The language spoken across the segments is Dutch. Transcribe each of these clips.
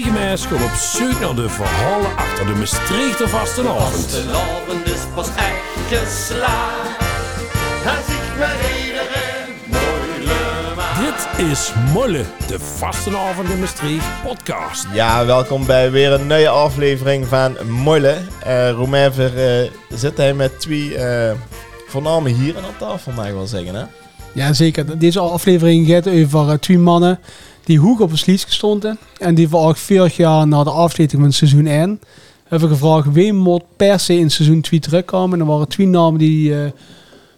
twee meisjes gaan op zoek naar de verhalen achter de Maastrichter vastenavond. Vastelavond is pas echt geslaagd. Als ik met iedereen moeilijk maak. Dit is Molle, de vastenavond in Maastricht podcast. Ja, welkom bij weer een nieuwe aflevering van Molle. Uh, Romever uh, zit hij met twee uh, voorname hier aan tafel, mag ik wel zeggen, hè? Ja, zeker. Deze aflevering gaat over twee mannen die hoog op een slies stonden. En die voor 40 jaar na de afsluiting van seizoen 1 hebben gevraagd wie moet per se in seizoen 2 terugkomen. En er waren twee namen die uh,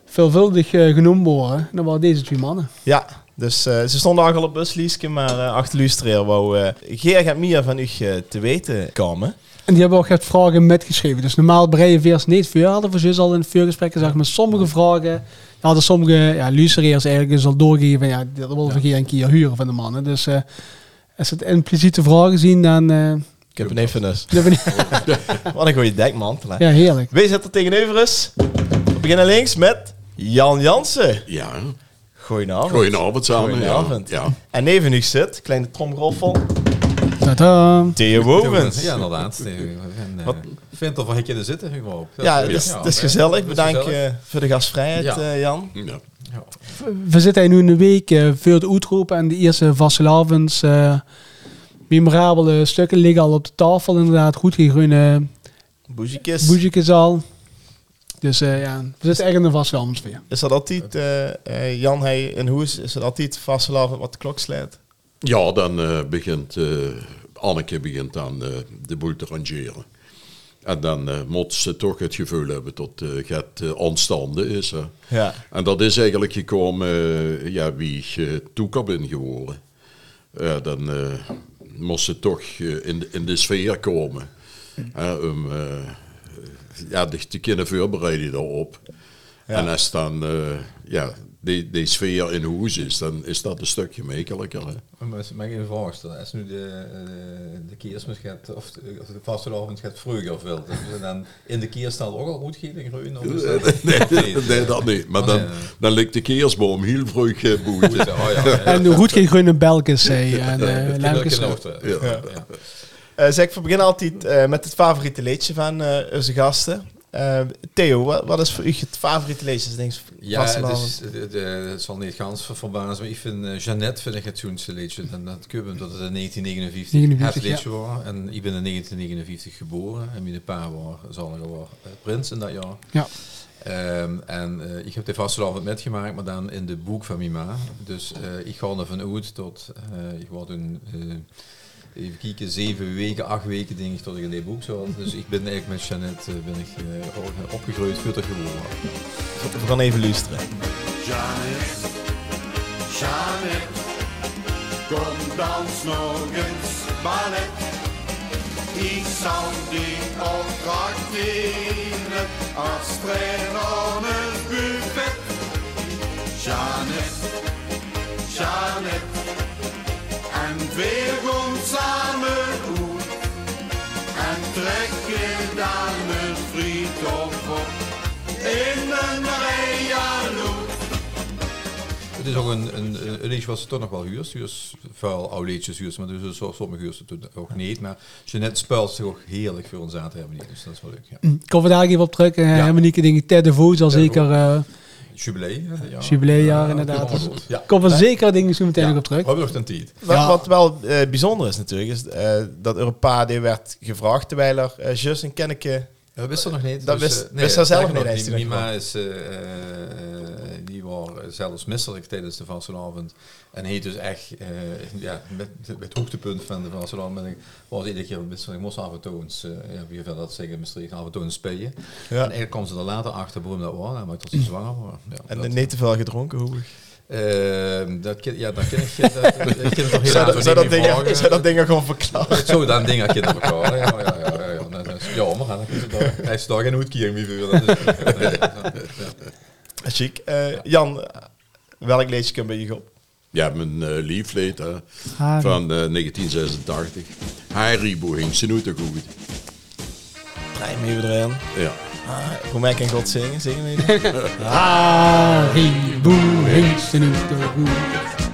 veelvuldig uh, genoemd worden. En dat waren deze twee mannen. Ja, dus uh, ze stonden al op busliesje, maar uh, achter Lustreer wou uh, Geer meer van u te weten komen. En die hebben ook echt vragen metgeschreven. Dus normaal breien we eerst niet veel hadden voor ze al in het vuurgesprek zeg maar sommige vragen hadden sommige ja, luisteraars eigenlijk dus al doorgegeven ja, dat willen we geen keer huren van de mannen. Dus uh, als het impliciete vragen zien, dan... Uh, ik heb een even dus. Wat een goede dekman. Ja, heerlijk. Wie zit er tegenover? We beginnen links met Jan Jansen. Ja. Goedenavond. Goedenavond samen. Goedenavond. Ja. En neven u zit, kleine tromgroffel. Tada. Theo Wovens. Ja, inderdaad. Wat? Ik vind het wel een keer zitten gewoon. Ja, het is, is gezellig. Bedankt uh, voor de gastvrijheid, ja. uh, Jan. Ja. Ja. We zitten nu in de week uh, voor de uitroep en de eerste vastelavonds memorabele stukken liggen al op de tafel. Inderdaad, goed gegronde boezikjes. boezikjes al. Dus ja, we zitten echt in de vastelavondsfeer. Is dat altijd, Jan, hij in Hoes, is het altijd vastelavond wat de klok slaat? Ja, dan begint Anneke begint dan de boel te rangeren. En dan uh, moet ze toch het gevoel hebben dat uh, het uh, ontstanden is. Hè. Ja. En dat is eigenlijk gekomen ja, wie ik toe ben geworden. Ja, dan moest ze toch in, de, in de sfeer komen. om ja, te kunnen voorbereiden daarop. Ja. En als dan ja, die, die sfeer in huis is, dan is dat een stukje makkelijker. Mag ik even vragen stellen? Als nu de, de kerstmis gaat, of de, of de vastelavond gaat vroeger of wel, dus dan in de kerststad ook al goed gieten groeien? Nee, nee, nee, dat niet. Maar dan, dan ligt de kerstboom heel vroeg uh, boet. Oh, ja. En goed geen groene belkens, zei en uh, lampjes. Ja. Ja. Uh, zeg, we beginnen altijd uh, met het favoriete liedje van uh, onze gasten. Uh, Theo, wat, wat, is voor u het favoriete leesjesding? Ja, het, is, het, het zal niet gans verbazen, maar ik vind uh, Jeannette vind ik het zoenste liedje. En dat dat het in 1959 59, het ja. was. En ik ben in 1959 geboren en mijn pa was, zal ik uh, prins in dat jaar. Ja. Um, en uh, ik heb de vastelavond metgemaakt, maar dan in de boek van mijn ma. Dus uh, ik ga ervan uit tot, uh, ik word een even kijken, zeven weken, acht weken denk ik tot ik in dit boek zat. Dus ik ben eigenlijk met Jeannette uh, ben ik, uh, opgegroeid, veel te geworden. We gaan even luisteren. Jeannette, Jeannette, kom dans nog eens ballet. Ik zal die optracteren als trainer het buffet. Jeannette, Jeannette, weer komt samen goed. En trekken dan een friet op in een rijaloet. Het is ook een, een, een liedje wat ze toch nog wel huurt. Dus vuil oude huurt, maar dus sommige huurt ze ook niet. Maar Jeannette speelt zich ook heerlijk voor ons aan te hebben. Dus dat is wel leuk. Ja. Ik kom daar even op terug. Uh, ja. Hermanieke dingen, Ted de Voet zal zeker... Jubilee. Ja. Jubileejaar, ja, inderdaad. Dus ja. Kom er zeker dingen zo meteen nog op terug. We hebben nog een tijd. Wat, ja. wat wel uh, bijzonder is natuurlijk, is uh, dat Europa die werd gevraagd terwijl er uh, just een kenneke... Dat wist er nog niet. Dat wist, dus, nee, wist zelf niet. Mima is, die was zelfs misselijk tijdens de vastenavond. En hij dus echt, ja, met, het hoogtepunt van de vastenavond was iedere keer misselijk. Ik moest af en toe eens, ja, wie wil dat zeggen, Maastricht, af en toe spelen. Ja. En eigenlijk kwam ze er later achter waarom dat was, maar tot ze zwanger. Ja, en dat, niet te veel gedronken, hoe? Uh, dat, ja, dat ken ik. Dat, dat, dat ken toch heel zou, zou, dat dingen, zou dat dingen gewoon verklaren? Zo, dan dingen kunnen verklaren. Ja, ja, ja, ja, ja. Dat is jammer. Hè. Hij is daar geen hoedkier meer voor. Chic. Uh, ja. Jan, welk leedje kun je op? Ja, mijn uh, liefleed uh, van uh, 1986. Haribo ging ze goed. Draai me even erin. Ja. Ah, hoe mij kan God zingen? Zingen we ze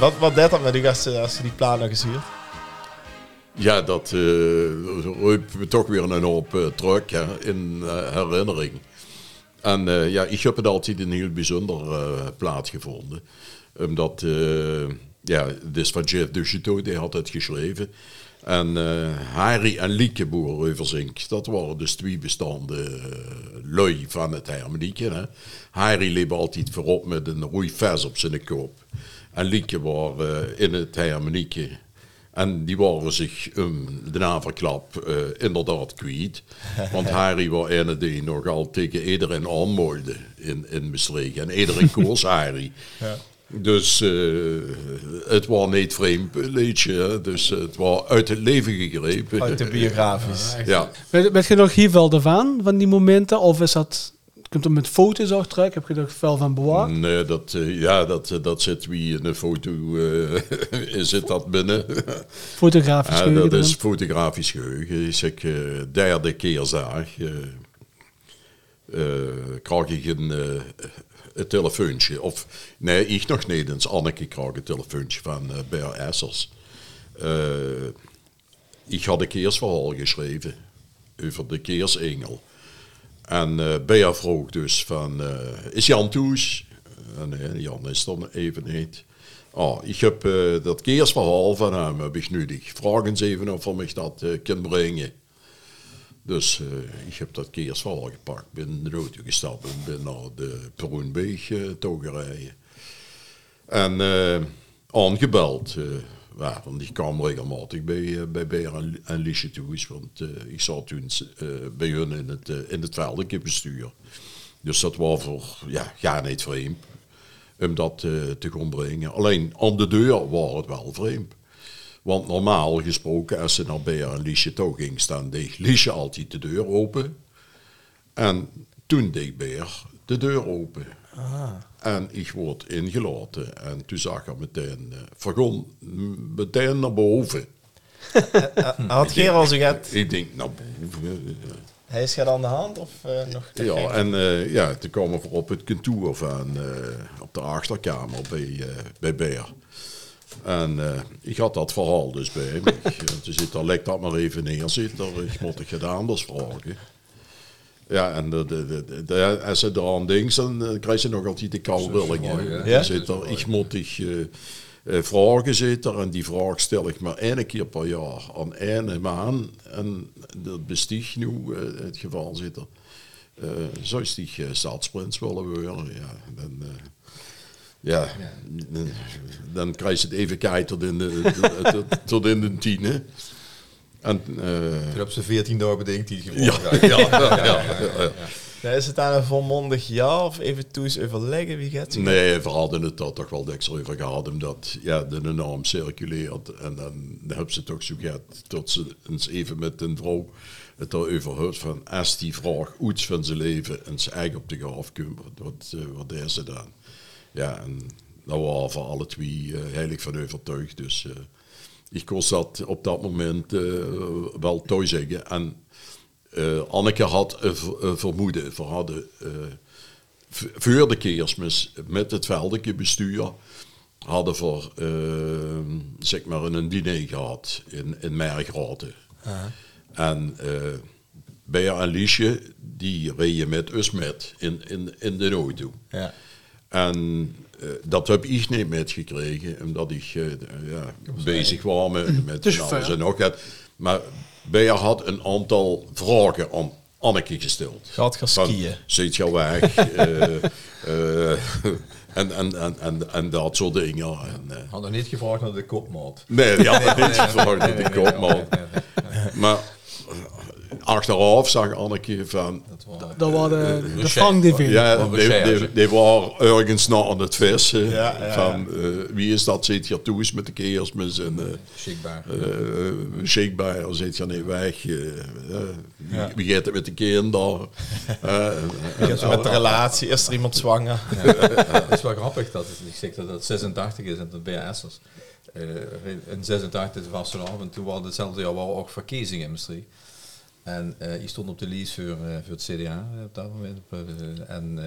Wat, wat deed dat met u als, als je die plannen gezuurd? Ja, dat uh, roept me toch weer een hoop uh, terug in uh, herinnering. En ja, ik heb het altijd een heel bijzonder plaat gevonden. Omdat, ja, dit is van Jeff Duchetot, die had het geschreven. En Harry en Lieke Boerenreuverzink, dat waren dus twee bestaande lui van het. Hè. Harry liep altijd voorop met een roeivers op zijn kop. En Lieke was in het harmonieke en die waren zich um, de naverklap uh, inderdaad kwijt. Want Harry was een die nogal tegen iedereen aanmoeide in, in Maastricht. En iedereen koos Harry. Ja. Dus uh, het was niet vreemd liedje. Dus het was uit het leven gegrepen. Autobiografisch. Ja. ja. Ben je nog hier wel ervan, van die momenten? Of is dat Komt er met foto's terug? Heb je er veel van bewaard? Nee, dat, uh, ja, dat, dat zit wie in een foto zit dat binnen. Fotografisch geheugen? Dat is fotografisch geheugen. Als ik derde keer zag, krijg ik een, een telefoontje. Of nee, ik nog niet eens. Anneke kreeg een telefoontje van uh, Bear Essers. ik had een keersverhaal geschreven over de keersengel. En uh, Bea vroeg dus van, uh, is Jan thuis? En nee, Jan is dan even niet. Oh, ik heb dat keersverhaal van hem heb ik nodig. Vraag eens even of hij mij dat kan brengen. Dus ik heb dat keersverhaal gepakt, ben de auto gestapt en ben naar de Peroenbeeg uh. En aangebeld. Ja, want ik kwam regelmatig bij, uh, bij Beer en, en Liesje toe. Want uh, ik zat toen uh, bij hun in het, in het. Dus dat was voor, ja, ga niet vreemd om dat te gaan brengen. Alleen aan de deur was het wel vreemd. Want normaal gesproken, als ze naar Beer en Liesje toe ging staan, deed Liesje altijd de deur open. En toen deed Beer de deur open. En ik word ingelaten. En toen zag ik meteen, uh, vergon meteen naar boven. Had Geer al zo gehad? Ik denk naar boven. Hij is gaat aan de hand of uh, nog te Ja, en uh, ja, toen kwamen we op het kantoor van, op de achterkamer bij, bij Beer. En ik had dat verhaal dus bij me. toen zit er, lek dat maar even neer zitten. Ik moet het gedaan dus vragen. Ja, en de, de, de, de, als ze eraan denkt, dan krijg je nog altijd de? Zit er, ik moet ik, uh, uh, vragen zitten en die vraag stel ik maar één keer per jaar aan één man. En dat besticht nu uh, het geval zit er. zou je die staatsprins willen worden? Ja, dan, ja, dan, dan krijg je het even kijken tot in de, tot, tot in de tien. En, uh, op zijn 14 jaar bedenkt gewoon. Ja, ja, ja, ja, ja, Is het aan een volmondig ja of even toes overleggen? Wie gaat Nee, we hadden het daar toch wel deks over gehad, omdat ja, de naam circuleert. En dan hebben ze toch zo gehad tot ze eens even met een vrouw het erover hoort van als die vraag iets van zijn leven en zijn eigen op de graf komt, wat, wat is ze dan? Ja, en daar waren we alle twee uh, heilig van overtuigd. Dus ik kon dat op dat moment uh, wel toezeggen. En uh, Anneke had vermoeden. We hadden uh, voor de kerstmis met het veldelijke bestuur hadden we zeg maar een diner gehad in, in Mergraten. En Bea en Liesje, die reden met us met in, in, in de auto. Ja. En uh, dat heb ik niet metgekregen, omdat ik uh, ja, bezig was met, met dus alles en nog. Maar Beer had een aantal vragen aan Anneke gesteld. Gaat gaan skiën. Zit je weg? uh, en, en, en, en, en dat soort dingen. En, had nog niet gevraagd naar de kopmaat. Nee, die had nog niet gevraagd naar de kopmaat. Maar achteraf zag Anneke van... Dat, waren de, de vangdivisie. Ja, die, waren ergens naar aan het vissen. Ja, ja, van, uh, wie is dat? Zit hier toe met de kerstmis? En, uh, Shakebaar. Uh, zit je niet weg. Uh, wie, wie gaat het met de kinderen? met de relatie, is er iemand zwanger? Het is wel grappig dat het, ik zeg dat het 86 is en dat BS'ers. Uh, in 86 was er af en toen waren hetzelfde jaar ook verkiezingen in Maastricht. En uh, ik stond op de lease voor, uh, voor het CDA op dat moment. Uh, en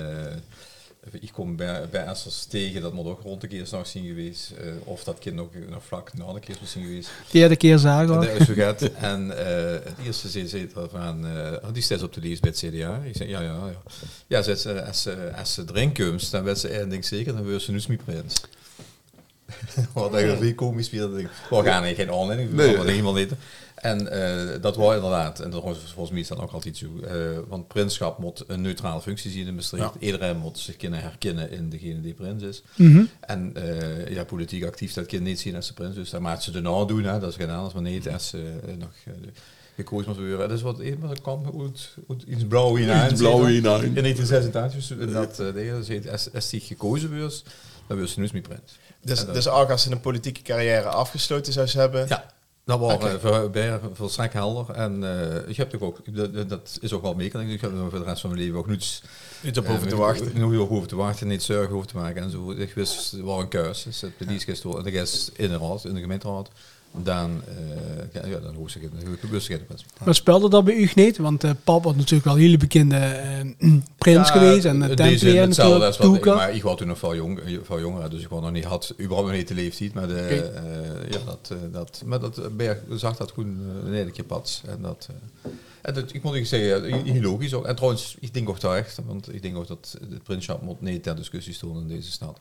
ik kom bij, bij Essers tegen, dat moet ook rond de keer s'nachts zien geweest. eh, of dat kind nog, nog vlak na de keer was zien geweest. Die derde keer zagen we. Dat is. En eh, het eerste zei, zei er van, eh, oh, die staat op de lijst bij het CDA. Ik zei, ja, ja, ja. Ja, zei ze, als, ze- als ze drinkumst, dan werd ze één ding zeker, dan wil ze nu niet prins. Wat eigenlijk heel komisch weer. dat ik- We gaan geen aanleiding, we Nee. gaan helemaal niet. En eh, dat was inderdaad, en dat was volgens mij is dat ook altijd zo. eh, want prinschap moet een neutrale functie zien in Maastricht. Iedereen moet zich kunnen herkennen in degene die prins is. Mhm. En eh, ja, politiek actief dat kind niet zien als de prins. Dus daar maakt ze de naam doen, hè, dat is geen anders, maar niet als ze eh, nog gekozen moet worden. Dat is wat een, maar dat kwam uit, uit iets blauw hinein. Iets blauw hinein. In 1986, dus dat uh, heet, als, als die gekozen wordt, dan wordt ze nu niet prins. Dus, dus ook als ze een politieke carrière afgesloten zou hebben... Ja, dat was eh, voor, bij, volstrekt helder. En eh, ik heb toch ook, dat, dat is ook wel meekeling. Ik heb er voor de rest van mijn leven ook niets Niet op eh, hoeven te wachten. Niet op hoeven te wachten, niet zorgen hoeven te maken en zo. Ik wist, het was een keus. Dus het bedienstgist en de gast in de raad, in de gemeenteraad. Dan, eh, ja, dan hoef ik het, bewust geen prins. Maar speelde dat bij u niet? Want eh pap was natuurlijk wel een hele bekende eh, prins geweest. En Tempelier natuurlijk, ik, Toeka. maar ik was toen nog veel, jong, veel jonger, dus ik was nog niet, had überhaupt nog niet de leeftijd. Maar, de, eh, ja, dat, dat, maar dat, Berg zag dat goed uh, een hele keer pad. En dat, eh, en dat, ik moet zeggen, heel logisch ook. En trouwens, ik denk ook terecht, want ik denk ook dat het prinschap moet niet ter discussie stonden in deze stad.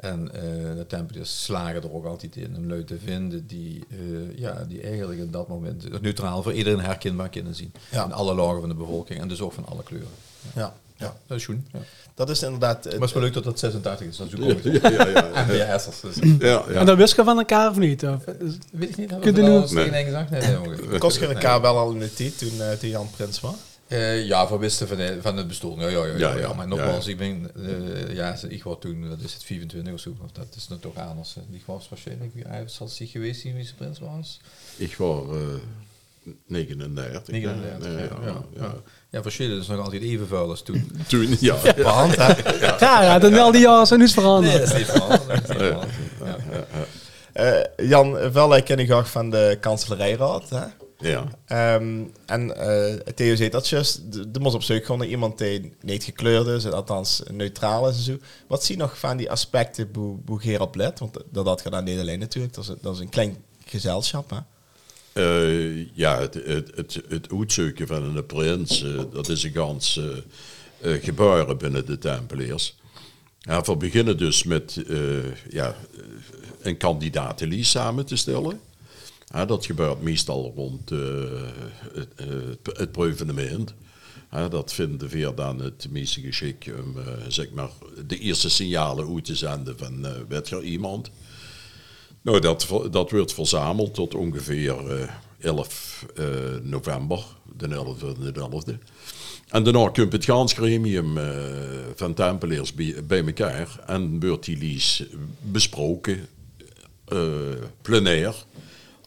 En eh, de Tempeliers slagen er ook altijd in om lui te vinden die, eh, ja, die eigenlijk in dat moment neutraal voor iedereen herkenbaar kunnen zien. Ja. In alle lagen van de bevolking en dus ook van alle kleuren. Ja, ja. Dat is goed. Ja. Dat is inderdaad... eh, Maar het is wel leuk dat dat 86 is. Dat is ook Ja, ja, ja, ja. En. Dus. ja, ja. En dat wist je van elkaar of niet? Of, Weet ik niet. Hebben we dat al tegen één gezegd? Nee, nee, jongen. kost je elkaar wel al in de tijd toen, eh, toen Jan Prins was? Eh, ja, voor wisten van, de- van het bestuur. Ja, ja, ja, ja, Ja, ja, ja. Maar Ja, nogmaals, ja. ik ben, eh, ja, ik was toen, dat is het 24 of zo, of dat is nog toch anders. eh. Ik was waarschijnlijk, hij zal zich geweest zien wie zijn prins was. Ik was eh 39. 39, Ja, ja. ja, ja, ja. ja. verschillen is nog altijd even vuil als toen. Toen, ja. Behand, hè? ja, ja, dan al die jaren zijn niets veranderd. dat is niet veranderd. dat is niet veranderd. Ja. Eh, Jan Velle ken ik ook van de kanselerijraad. Hè? Ja. Ehm, en eh Theo zei dat juist. Er moest op zoek naar iemand die niet gekleurd is, en althans neutraal is en zo. Wat zie je nog van die aspecten hoe, Gerard let? Want dat had gedaan niet alleen natuurlijk. Dat is, een- dat is een klein gezelschap. Hè? Eh, ja, het, het, het, het uitzoeken van een prins, eh, dat is een gans gebeuren binnen de Tempeliers. Ja, we beginnen dus met ja, een kandidatenlijst samen te stellen. Dat gebeurt meestal rond eh, het, eh, het, het proevenement. Ja, dat vinden we dan het meeste geschikt om eh, zeg maar, de eerste signalen uit te zenden van eh werd er iemand. Nou, dat, dat wordt verzameld tot ongeveer eh 11 eh, november, de 11e en de 11e. En daarna komt het van Tempeliers bij, elkaar en wordt die lease besproken, plenair,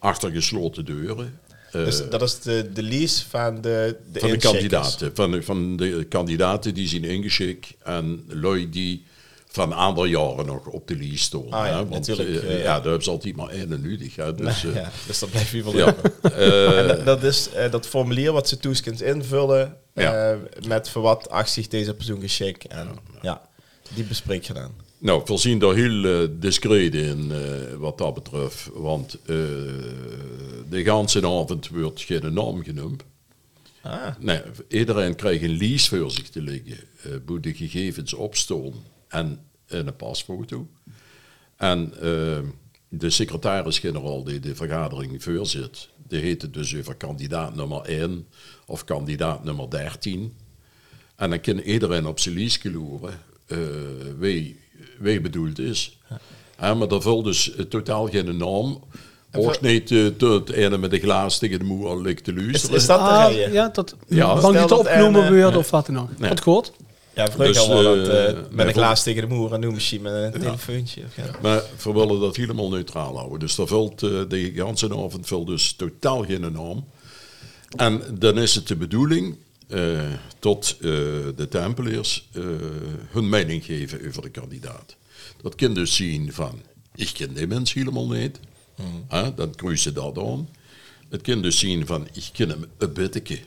achter gesloten deuren. eh, Dus dat is de, de lease van de, de van de kandidaten. Van de, van de kandidaten die zijn ingeschikt en lui die van andere jaren nog op de lijst stonden. Ah, ja, hè, want natuurlijk, eh, eh, ja, daar hebben ze altijd maar één nodig. Hè, dus, eh, ja, dus dat blijft weer wel ja. Eh, En dat- dat is eh, dat formulier wat ze toeskens invullen Ja. eh, met voor wat acht zich deze persoon geschikt. En ja, die bespreek je dan. Nou, we zien daar heel eh, discreet in eh, wat dat betreft. Want eh, de ganse avond wordt geen naam genoemd. Ah, Nee, iedereen krijgt een lease voor zich te liggen. eh hoe de gegevens opstaan en een pasfoto. En de secretaris-generaal die de vergadering voorzit, die heet het dus over kandidaat nummer 1 of kandidaat nummer 13. En dan kan iedereen op zijn lease geloeren eh, wie, wie bedoeld is. Ja, maar daar vult dus eh, totaal geen naam. Ook niet eh, tot ene met de glaas tegen de moer ligt te is, luisteren. is dat de Ah, reden? ja, dat Ja, bang niet dat opgenomen er, eh, wordt of wat dan ook. Nee. Wat goed? Ja, vroeger Dus, al dat eh, eh, met een glaas tegen de moer en nu misschien met een telefoontje. Of, ja. Maar we willen dat helemaal neutraal houden. Dus daar vult eh, de hele avond vult dus totaal geen naam. En dan is het de bedoeling eh, tot eh, de Tempeliers eh, hun mening geven over de kandidaat. Dat kan dus zien van, ik ken die mens helemaal niet. Hè, dan kruisen dat aan. Het kan dus zien van, ik ken hem een beetje.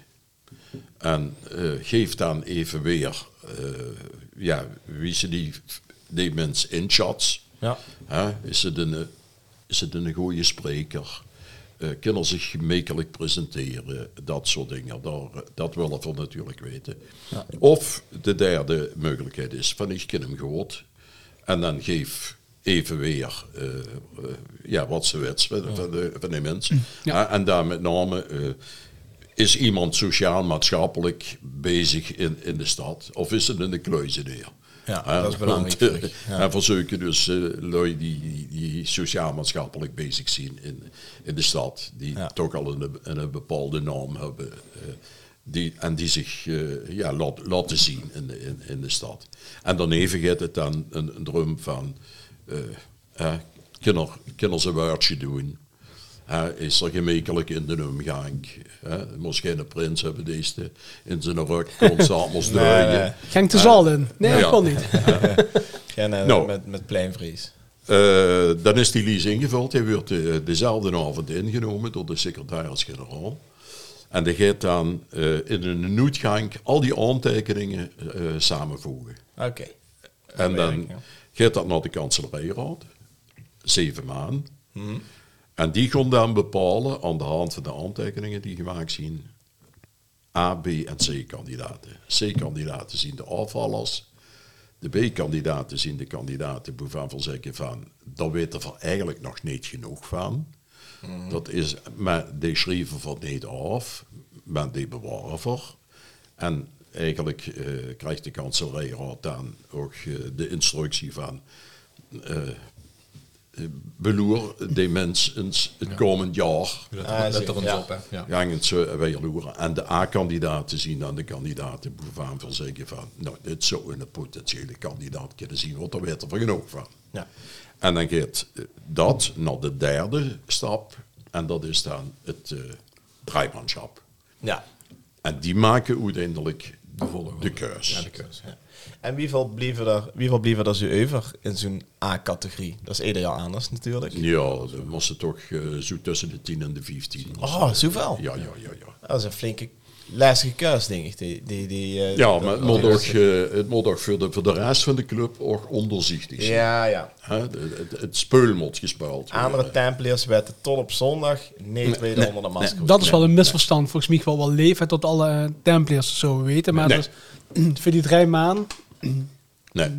En geef dan even weer, ja, wie ze die, die mens inschat. Ja. Is, het een, is het een goede spreker? Eh kunnen zich gemakkelijk presenteren? Dat soort dingen. Daar, dat willen we natuurlijk weten. Of de derde mogelijkheid is van ik ken hem gehoord. En dan geef even weer eh, eh, ja, wat ze wets van, van, de, van die mensen. Ja. Eh, en daar met name eh, is iemand sociaal-maatschappelijk bezig in, in de stad? Of is het in de kluizeneer? Ja, dat is belangrijk, want, eh, En verzoeken dus eh lui die, die, sociaal-maatschappelijk bezig zijn in, in de stad, die Ja. toch al een, een, bepaalde naam hebben. eh, die, en die zich eh, ja, laat, laten zien in de, in, in de stad. En daarneven gaat het dan een, een drum van, kunnen, kunnen ze een woordje doen? Hè, is er gemakkelijk in de omgang? Hè? Moest geen prins hebben deze in zijn rug constant moest Nee, draaien. nee. Ging de zaal in? Nee, Ja. dat kon niet. Geen, eh, Nou. met, met pleinvries. Eh, dan is die lease ingevuld. Hij wordt eh, dezelfde avond ingenomen door de secretaris-generaal. En die gaat dan eh, in een noodgang al die aantekeningen eh, samenvoegen. Oké. En dan gaat dat naar de kanselerijraad. Zeven maanden. En die gaan dan bepalen aan de hand van de aantekeningen die gemaakt zijn. A, B en C-kandidaten. C-kandidaten zien de afvallers. De B-kandidaten zien de kandidaten waarvan we zeggen van, daar weten we eigenlijk nog niet genoeg van. Dat is, maar die schrijven voor niet af, maar die bewaren voor. En eigenlijk eh, krijgt de kanselarij dan ook eh, de instructie van, eh, beloer die mensen eens het komend jaar Let, er ons Ja. op, hè. Ja. gaan het zo weer loeren. En de A-kandidaten zien dan de kandidaten waarvan we zeggen van, nou, dit zou een potentiële kandidaat kunnen zien, want daar weten we genoeg van. Ja. En dan gaat eh, dat naar de derde stap, en dat is dan het draaimanschap. Ja. En die maken uiteindelijk De volgende. de keus. Ja, de keus. Ja. En wieveel blieven er, wieveel blieven er zo over in zo'n A-categorie? Dat is ieder jaar anders natuurlijk. Ja, dan moesten toch eh, zo tussen de 10 en de 15. Oh, zoveel? Ja, ja, ja, ja. Dat is een flinke lastige keus, denk ik. Die, die, die, eh, Ja, maar het moet ook, eh, het moet ook voor, de, voor de rest van de club ook onderzichtig zijn. Ja, ja. Het, het speul moet gespeeld Andere. Templiers werden tot op zondag niet weten onder de masker. Dat is wel een misverstand. Volgens mij wel wel leven tot alle Templiers zo weten. Maar Nee. voor die drie maanden... Nee.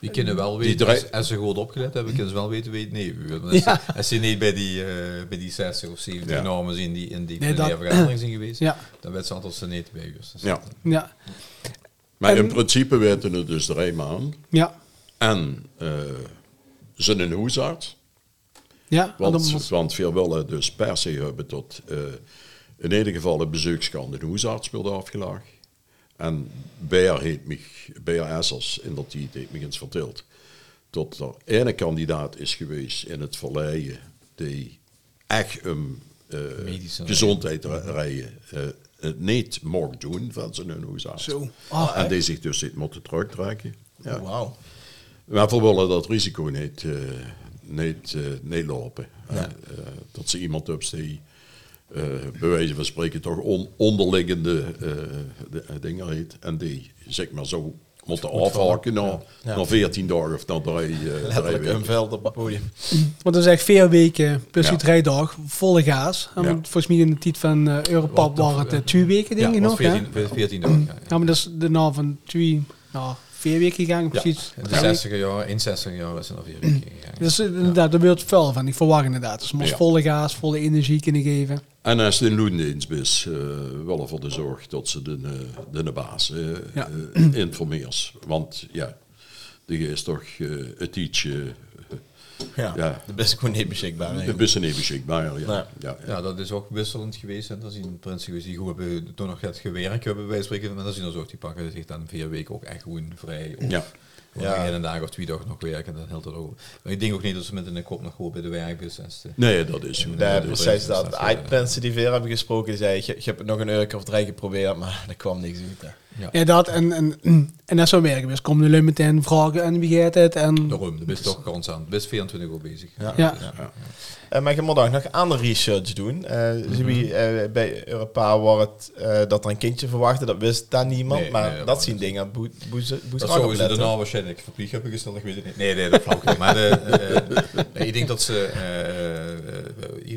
Die kunnen wel weten, als, als ze goed opgelet hebben, kunnen ze wel weten wie het nee Als, Ja. ze, als ze niet bij die, eh, bij die 60 of 70 Ja. normen zien die in die Nee, dat- vergadering zijn geweest, Ja. dan werd ze altijd ze niet bij Dus Ja. Ja, Maar En- in principe weten het dus drie maanden. ja, En eh zijn een hoesarts. ja. want dan Want, we willen dus per se hebben tot eh, in ieder geval een bezoekskant een hoesarts worden afgelaagd. En Beer heet mij, Beer Essers in dat tijd heeft me eens verteld. Dat er ene kandidaat is geweest in het verleden die echt een eh gezondheid rijden eh, het niet mocht doen van zijn hoesarts. Zo. Ah, en die zich dus niet moeten terugtrekken. Ja. Oh, Wauw. Maar we willen dat risico niet, eh, niet, eh, niet lopen. Eh, dat ze iemand op die, eh bij wijze van spreken, toch on- onderliggende eh, de- eh, dingen heeft. En die, zeg maar zo, moeten afhaken na, Ja. na 14 dagen of na drie, eh, drie Letterlijk een weken. veld op het podium. Want dat is echt vier weken plus Ja. die drie dagen volle gaas. En Volgens mij in de tijd van eh Europap waren het twee weken, denk Ja, ik nog. hè? 14, 14 dagen. Ja, ja. Ja, maar dat is de na van twee, nou, vier weken gegaan, Ja, precies. in de 60 jaar, in 60 jaar is er nog vier weken gegaan. Dus eh, inderdaad, daar wordt veel van. Ik verwacht inderdaad. Dus ze moest Ja. volle gaas, volle energie kunnen geven. En als in loondienst is, eh wel ervoor de zorg dat ze de, eh, de baas eh Ja. eh, informeert. Want ja, die is toch eh, het ietsje... Ja, Ja. dat is gewoon niet beschikbaar. Eigenlijk. beetje niet beschikbaar, ja. Nee. ja, ja. Ja, dat is ook wisselend geweest. En er zijn mensen geweest die goed hebben, toen nog het gewerkt hebben, bij spreken. Maar dan zien er ook die pakken zich dan vier weken ook echt gewoon vrij. Of, Ja. Ja. Ja. een dag of twee dagen nog werken, dan helpt het ook. Maar ik denk ook niet dat ze met een kop nog goed bij de werkbusiness. eh, Nee, dat is zo. Ja, Nee, Dat is- precies dat. dat De is, mensen die weer hebben gesproken, die zeiden, je, je hebt het nog een uur of drie geprobeerd, maar er kwam niks uit. hè. Ja. Ja, dat en, en, en dat zou werken. Dus komen de lui meteen vragen en wie gaat het? En, Daarom, dat is toch constant. Best 24 uur bezig. ja. Eh, maar je moet ook nog andere research doen. Eh zie wie, eh, bij Europa eh, dat er een kindje verwachtte, dat wist daar niemand. Nee, maar nee, dat zien dingen boe, Dat zouden ze daarna waarschijnlijk verplicht hebben gesteld, ik weet het niet. Nee, nee, dat flauw niet. Maar de, eh, nee, ik denk dat ze, eh, eh,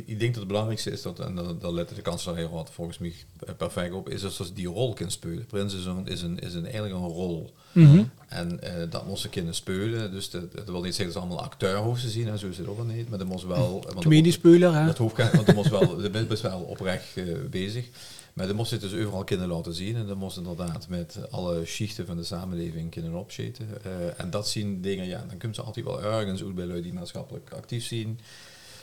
ik- denk dat het belangrijkste is, dat, en dat, dat lette de kanselier had volgens mij perfect op, is dat ze die rol kunnen spelen. Prins is, een, is, een, is een, eigenlijk een rol. Mhm. En eh, dat moest ze kunnen spelen. Dus dat, dat wil niet zeggen dat ze allemaal te zien, en zo is het ook niet. Maar dat moest wel... hè? dat geen- want dat moest wel, dat best wel oprecht eh, bezig. Maar dat moest je dus overal kunnen laten zien. En dat moest inderdaad met alle schichten van de samenleving kunnen opzeten. Eh, en dat zien dingen, ja, dan kun je ze altijd wel ergens ook bij lui die maatschappelijk actief zien.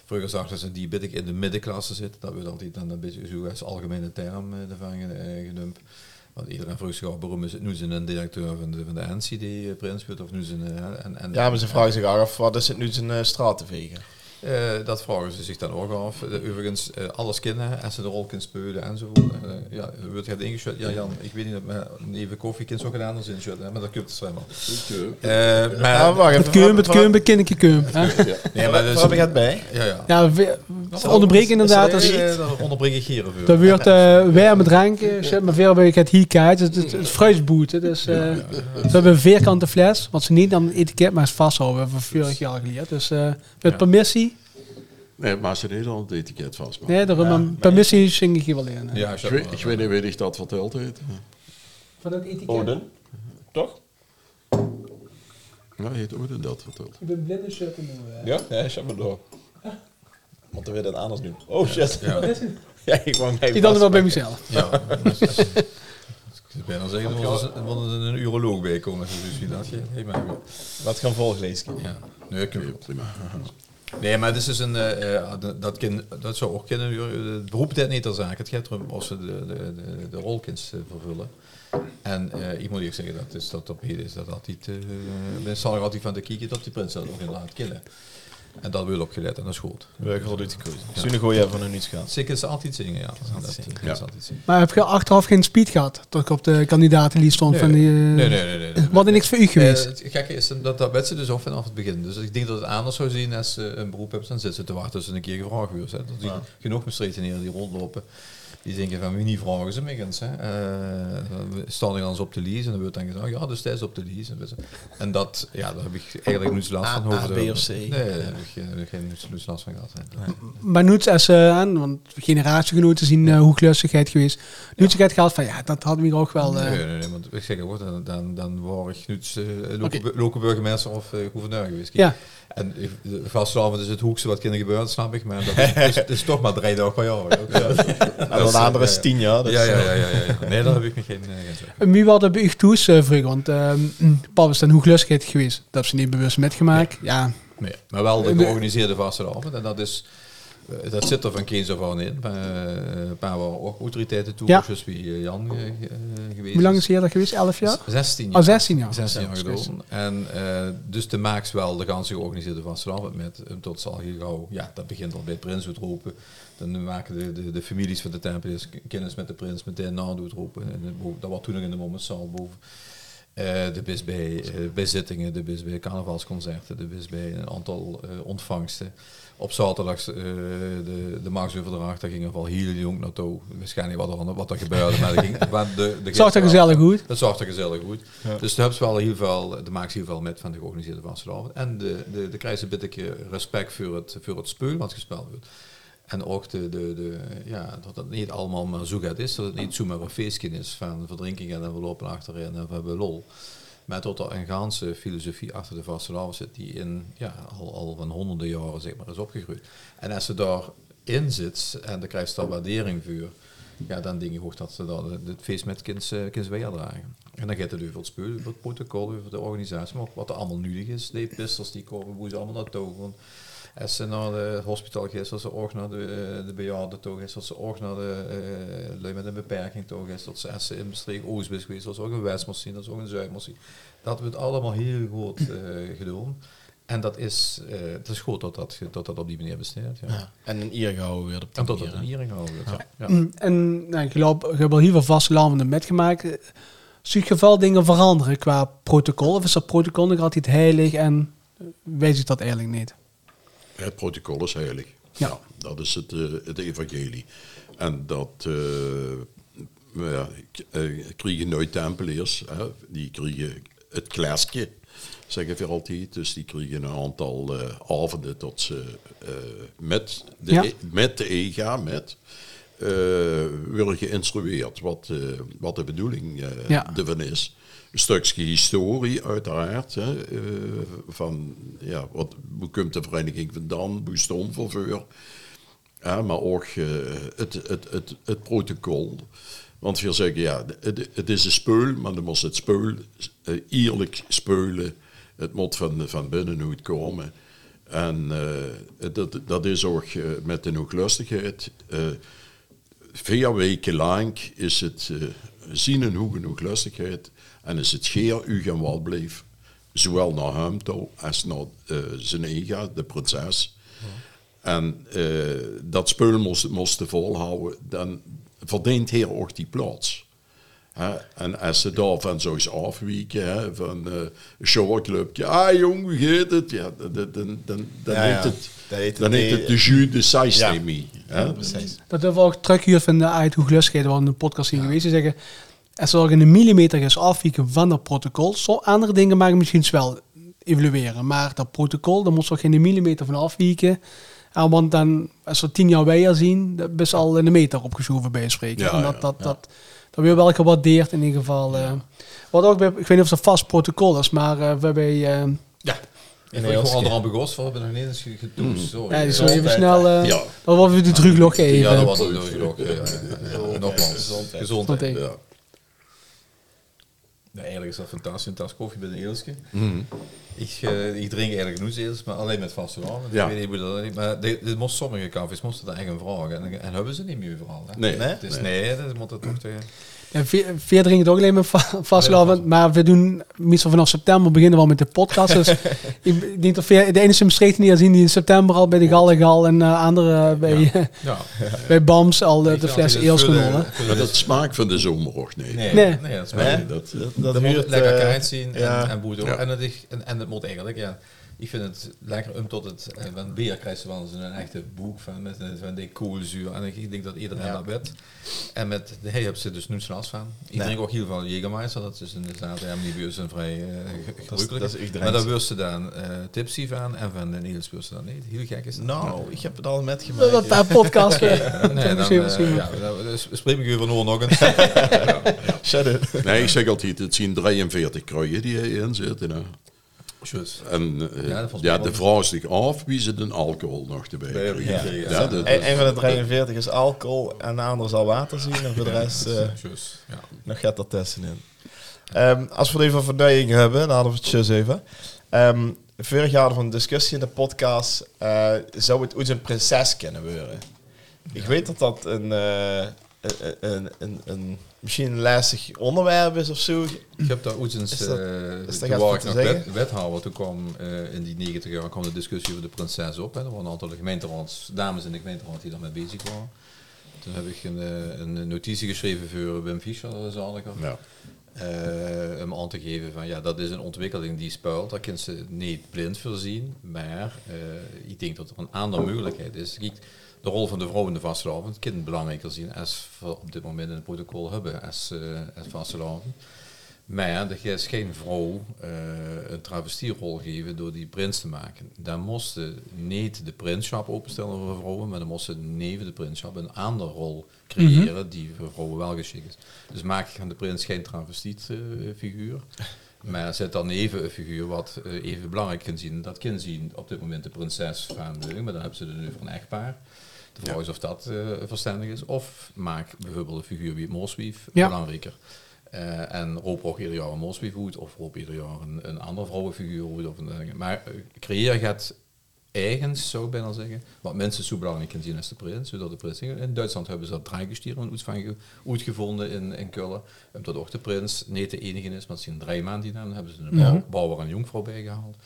Vroeger zagen ze die ik in de middenklasse zitten. Dat wordt altijd dan een beetje zo als algemene term ervan genoemd. Want iedereen vroeg zich af, waarom is het nu zijn een directeur van de, van de NC die eh, prins wordt? Of nu zijn, eh, en, en, Ja, maar ze vragen zich af, wat is het nu zijn uh, vegen? Dat vragen ze zich dan ook af. Eh, overigens, eh, alles kennen en ze de rol kunnen spelen enzovoort. Uh, ja, wordt het ingeschud? Ja, Jan, ik weet niet of mijn even koffie kind zo gedaan als inschut, maar dat klopt zwemmen. Uh, maar, Het keum, het keum, het kinnetje keum. hè? nee, maar dus, Waar heb je het bij? ja, ja. Ja, we, we onderbreken inderdaad. Dat, als- is, dat onderbreek ik hier even. Dat wordt warme shit, maar veel bij het hier kijkt. Het is het fruitsboet. Het is, uh, Ze hebben een vierkante fles, wat ze niet aan het etiket maar is vasthouden. van vorig jaar geleerd. Dus met permissie. Nee, maar ze deden al het etiket vast. maar- Nee, daarom een permissie zing ik hier wel in. Ja, Ik weet, ik weet niet wie ik dat verteld heeft. Van het etiket. Oden. Toch? Ja, heeft Oden dat verteld. Ik ben blinde shirt nu. Ja, ja, zet maar door. Moeten we dat anders doen? Oh shit. Ja. Ja, ik wou mij Ik dan wel bij vastpakken. Ja, mezelf. dus- dus- ik ben al zeggen, er was er was er een uroloog bij komen. Dus wie dat je? Hey, maar, Wat gaan volgelezen? ja. Nee, ik Nee, prima. Nee, maar dit is dus een, eh, eh, dat, dat, kind, dat zou ook kunnen. Het beroep niet ter zake. Het gaat erom of ze de, de, de, de rolkins eh, vervullen. En ik moet eerlijk zeggen, dat is dat op heden is dat altijd. Uh, zal altijd van de kieken op die prins dat ook inderdaad killen. En dat wil opgelet en dat is goed. Burger uit de koers. Zullen gooi je van hun iets gaan. Zeker is altijd zingen, ja. Dat. Maar heb je achteraf geen speed gehad? Dat ik op de kandidatenlijst stond Nee. van die... eh, Nee, nee, nee. Wat er niks voor u geweest? Eh, het gekke is dat dat werd ze dus af vanaf het begin. Dus ik denk dat het anders zou zien als ze een beroep hebben, dan zitten ze te wachten tot ze een keer gevraagd wordt. Dat die genoeg mestreteneren die rondlopen. Die denken van wie niet vragen ze mij eens. Hè. Eh, we staan er eens op de lease en dan wordt dan gezegd, ja, dus tijdens op de lease. En, we- en dat, ja, daar heb ik eigenlijk nu last van. A, over A, de- B of C? Nee, daar heb ik geen, last van gehad. hè. Maar nu als ze aan, want generatiegenoten zien eh, hoe klussigheid geweest. Nu het gehad van ja, dat hadden we ook wel. eh, Nee, nee, nee, want ik zeg het, dan, dan, dan word ik nu uh, lokale burgemeester of gouverneur geweest. Ja. En vastelavond is het hoekste wat kunnen gebeuren, snap ik. Maar dat is, is, is toch maar drie dagen per jaar. Ja. De andere is tien jaar. Dus ja, ja, ja, ja, ja. Nee, daar heb ik nog geen, uh, geen wie wat toes uh, vroeger? Want uh, papa is dan hoe klussigheid geweest. Dat hebben ze niet bewust metgemaakt. Ja. ja. Nee, maar wel de georganiseerde vastelavond. En dat is... Uh, dat zit er van kinds af aan in. Uh, een paar waren ook autoriteiten toe, Ja. zoals wie uh, Jan uh, geweest Hoe lang is hij dat geweest? 11 jaar? 16 jaar. Oh, 16 jaar. 16 jaar gedaan. En uh, dus de maakt wel de ganse georganiseerde vastelavond met um, tot zal gauw, ja, dat begint al bij Prins het roepen. Dan maken de, de, de families van de tempeliers kennis met de prins meteen na doet roepen. En dat was toen nog in de momentzaal boven. Uh, de bis bij uh, bezittingen, de bis bij carnavalsconcerten, de bis bij een aantal uh, ontvangsten. Op zaterdag uh, de, de marktsoverdracht, daar ging er wel heel jong naartoe. Waarschijnlijk wat er, wat er gebeurde, maar dat ging, de, de zag er gezellig goed. Dat zag er gezellig goed. Ja. Dus daar hebben ze wel heel veel, de maakt heel veel met van de georganiseerde vastelavond. En de, de, de krijgen ze een beetje respect voor het, voor het spul wat gespeeld wordt. En ook de, de, de, ja, dat het niet allemaal maar zo gaat is, dat het niet zomaar een feestje is van verdrinking en we lopen achterin en we hebben lol. Maar tot er een ganse filosofie achter de vastelavond zit die in, ja, al, al van honderden jaren zeg maar, is opgegroeid. En als ze daarin zit en dan krijgt ze daar waardering voor, ja, dan denk ik ook dat ze dat het feest met kinds, kinds dragen. En dan gaat het over het spul, over het protocol, over de organisatie, maar ook wat er allemaal nodig is. De pisters die komen, hoe ze allemaal naartoe gaan. Als ze naar het hospitaal gaat, als ze ook naar de, de bejaarden toe is, als ze ook naar de uh, lui met een beperking toe is, dat ze als ze in Oost is geweest, dat is ook een West zien, dat is ook een Zuid moest zien. Dat wordt allemaal heel goed uh, gedaan. En dat is, uh, het is goed dat dat, dat dat op die manier bestaat. Ja. Ja. En een ier gehouden weer op die En dat dat een iering gehouden wordt. Ja. Mm, En nou, ik geloof, ik heb al heel veel vaste landen metgemaakt. zie je wel dingen veranderen qua protocol? Of is dat protocol nog altijd heilig en eh, weet ik dat eigenlijk niet? Het protocol is heilig. Ja. dat is het, eh, het evangelie. En dat nou ja, eh, nooit tempeliers. Hè? Die kregen het klasje, zeggen we altijd. Dus die kregen een aantal avonden tot ze met, de, Ja. e- met de EGA, met, eh worden geïnstrueerd wat, eh, wat de bedoeling eh Ja. ervan is. Een stukje historie uiteraard. Hè, van ja, wat, hoe komt de vereniging vandaan? Hoe stond? Ja, maar ook het, het, het, het protocol. Want we zeggen, ja, het, het is een speul, maar dan moet het speul eerlijk speulen. Het moet van, van binnenuit komen. En dat, dat is ook eh, met de hooglustigheid. Vier weken lang is het eh, zien en hoe genoeg lustigheid. En is het scheer u gaan wat bleef. Zowel naar hem toe als naar eh, zijn ega, de prinses. En eh, dat spul moest, moest volhouden. Dan verdient hij ook die plaats. Hè? En als ze daarvan zo eens afwijken, hè, van een showclubje, ah jong, hoe het? Ja, dan, dan, dan, dan, dan Ja, heet ja. het, Dan heet het dan heet het de jus de systemie. hè? precies. Dat we ook teruggehuurd vinden uit hoe gelustigheid waar we in de podcast zien geweest. Die zeggen, er in een millimeter is afwijken van dat protocol. Zo andere dingen mag je misschien wel evalueren. Maar dat protocol, daar moet er geen millimeter van afwijken. En want dan, als we tien jaar bij zien, dan is al in een meter opgeschoven bij spreken. Ja, en dat, ja, dat, dat, dat weer wel gewaardeerd in ieder geval. eh. wat ook, bij- ik weet niet of het een vast protocol is, maar eh, we bij... eh, Ja. Ik heel wil gewoon scherp. al eraan begoost, we hebben nog niet eens sorry. ja, dus zo even snel... eh Ja. Dat was weer de teruglog geven. Ja, dat was het natuurlijk. Ja, ja, ja, ja. Nogmaals, Gezondheid. gezondheid. Gezondheid. Ja. Ja, eigenlijk is dat fantastisch, een tas koffie bij de Eelske. Mhm. Ik, eh, ik drink eigenlijk nooit eens, maar alleen met vaste naam. Ja. Ik weet niet hoe dat niet. Maar de, de, moest sommige cafés moesten daar echt een vragen. En, en hebben ze niet meer vooral. Hè? Nee, Nee? Is nee, dat moet het toch tegen. Ja, Veer Veer drinkt ook alleen maar va- vastgelopen. Maar we doen meestal vanaf september beginnen we al met de podcast. Dus ik denk dat Veer de enige Maastricht die zien die in september al bij de Gallegal en eh, andere bij, eh, Ja. bij Bams al de, fles eels genomen. Maar dat smaakt van de zomer ook niet. Nee, Nee. nee. dat is Nee? Dat, Dat, Dat dat moet lekker eh, kaart zien en, ja. en. En, het, en, en het moet eigenlijk, ja. Ik vind het lekker om tot het, eh, want bier krijgt ze wel eens een echte boek van, met een- van die koolzuur. En ik denk dat iedereen Ja. dat weet. En met de hey, heb ze dus nu last van. Ik Nee. drink ook heel veel Jägermeister, dat is inderdaad helemaal niet beurs en vrij eh, ge- gebruikelijk. dat is echt maar daar wist ze dan eh tipsy van en van de Niels ze dan niet. Heel gek is dat. Nou, ik heb het al met Dat gemaakt. een paar podcasts. Nee, dan, misschien- eh, misschien- ja, dan spreek ik u van nog eens. Shut it. Nee, ik zeg altijd, het zijn 43 kruiden die zitten. Hè. En eh, Ja, dat wel de vraag is zich af wie ze de alcohol nog krijgen. niet Ja, dat- Een, een van de 43 is alcohol en de andere zal water zien. En voor de rest eh, ja. nog gaat er tussenin. Ehm, als we het even over verduiding hebben, dan hadden we het just even. Ehm vorig jaar hadden we een discussie in de podcast. eh, zou het ooit een prinses kunnen worden? Ik weet dat dat een, eh, een, een, een, een, misschien een lastig onderwerp is of zo. Ik heb daar ooit eens, dat- eh, nog zeggen? wet, wethouder, toen kwam eh, in die 90 jaar kwam de discussie over de prinses op. Hè. Er waren een aantal gemeenteraads, dames in de gemeenteraad die daarmee bezig waren. Toen heb ik een, eh, een notitie geschreven voor Wim Fischer, dat is eigenlijk Ja. eh, om aan te geven van ja, dat is een ontwikkeling die speelt. Daar kunnen ze niet blind voorzien. Maar eh, ik denk dat er een andere mogelijkheid is. Kijk, de rol van de vrouw in de vastelavond kan belangrijker zien als we op dit moment in het protocol hebben als, eh als vastelavond. Maar er is geen vrouw eh, een travestierrol geven door die prins te maken. Dan moesten niet de prinsschap openstellen voor vrouwen, maar dan moesten neven de prinsschap een andere rol creëren die voor vrouwen wel geschikt is. Dus maak van de prins geen travestiet eh, figuur. Maar zet dan even een figuur wat eh, even belangrijk kan zien. Dat kan zien op dit moment de prinses van de maar dan hebben ze er nu voor een echtpaar. De vraag is of dat eh, verstandig is. Of maak bijvoorbeeld een figuur wie Ja. belangrijker. Eh, en roep ook ieder jaar een Mooswief hoed, of roep ieder jaar een, een andere vrouwenfiguur hoed. Of een, maar eh, creëer gaat eigens, zou ik bijna zeggen, wat mensen zo belangrijk kunnen zien als de prins. Zodat de prins in Duitsland hebben ze dat draaigestier iets van ge- uitgevonden in, in Kullen. Omdat ook de prins niet de enige is, maar het zijn drie man die dan hebben ze een bouw- bouwer en jonkvrouw bijgehaald.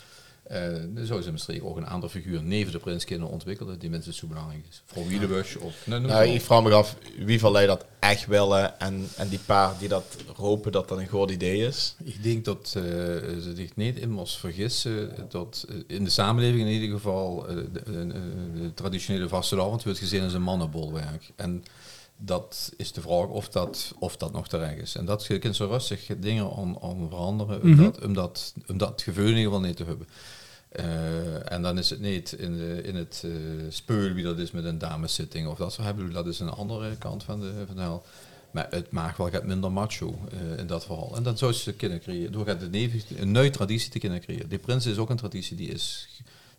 Eh dan zou ze in Maastricht ook een andere figuur neven de prins kunnen ontwikkelen die minstens zo belangrijk is. Vrouw Wiedebusch of... Nou, noem Nou, maar ik vraag me af wie van jullie dat echt willen en, en die paar die dat roepen dat dat een goed idee is. Ik denk dat eh, ze zich niet in moest vergissen dat eh, in de samenleving in ieder geval eh, de, de- de traditionele vastelavond wordt gezien als een mannenbolwerk. En dat is de vraag of dat, of dat nog terecht is. En dat je kunt zo rustig dingen aan, aan veranderen, Mhm. omdat, omdat, omdat het gevoel in ieder geval niet te hebben. Eh, en dan is het niet in, de, in het eh speul wie dat is met een dameszitting of dat soort hebben. Dat is een andere kant van de verhaal. Maar het maakt wel gaat minder macho eh, in dat verhaal. En dat zou ze kunnen creëren. Door gaat het een nieuwe traditie te kunnen creëren. Die prins is ook een traditie die is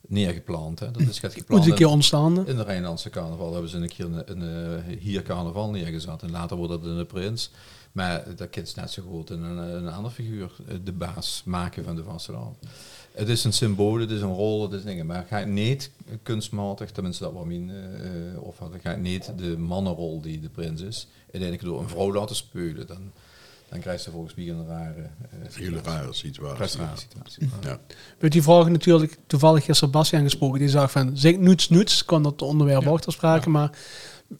neergeplant. Hè. Dat is gaat Moet gepland een keer ontstaan. in de Rijnlandse carnaval. Hebben ze een keer een, een, hier carnaval neergezet. En later wordt het een prins. Maar dat kind is net zo goed in een, een andere figuur de baas maken van de vasteland. Het is een symbool, het is een rol, het is dingen. Maar ga je niet kunstmatig, tenminste dat wat mijn eh, of ga je niet de mannenrol die de prins is, uiteindelijk door een vrouw laten spelen. Dan, dan krijg je volgens mij een rare, eh, Hele rare situatie. rare situatie. Ja. Werd die vraag natuurlijk toevallig gisteren Bastiaan gesproken. Die zag van, zeg noets noets, kan dat onderwerp ook ter sprake. Maar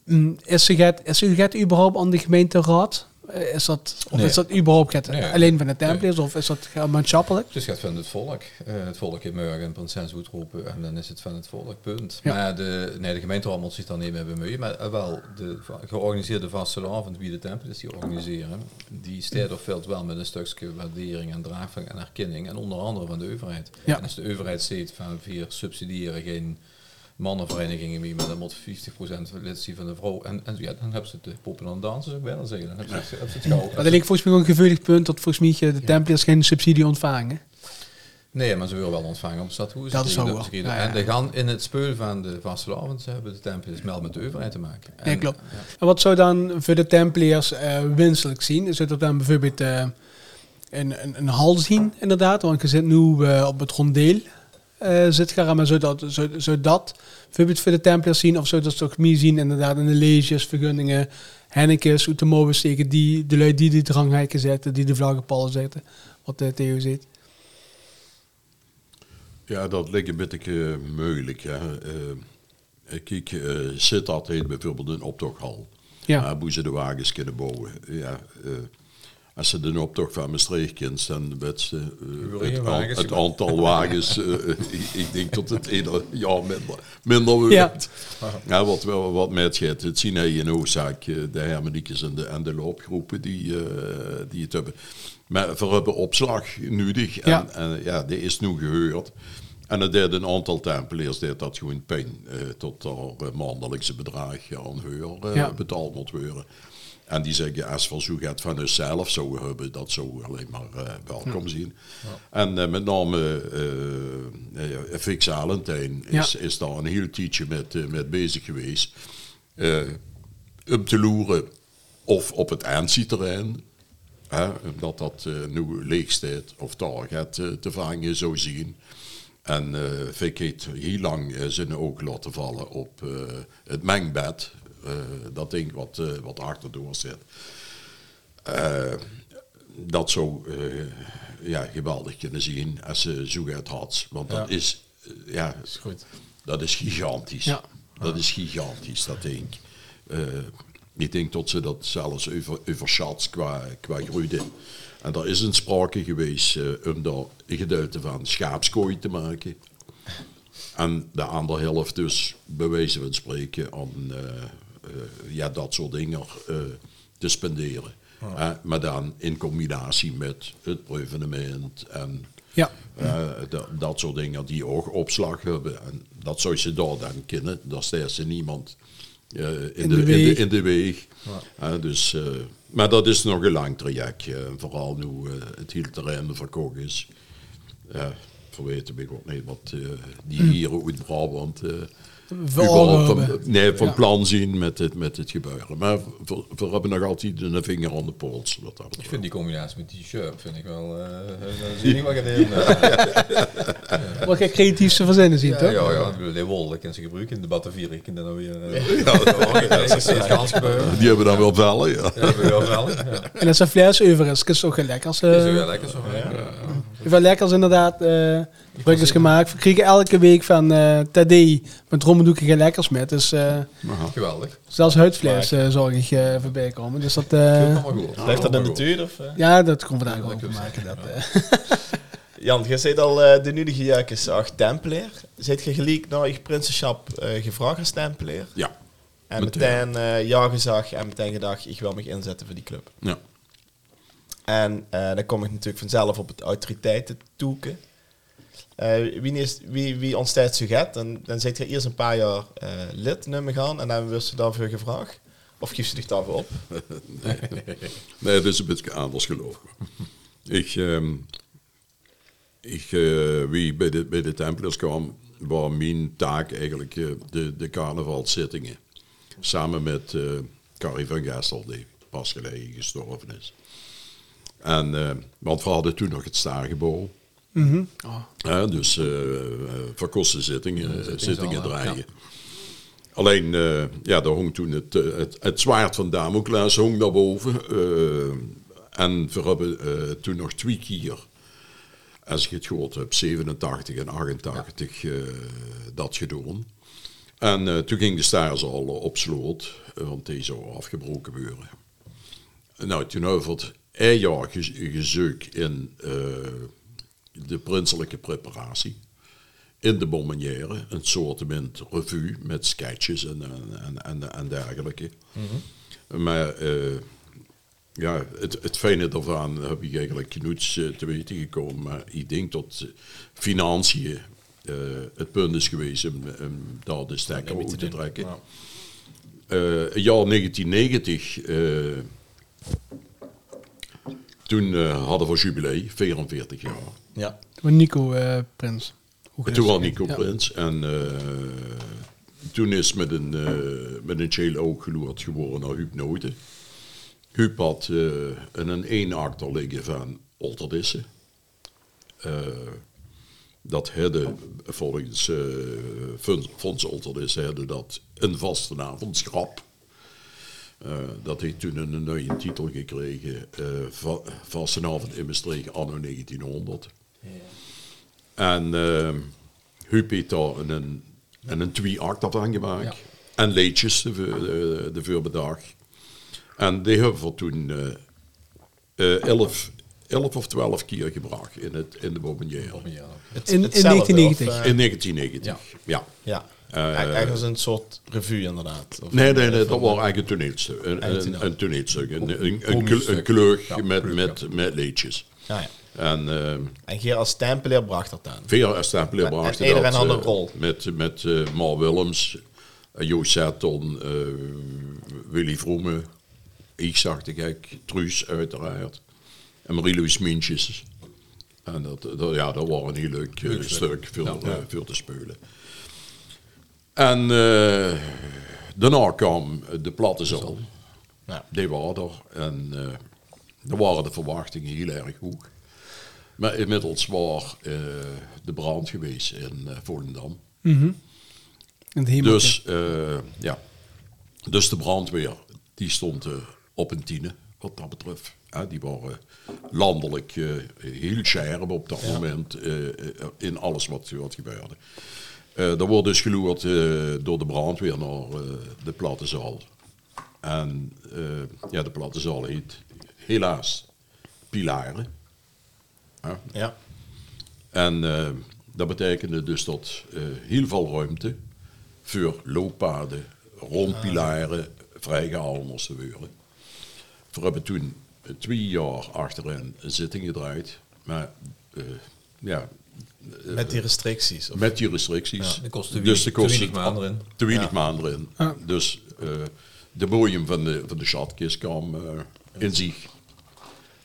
mm, is ze gaat, is u gaat überhaupt aan de gemeenteraad? Eh, Is dat, of Nee. is dat überhaupt gaat, Nee. alleen van de Templiers of is dat maatschappelijk? Dus het gaat van het volk. Eh, het volk in Murgen en Prinses moet roepen en dan is het van het volk, punt. Ja. Maar de, nee, de gemeenteraad moet zich daar niet mee bemoeien. Maar eh, wel, de georganiseerde vastelavond, wie de tempel is die organiseren, die staat of veld wel met een stukje waardering en draagvlak en erkenning. En onder andere van de overheid. Ja. En als de overheid zegt van vier subsidiëren geen mannenverenigingen meer, maar dan moet 50% lid van de vrouw. En, en ja, dan hebben ze de en dansen, zou ik bijna zeggen. Dan hebben ze, hebben ze het gauw. Maar dat ligt volgens mij ook een gevoelig punt dat volgens mij de Templiers geen subsidie ontvangen. Nee, maar ze willen wel ontvangen het stadhuis. Dat is dat wel. Ja, ja. En die gaan in het speel van de vastelavond, ze hebben de tempels meld met de overheid te maken. Ja, En- klopt. ja. En wat zou dan voor de Templiers eh winstelijk zien? Zou dat dan bijvoorbeeld eh, een, een, een hal zien, inderdaad? Want je zit nu eh, op het rondeel. Eh zit gaan, maar zou dat, zou, zou dat bijvoorbeeld voor de Templiers zien? Of zou dat toch meer zien, inderdaad, in de leges, vergunningen, hennekes, mouwen steken, die, de lui die de drangheiken zetten, die de vlaggenpallen zetten? Wat de Theo ziet. Ja, dat lijkt een beetje eh, moeilijk. Ja. Eh, kijk, eh zit dat heet bijvoorbeeld een optochthal. Ja. Hoe ze de wagens kunnen bouwen. Ja, eh, als ze de optocht van Maastricht kent, dan weet ze eh, het, wagens aantal wagens. eh, ik, ik denk dat het ieder jaar minder, minder Ja. wordt. Ja. wat, wel- wat mij het het zien hij in oorzaak eh, de hermeniekjes en de, en de loopgroepen die, eh, die het hebben. Maar we hebben opslag nodig en Ja. en, ja die is nu gehoord. En het deed een aantal tempeliers deed dat gewoon pijn eh, tot er eh, maandelijkse bedrag aan huur eh, Ja. betaald moet worden. En die zeggen, als we zo gaat van zelf zo hebben, dat zou alleen maar eh, welkom zien. En eh, met name eh, Fix Alentijn is, Ja. is daar een heel tijdje met, met bezig geweest. om te loeren of op het ANSI-terrein, dat eh, nu leeg staat, of daar gaat te vangen zou zien. En Vic heeft heel lang zijn oog laten vallen op het mengbed. Eh, dat ding wat, eh, wat achterdoor zit. Eh, dat zou ja, geweldig kunnen zien als ze zo gaat had. Want dat is, ja, is goed. dat is gigantisch. Ja. Dat is gigantisch, dat ding. Ik denk dat ze dat zelfs over, overschat qua, qua groeide. En er is een sprake geweest om daar een gedeelte van schaapskooi te maken. En de andere helft dus, bij wijze van spreken, aan ja, dat soort dingen eh, te spenderen. Eh, maar dan in combinatie met het proevenement en Ja. eh, dat, soort dingen die ook opslag hebben. En dat zou je daar dan kennen. Daar staat ze niemand eh, in, In de, de in, weg. de, in de weg. Eh, dus, eh, maar dat is nog een lang traject. eh, vooral nu eh, het hele terrein verkocht is. Ja, verweten ben ik ook niet wat eh, die hier uit Brabant... eh, van, hebben. nee, van Ja. plan zien met het, met het gebeuren. Maar we, we hebben nog altijd een vinger aan de pols. Wat dat Ik vind die combinatie met die shirt vind ik wel. eh dat zie ik wel gedaan. Wat je creatiefste verzinnen ziet, Ja, toch? ja, ja. Ik die wol, dat kan ze gebruiken in de battenvier. Ik eh, dat. Die hebben dan wel vellen, ja. Dat wel wel. En als er fles over is, ook lekker. Als, Dat is eh, wel lekker zo. Wel lekkers inderdaad. eh brukjes gemaakt. We kregen elke week van eh Tadee met rommeldoekige lekkers met. Dus eh, Geweldig. zelfs huidvlees zorg ik eh voorbij komen. Dus dat, eh, Allemaal goed. Blijft dat in de tuur? Of, ja, dat komt vandaag je maken. Dat. Jan, je zit al eh, de nudige juikens acht Tempelier. Zit je gelijk naar je prinsenschap eh gevraagd als Tempelier? Ja. En Meteen. eh, ja gezag en meteen gedacht, ik wil me inzetten voor die club. Ja. En eh, dan kom ik natuurlijk vanzelf op het autoriteiten toeken. Eh, wie, is, wie, wie ontstaat zo gaat, dan, dan zit je eerst een paar jaar eh, lid nummer gaan en dan wordt ze daarvoor gevraagd. Of geef ze zich daarvoor op. Nee, dat is een beetje anders geloof ik. Ik, ehm, ik wie bij de, bij de Templars kwam, was mijn taak eigenlijk de, de carnavalzittingen. Samen met Carrie van Gestel, die pas geleden gestorven is. En, eh, want we hadden toen nog het Staargebouw. Mhm. Ja, dus eh eh, verkoste zittingen, zittingen draaien. ja. Alleen, eh, ja, daar hong toen het, eh, het, het zwaard van Damocles hong daarboven. eh en we hebben eh, toen nog twee keer, als ik het gehoord heb, 87 en 88 eh, dat gedaan. En eh, toen ging de staarzaal op sloot, want die zou afgebroken worden. Nou, toen hebben we het een jaar ge- gezocht in eh, de prinselijke preparatie. In de Bommenière, een soort revue met sketches en, en, en, en dergelijke. Maar eh, ja, het, het fijne daarvan heb ik eigenlijk genoeg eh, te weten gekomen. Maar ik denk dat eh, financiën eh, het punt is geweest om, om daar de stekker uit te trekken. Ja. Eh, jaar 1990, eh, toen eh, hadden we jubilee, 44 jaar. Ja. Toen Nico eh, Prins. En toen was. Nico Ja. Prins. En eh, toen is met een, uh, met een chill ook geloerd geworden naar Huub Nooten. Huub had eh, een een actor liggen van Olterdissen. Eh, dat hadden volgens eh Fons Olterdissen hadden dat een vastenavondschap. Eh dat heeft toen een nieuwe titel gekregen. eh Va Vastenavond in Maastricht anno 1900. En uh, Huub heeft daar een, een, een twee act aan gemaakt. Ja. En leedjes de, de, de voorbedag. En die hebben we toen eh, eh, elf, elf of twaalf keer gebracht in, het, in de Bobenière. Ja. Het- In- in hetzelfde, 1990. of, eh, In 1990, Ja. ja. ja. Eh, Ergens een soort revue inderdaad. Of- Nee, nee, nee, of- dat was eigenlijk een toneelstuk. Een, een, een toneelstuk. Een, Ja, met, met, ja. met leedjes. Ja, ja. En uh, En Geer als stempelier bracht dat aan. Via Stempelen En- bracht en dat, had een eh, rol. Met, met eh Mar Willems, uh, Joost eh, Willy Vroemen, ik zag de gek, Truus uiteraard. En Marie-Louise Mintjes. En dat, dat, ja, dat was een heel leuk, eh, Leuk stuk, veel, Ja. eh, veel te spelen. En eh, daarna kwam de platte zaal. Ja. Die waren er. En eh daar waren de verwachtingen heel erg hoog. Maar inmiddels was eh, de brand geweest in Volendam. In het hemeltje. Dus, eh, ja. dus de brandweer, die stond op een tienen, wat dat betreft. Hè, die waren landelijk eh, heel scherp op dat moment in alles wat, wat gebeurde. Eh er wordt dus geloerd eh, door de brandweer naar eh, de platte zaal. En ja, de platte zaal heet helaas pilaren. Ja. En dat betekende dus dat heel veel ruimte voor looppaden, rondpilaren vrijgehaald moesten worden. We hebben toen twee jaar achterin een zitting gedraaid. Maar ja, Met die restricties. Of, met die restricties. Ja, de kost te dus de kost te weinig maanden erin. Te weinig Ja. maanden. Ja. Dus eh, de bodem van de, van de schatkist kwam eh, in zich.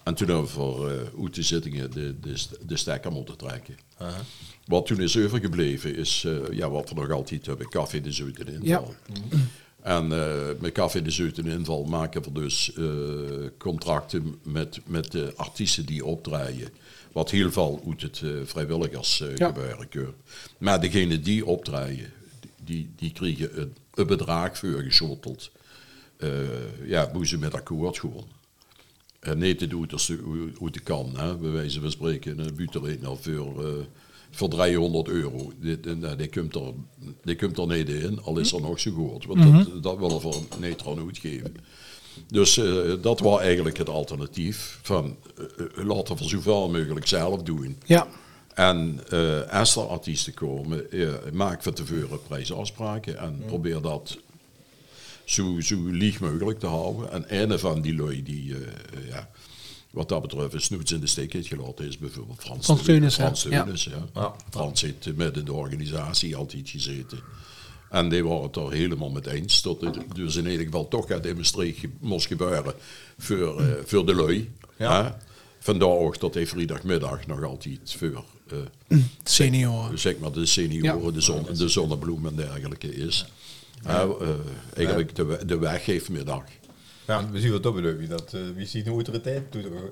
En toen hebben we voor eh uit de zittingen de, de, de stekker moeten trekken. Aha. Wat toen is overgebleven is, eh, ja, wat we nog altijd hebben, Café de Zuid in inval. En eh, met Café de Zuid in inval maken we dus eh, contracten met, met de artiesten die opdraaien. Wat heel veel uit het eh, vrijwilligers eh gebeuren. Maar degene die opdraaien, die, die kregen een, een bedrag voor geschotteld. Eh, ja, moesten met akkoord gewoon. En niet te doen als hoe hoe het kan. Hè? Bij wijze van spreken, een buterijn al voor, eh, voor 300 euro. Die, die, nou, die, komt er, die komt er niet in, al is er nog zo goed. Want dat, dat willen we voor Netron uitgeven. Dus eh, dat was eigenlijk het alternatief. Van, eh, eh, laten we zoveel mogelijk zelf doen. Ja. En eh als er artiesten komen, eh, maak van tevoren prijsafspraken en probeer dat zo, zo lieg mogelijk te houden. En een van die lui die, ja, wat dat betreft, een snoets in de steek heeft gelaten, is bijvoorbeeld Frans, Frans Teunis? Frans Ja. Teunis, ja. Frans heeft met in de organisatie altijd gezeten. En die waren het er helemaal mee eens. Dat het dus in ieder geval toch gaat demonstreren moest gebeuren voor, eh, voor de lui. Ja. hè. Vandaar ook dat hij vrijdagmiddag nog altijd voor eh, Senioren. zeg maar de senioren, Ja. de, zon, de zonnebloem en dergelijke is. Ja, eh, eigenlijk de, de weggeefmiddag. Ja. We zien wat dat bedoelt, dat uh, wie ziet een autoriteit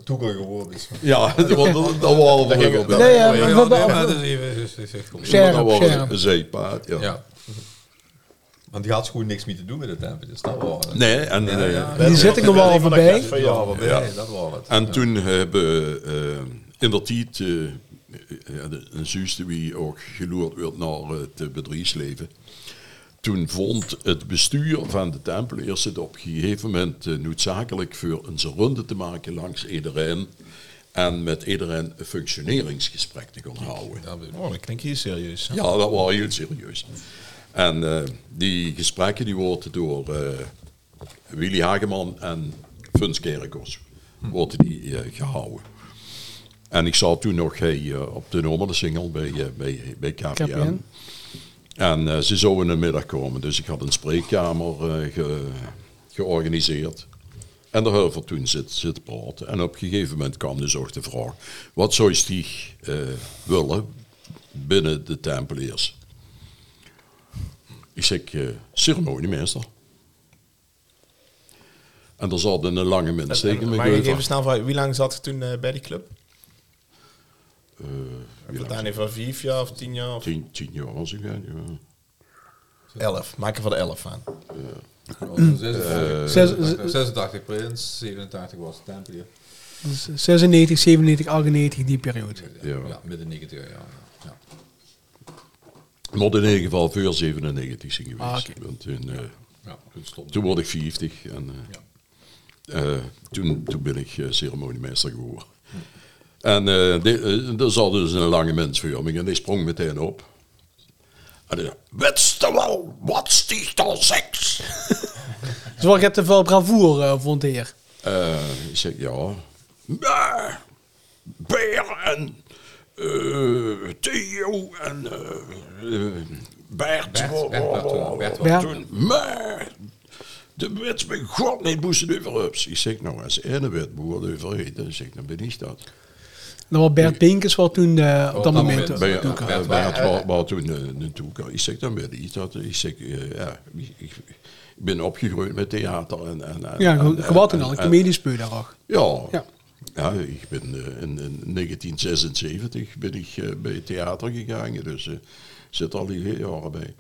toegang geworden is. Ja, want dat dat waren we ging ook het- bij. Nee, ja, dat is even... Scherp, dat was scherp. een zeepaard, ja. Want die had gewoon niks meer te doen met de tempel. Dus dat was het. Nee, en, Ja, eh, ja. Die zit ik nog wel voorbij. Ja, dat was het. En toen hebben eh in dat tijd, eh, ja, de- een zuster wie ook geloerd werd naar het bedrijfsleven. Toen vond het bestuur van de Tempeliers het op een gegeven moment noodzakelijk voor een ronde te maken langs iedereen. En met iedereen een functioneringsgesprek te gaan houden. Ja, we- Oh, dat klinkt hier serieus. hè? Ja, dat was heel serieus. En eh, die gesprekken die worden door eh, Willy Hageman en Funs Kerkers worden die eh, gehouden. En ik zat toen nog hey, op de nummer de single bij, bij, bij KPN. KPN. En ze zouden in de middag komen, dus ik had een spreekkamer ge- georganiseerd. En daar hebben we toen zitten, zitten praten. En op een gegeven moment kwam dus ook de vraag: wat zou Stieg eh, willen binnen de Tempeliers? Ik zeg: eh, ceremoniemeester. En er zat een lange mens tegen me. Maar even snel vragen, wie lang zat je toen eh, bij die club? Eh, lang daar niet van vijf jaar of tien jaar? Of tien, tien jaar was ik. Ja. elf? Maak er van de elf aan. 86 Zes- 86 Prins, 87 was het tempel. Dus 96, 97, 98, die periode. Ja. Ja, midden 90 jaar. Ja. Maar in ieder geval voor 97 zijn geweest. Ah. Want toen, eh, Ja, toen stond toen word ik 50 en eh, eh, toen, toen ben ik eh, ceremoniemeester geworden. En eh eh, er zat dus een lange mensvorming en die sprong meteen op. En die zei, wist wel wat sticht al seks? Dus wat je te veel bravoer, eh, vond de heer. Eh, ik zeg, ja. Maar, Beer en eh, Theo en eh, eh, Bert. Bert, wa- Bert, wa- Bert, wa- Bert, wa- Bert. toen, Maar, de wet bij God niet moesten overhups. Ik zeg, nou, als ene wet worden overheid, dan zeg ik, dan ben ik dat. Dat was Bert Pinkers, wat toen eh, op dat moment... eh, Bert, toen Bert. Bert wa- was toen eh, naartoe kwam. Ik zeg, dan ben ik dat. Ik zeg, eh, ja, ik, ik- ik ben opgegroeid met theater. En, en, en, Ja, al een en- comediespeur daar ook. Ja. Ja. ik ben eh, in, in 1976 ben ik eh, bij het theater gegaan, dus eh zit al die jaren bij.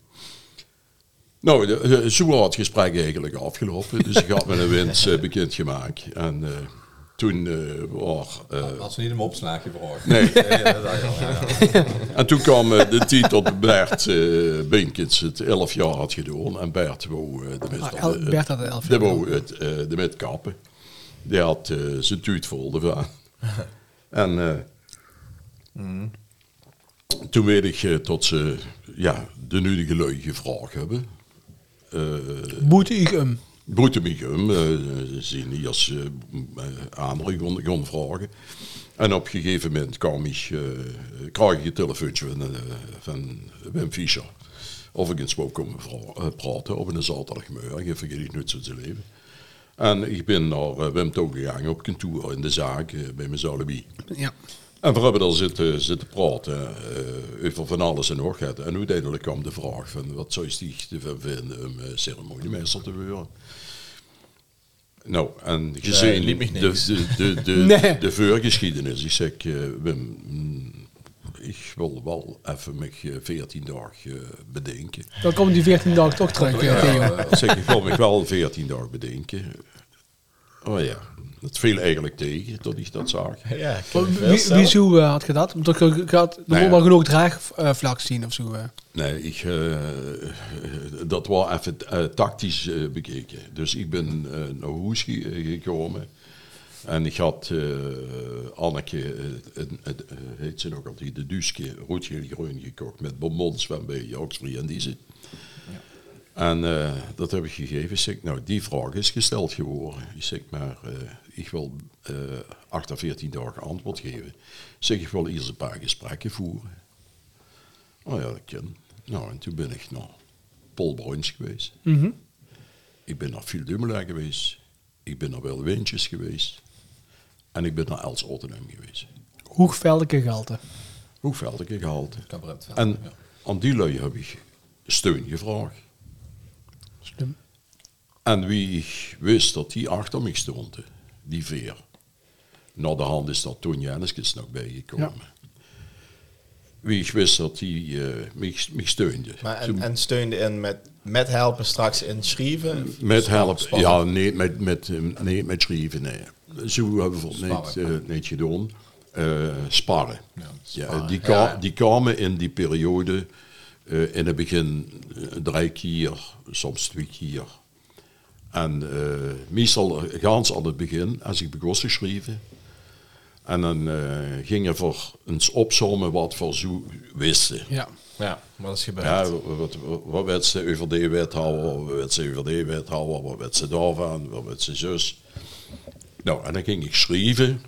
Nou, de, de, zo was het gesprek eigenlijk afgelopen, dus ik had mijn winst eh, bekendgemaakt. En eh, toen eh was... eh, Had ze niet een opslag gevraagd. Nee. Ik en toen kwam de tijd dat Bert eh Binkens het 11 jaar had gedaan. En Bert wou de met, Ah, Bert had het elf de jaar wou het, eh, de met kappen. Die had eh, zijn tuut vol ervan. en eh, toen weet ik eh, tot ze ja, de nudige lui gevraagd hebben. Eh, Boete ik hem. Boetemigum, uh, zien die als uh, anderen gaan, vragen. En op een gegeven moment kwam ik, uh, kreeg ik een telefoontje van, uh, van Wim Fischer. Of ik eens wou komen uh, praten op een zaterdagmiddag, ik vergeet ik nooit zo te leven. En ik ben naar uh, Wim toe gegaan op kantoor in de zaak uh, bij mijn alibi. Ja. En we hebben daar zitten, zitten praten uh, over van alles en nog. wat. En uiteindelijk kwam de vraag van wat zou je ervan vinden om uh, ceremoniemeester te worden. Nou, en gezien de, de, de, de, Nee. de voorgeschiedenis, ik zeg, uh, Wim, mm, ik wil wel even me 14 dagen bedenken. Dan komt die 14 dagen toch terug, eh, Theo. Ik zeg, ik wil me wel 14 dagen bedenken. Oh ja, het viel eigenlijk tegen tot ik dat zag. Ja, ik Wie, wie zo eh, had je dat? Omdat je gaat, er Nee. wel genoeg draagvlak zien of zo. eh. Nee, ik, eh, dat was even eh, tactisch eh, bekeken. Dus ik ben eh, naar Hoes ge- eh, gekomen. En ik had eh, Anneke, eh, heet ze nog altijd, de Duske, roodgeel groen gekocht met bonbons van bij Oxfree en Diezen. En eh, dat heb ik gegeven. Ik zeg, nou, die vraag is gesteld geworden. Ik zeg, maar ik wil eh 8 à 14 dagen antwoord geven. Ik zeg, ik wil eerst een paar gesprekken voeren. Oh ja, dat kan. Nou, en toen ben ik naar Paul Bruins geweest. Mhm. Ik ben naar Phil Dumoulin geweest. Ik ben naar Wel Wintjes geweest. En ik ben naar Els Ottenham geweest. Hoogveldelijke gehalte. Gehaald? Cabaretveld, En ja. aan die lui heb ik steun gevraagd. Slim. En wie ik wist dat die achter me stond, die veer. Na de hand is dat Toon Janneskes nog bijgekomen. Wie ik wist dat die mij, mij steunde. Maar en, Toen- en steunde in met, met helpen straks in schrijven? Met help, Spannend. ja, nee, met, met, eh, nee, met schrijven, nee. Zo hebben we het niet, Sparren. eh, niet gedaan. Eh, sparren. Ja, die, ka- ja. die kwamen in die periode eh, in het begin drie keer, soms twee keer. En eh, meestal gaan ze aan het begin, als ik begon te schrijven. En dan gingen we eens opzommen wat we zo wisten. Ja. Ja, wat is gebeurd? Ja, wat, wat, wat werd ze over die wethouder, wat werd ze over die wethouder, wat werd ze daarvan, wat werd ze zus. Nou, en dan ging ik schrijven.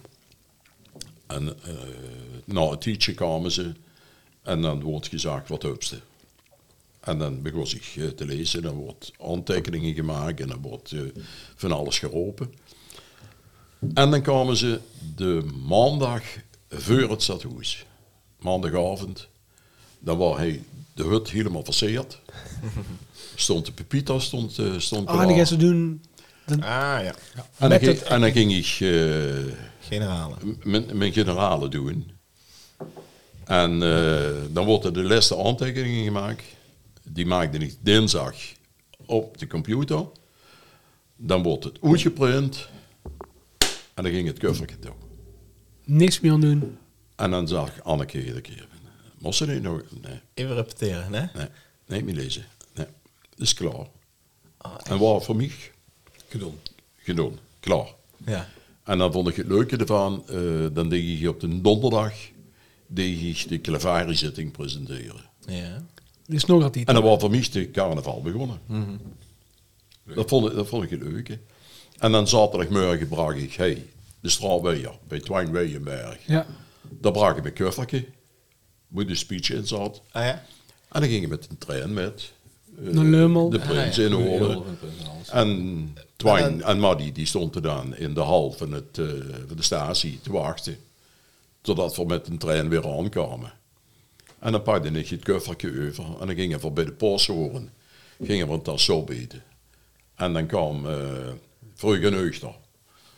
En eh na een tijdje kwamen ze. En dan wordt gezegd, wat ze? En dan begon ik eh, te lezen. Dan wordt aantekeningen gemaakt en dan wordt eh, van alles geroepen. En dan kwamen ze de maandag voor het stadhuis. Maandagavond. Dan was hij de hut helemaal versierd. Stond de pepita stond, stond Ah, die gaan ze doen. Ah ja, En dan, ging, het- en dan ging ik eh, generalen. mijn, mijn generalen doen. En eh, dan worden de laatste aantekeningen gemaakt. Die maakte ik dinsdag op de computer. Dan wordt het uitgeprint. En dan ging het coverje toe. Niks meer aan doen. En dan zag ik Anneke iedere keer. Moest ze niet nog? Nee, Even repeteren, hè? nee, nee, niet lezen. Nee, dat is klaar. Ah, En wat voor mij? Gedaan. Gedaan, klaar. Ja. En dan vond ik het leuke ervan, eh, dan deed ik op de donderdag deed ik de Clavari-zitting presenteren. ja. Is nog altijd. En dan was voor mij de carnaval begonnen. dat, vond ik, dat vond ik het leuke. En dan zaterdagmorgen bracht ik, hey, de straatweer bij Twijn Weyenberg. Ja. Daar bracht ik mijn koffertje, waar de speech in zat. Ah ja? En dan ging ik met een trein met. Eh, Naar Leumel. De prins in Hoorn. En Twijn en Maddy die stonden dan in de hal van, het, eh, van de statie te wachten. Totdat we met een trein weer aankwamen. En dan pakte ik het koffertje over. En dan gingen we bij de posthoren. Gingen we een tas zo beten. En dan kwam uh, Vreugde Neugter.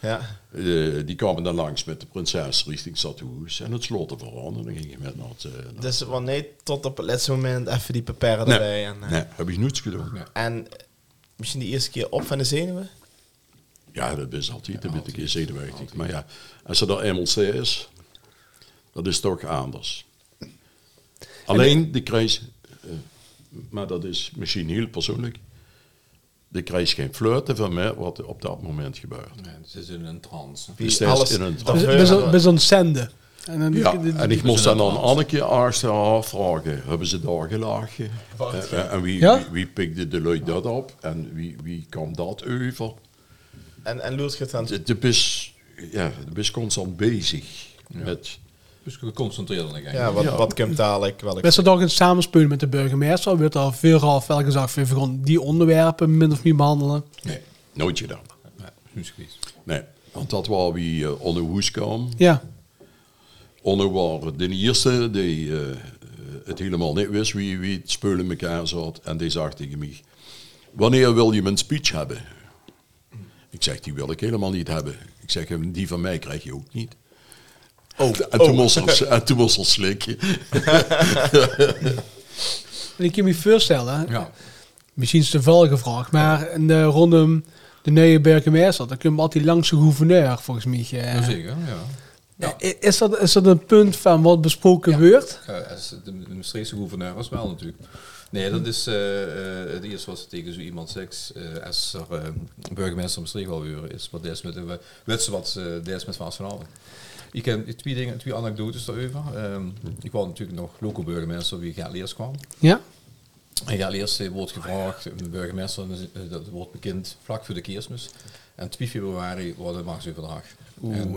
Ja. Eh, die kwamen dan langs met de prinses richting Stadhuis. En het sloten vooraan. En dan ging je met naar het... naar- Dus wanneer tot op het laatste moment even die papieren nee, erbij. En, eh, nee, heb ik niets gedaan. Nee. en misschien die eerste keer op van de zenuwen? Ja, dat is altijd een beetje zenuwachtig. Maar ja, als er eenmaal is, dat is toch anders. Alleen, de krijg, maar dat is misschien heel persoonlijk, de krijg geen fluiten van mij wat er op dat moment gebeurt. Nee, het is in een trance. Dus is in een het zenden. En dan Ja, die- die- en ik moest dan een aan trance. Anneke achteraf vragen, hebben ze daar gelachen? Eh, eh, en wie, Ja? wie, wie pikte de lui dat op? En wie, wie kwam dat over? En, en Loert gaat dan... Je je bent ja, je bent constant bezig met... Dus geconcentreerd aan de gang. Ja, wat, Ja. wat komt dadelijk? Welk... Best wel toch een samenspelen met de burgemeester. Wordt al veel af welke zag we gewoon die onderwerpen min of meer behandelen. Nee, Nooit gedaan. nee. Nee, want dat was wie uh, Onno Hoes kwam. Ja. Onno was de eerste die eh, het helemaal niet wist wie, wie het spul in elkaar zat. En die zei tegen mij, wanneer wil je mijn speech hebben? Ik zeg, die wil ik helemaal niet hebben. Ik zeg, die van mij krijg je ook niet. Oh, toen moest er slikken. En ik kan me voorstellen, Ja. misschien is het een vuil gevraagd, maar in de rondom de nieuwe burgemeester, dan kun je altijd langs de gouverneur, volgens mij. eh. Jazeker, ja. Is dat, is dat een punt van wat besproken wordt? Ja, als de, de Maastrichtse gouverneur was wel natuurlijk. Nee, dat is eh, eh, het eerste wat ze tegen zo iemand zegt. eh, als er eh, burgemeester Maastricht wil worden, is wat is met de wetsen wat eh deze met Vastenavond. Ik heb twee dingen, twee anekdotes daarover. Ehm, ik was natuurlijk nog local burgemeester wie Gert Leers kwam. Ja? En Gert Leers eh, wordt gevraagd, de burgemeester, eh, dat wordt bekend vlak voor de kerstmis. En 2 februari wordt de machtsoverdrag. En,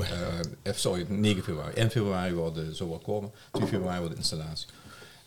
eh, sorry, 9 februari. 1 februari wordt de zo wat komen, 2 februari wordt de installatie.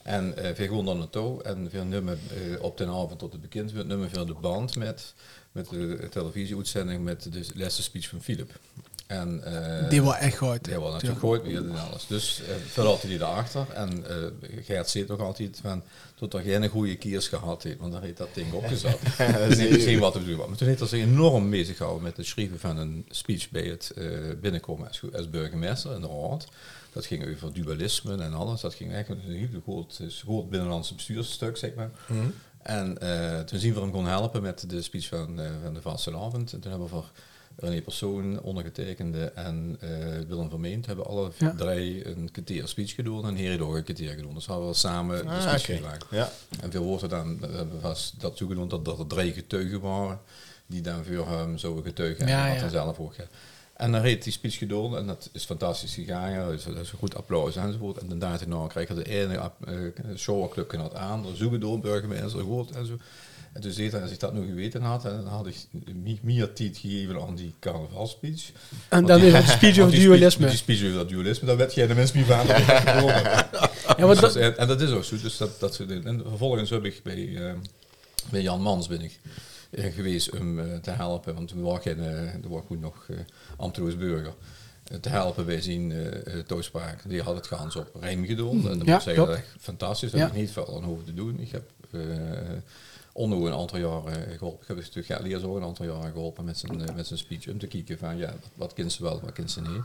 En eh we gaan dan naartoe en we nemen eh, op de avond tot het bekend wordt, nemen we de band met, met de televisieuitzending met de laatste speech van Philip. En, eh, Die was echt goed. die was natuurlijk gooit weer en alles. Dus uh, veel had hij erachter. En eh Gert zit nog altijd van, tot er geen goede kiers gehad heeft, want dan heeft dat ding opgezet. en ik zie wat we doen. Maar toen heeft hij zich enorm bezig gehouden met het schrijven van een speech bij het eh, binnenkomen als, als burgemeester in de raad. Dat ging over dualisme en alles. Dat ging eigenlijk een heel groot, groot binnenlandse bestuursstuk, zeg maar. En eh, toen zien we hem gewoon helpen met de speech van, eh, van de Vastelavond. En toen hebben we voor René Persoon, ondergetekende en eh, Willem Vermeend hebben alle Ja. drie een kwartier speech gedaan en Heri ook een kwartier gedaan. Dus hadden we samen de Ah, speech oké. gemaakt. Ja. En veel woorden dan eh, was dat toegenomen dat, dat er drie getuigen waren die dan voor hem zouden getuigen Ja, en ja. dan zelf ook. En dan heeft die speech gedaan en dat is fantastisch gegaan. Ja, dus dat is een goed applaus enzovoort. En daarna kreeg hij de ene had aan, er zoeken door burgemeester gehoord en zei hij, als ik dat nog geweten had, dan had ik meer tijd gegeven aan die carnavalspeech. En dan is het speech speech- dualisme. Die speech over dat dualisme, daar werd jij de mensen niet van. Ja, Dus, dat, en, en dat is ook zo. Dus dat, dat. En vervolgens heb ik bij, eh, bij Jan Mans ben ik eh, geweest om eh, te helpen. Want toen was er was goed nog uh, burger. te helpen bij zijn toespraak. Die had het gans op Rijm gedaan. En dat Ja, moet zeggen, klopt. echt fantastisch. Daar Ja. heb ik niet veel aan hoeven te doen. Ik heb Onno een aantal jaren eh, geholpen. Ik heb natuurlijk Leers ook een aantal jaren geholpen met zijn, eh, met zijn speech. Om te kijken van ja, wat, wat kind ze wel, wat kind ze niet.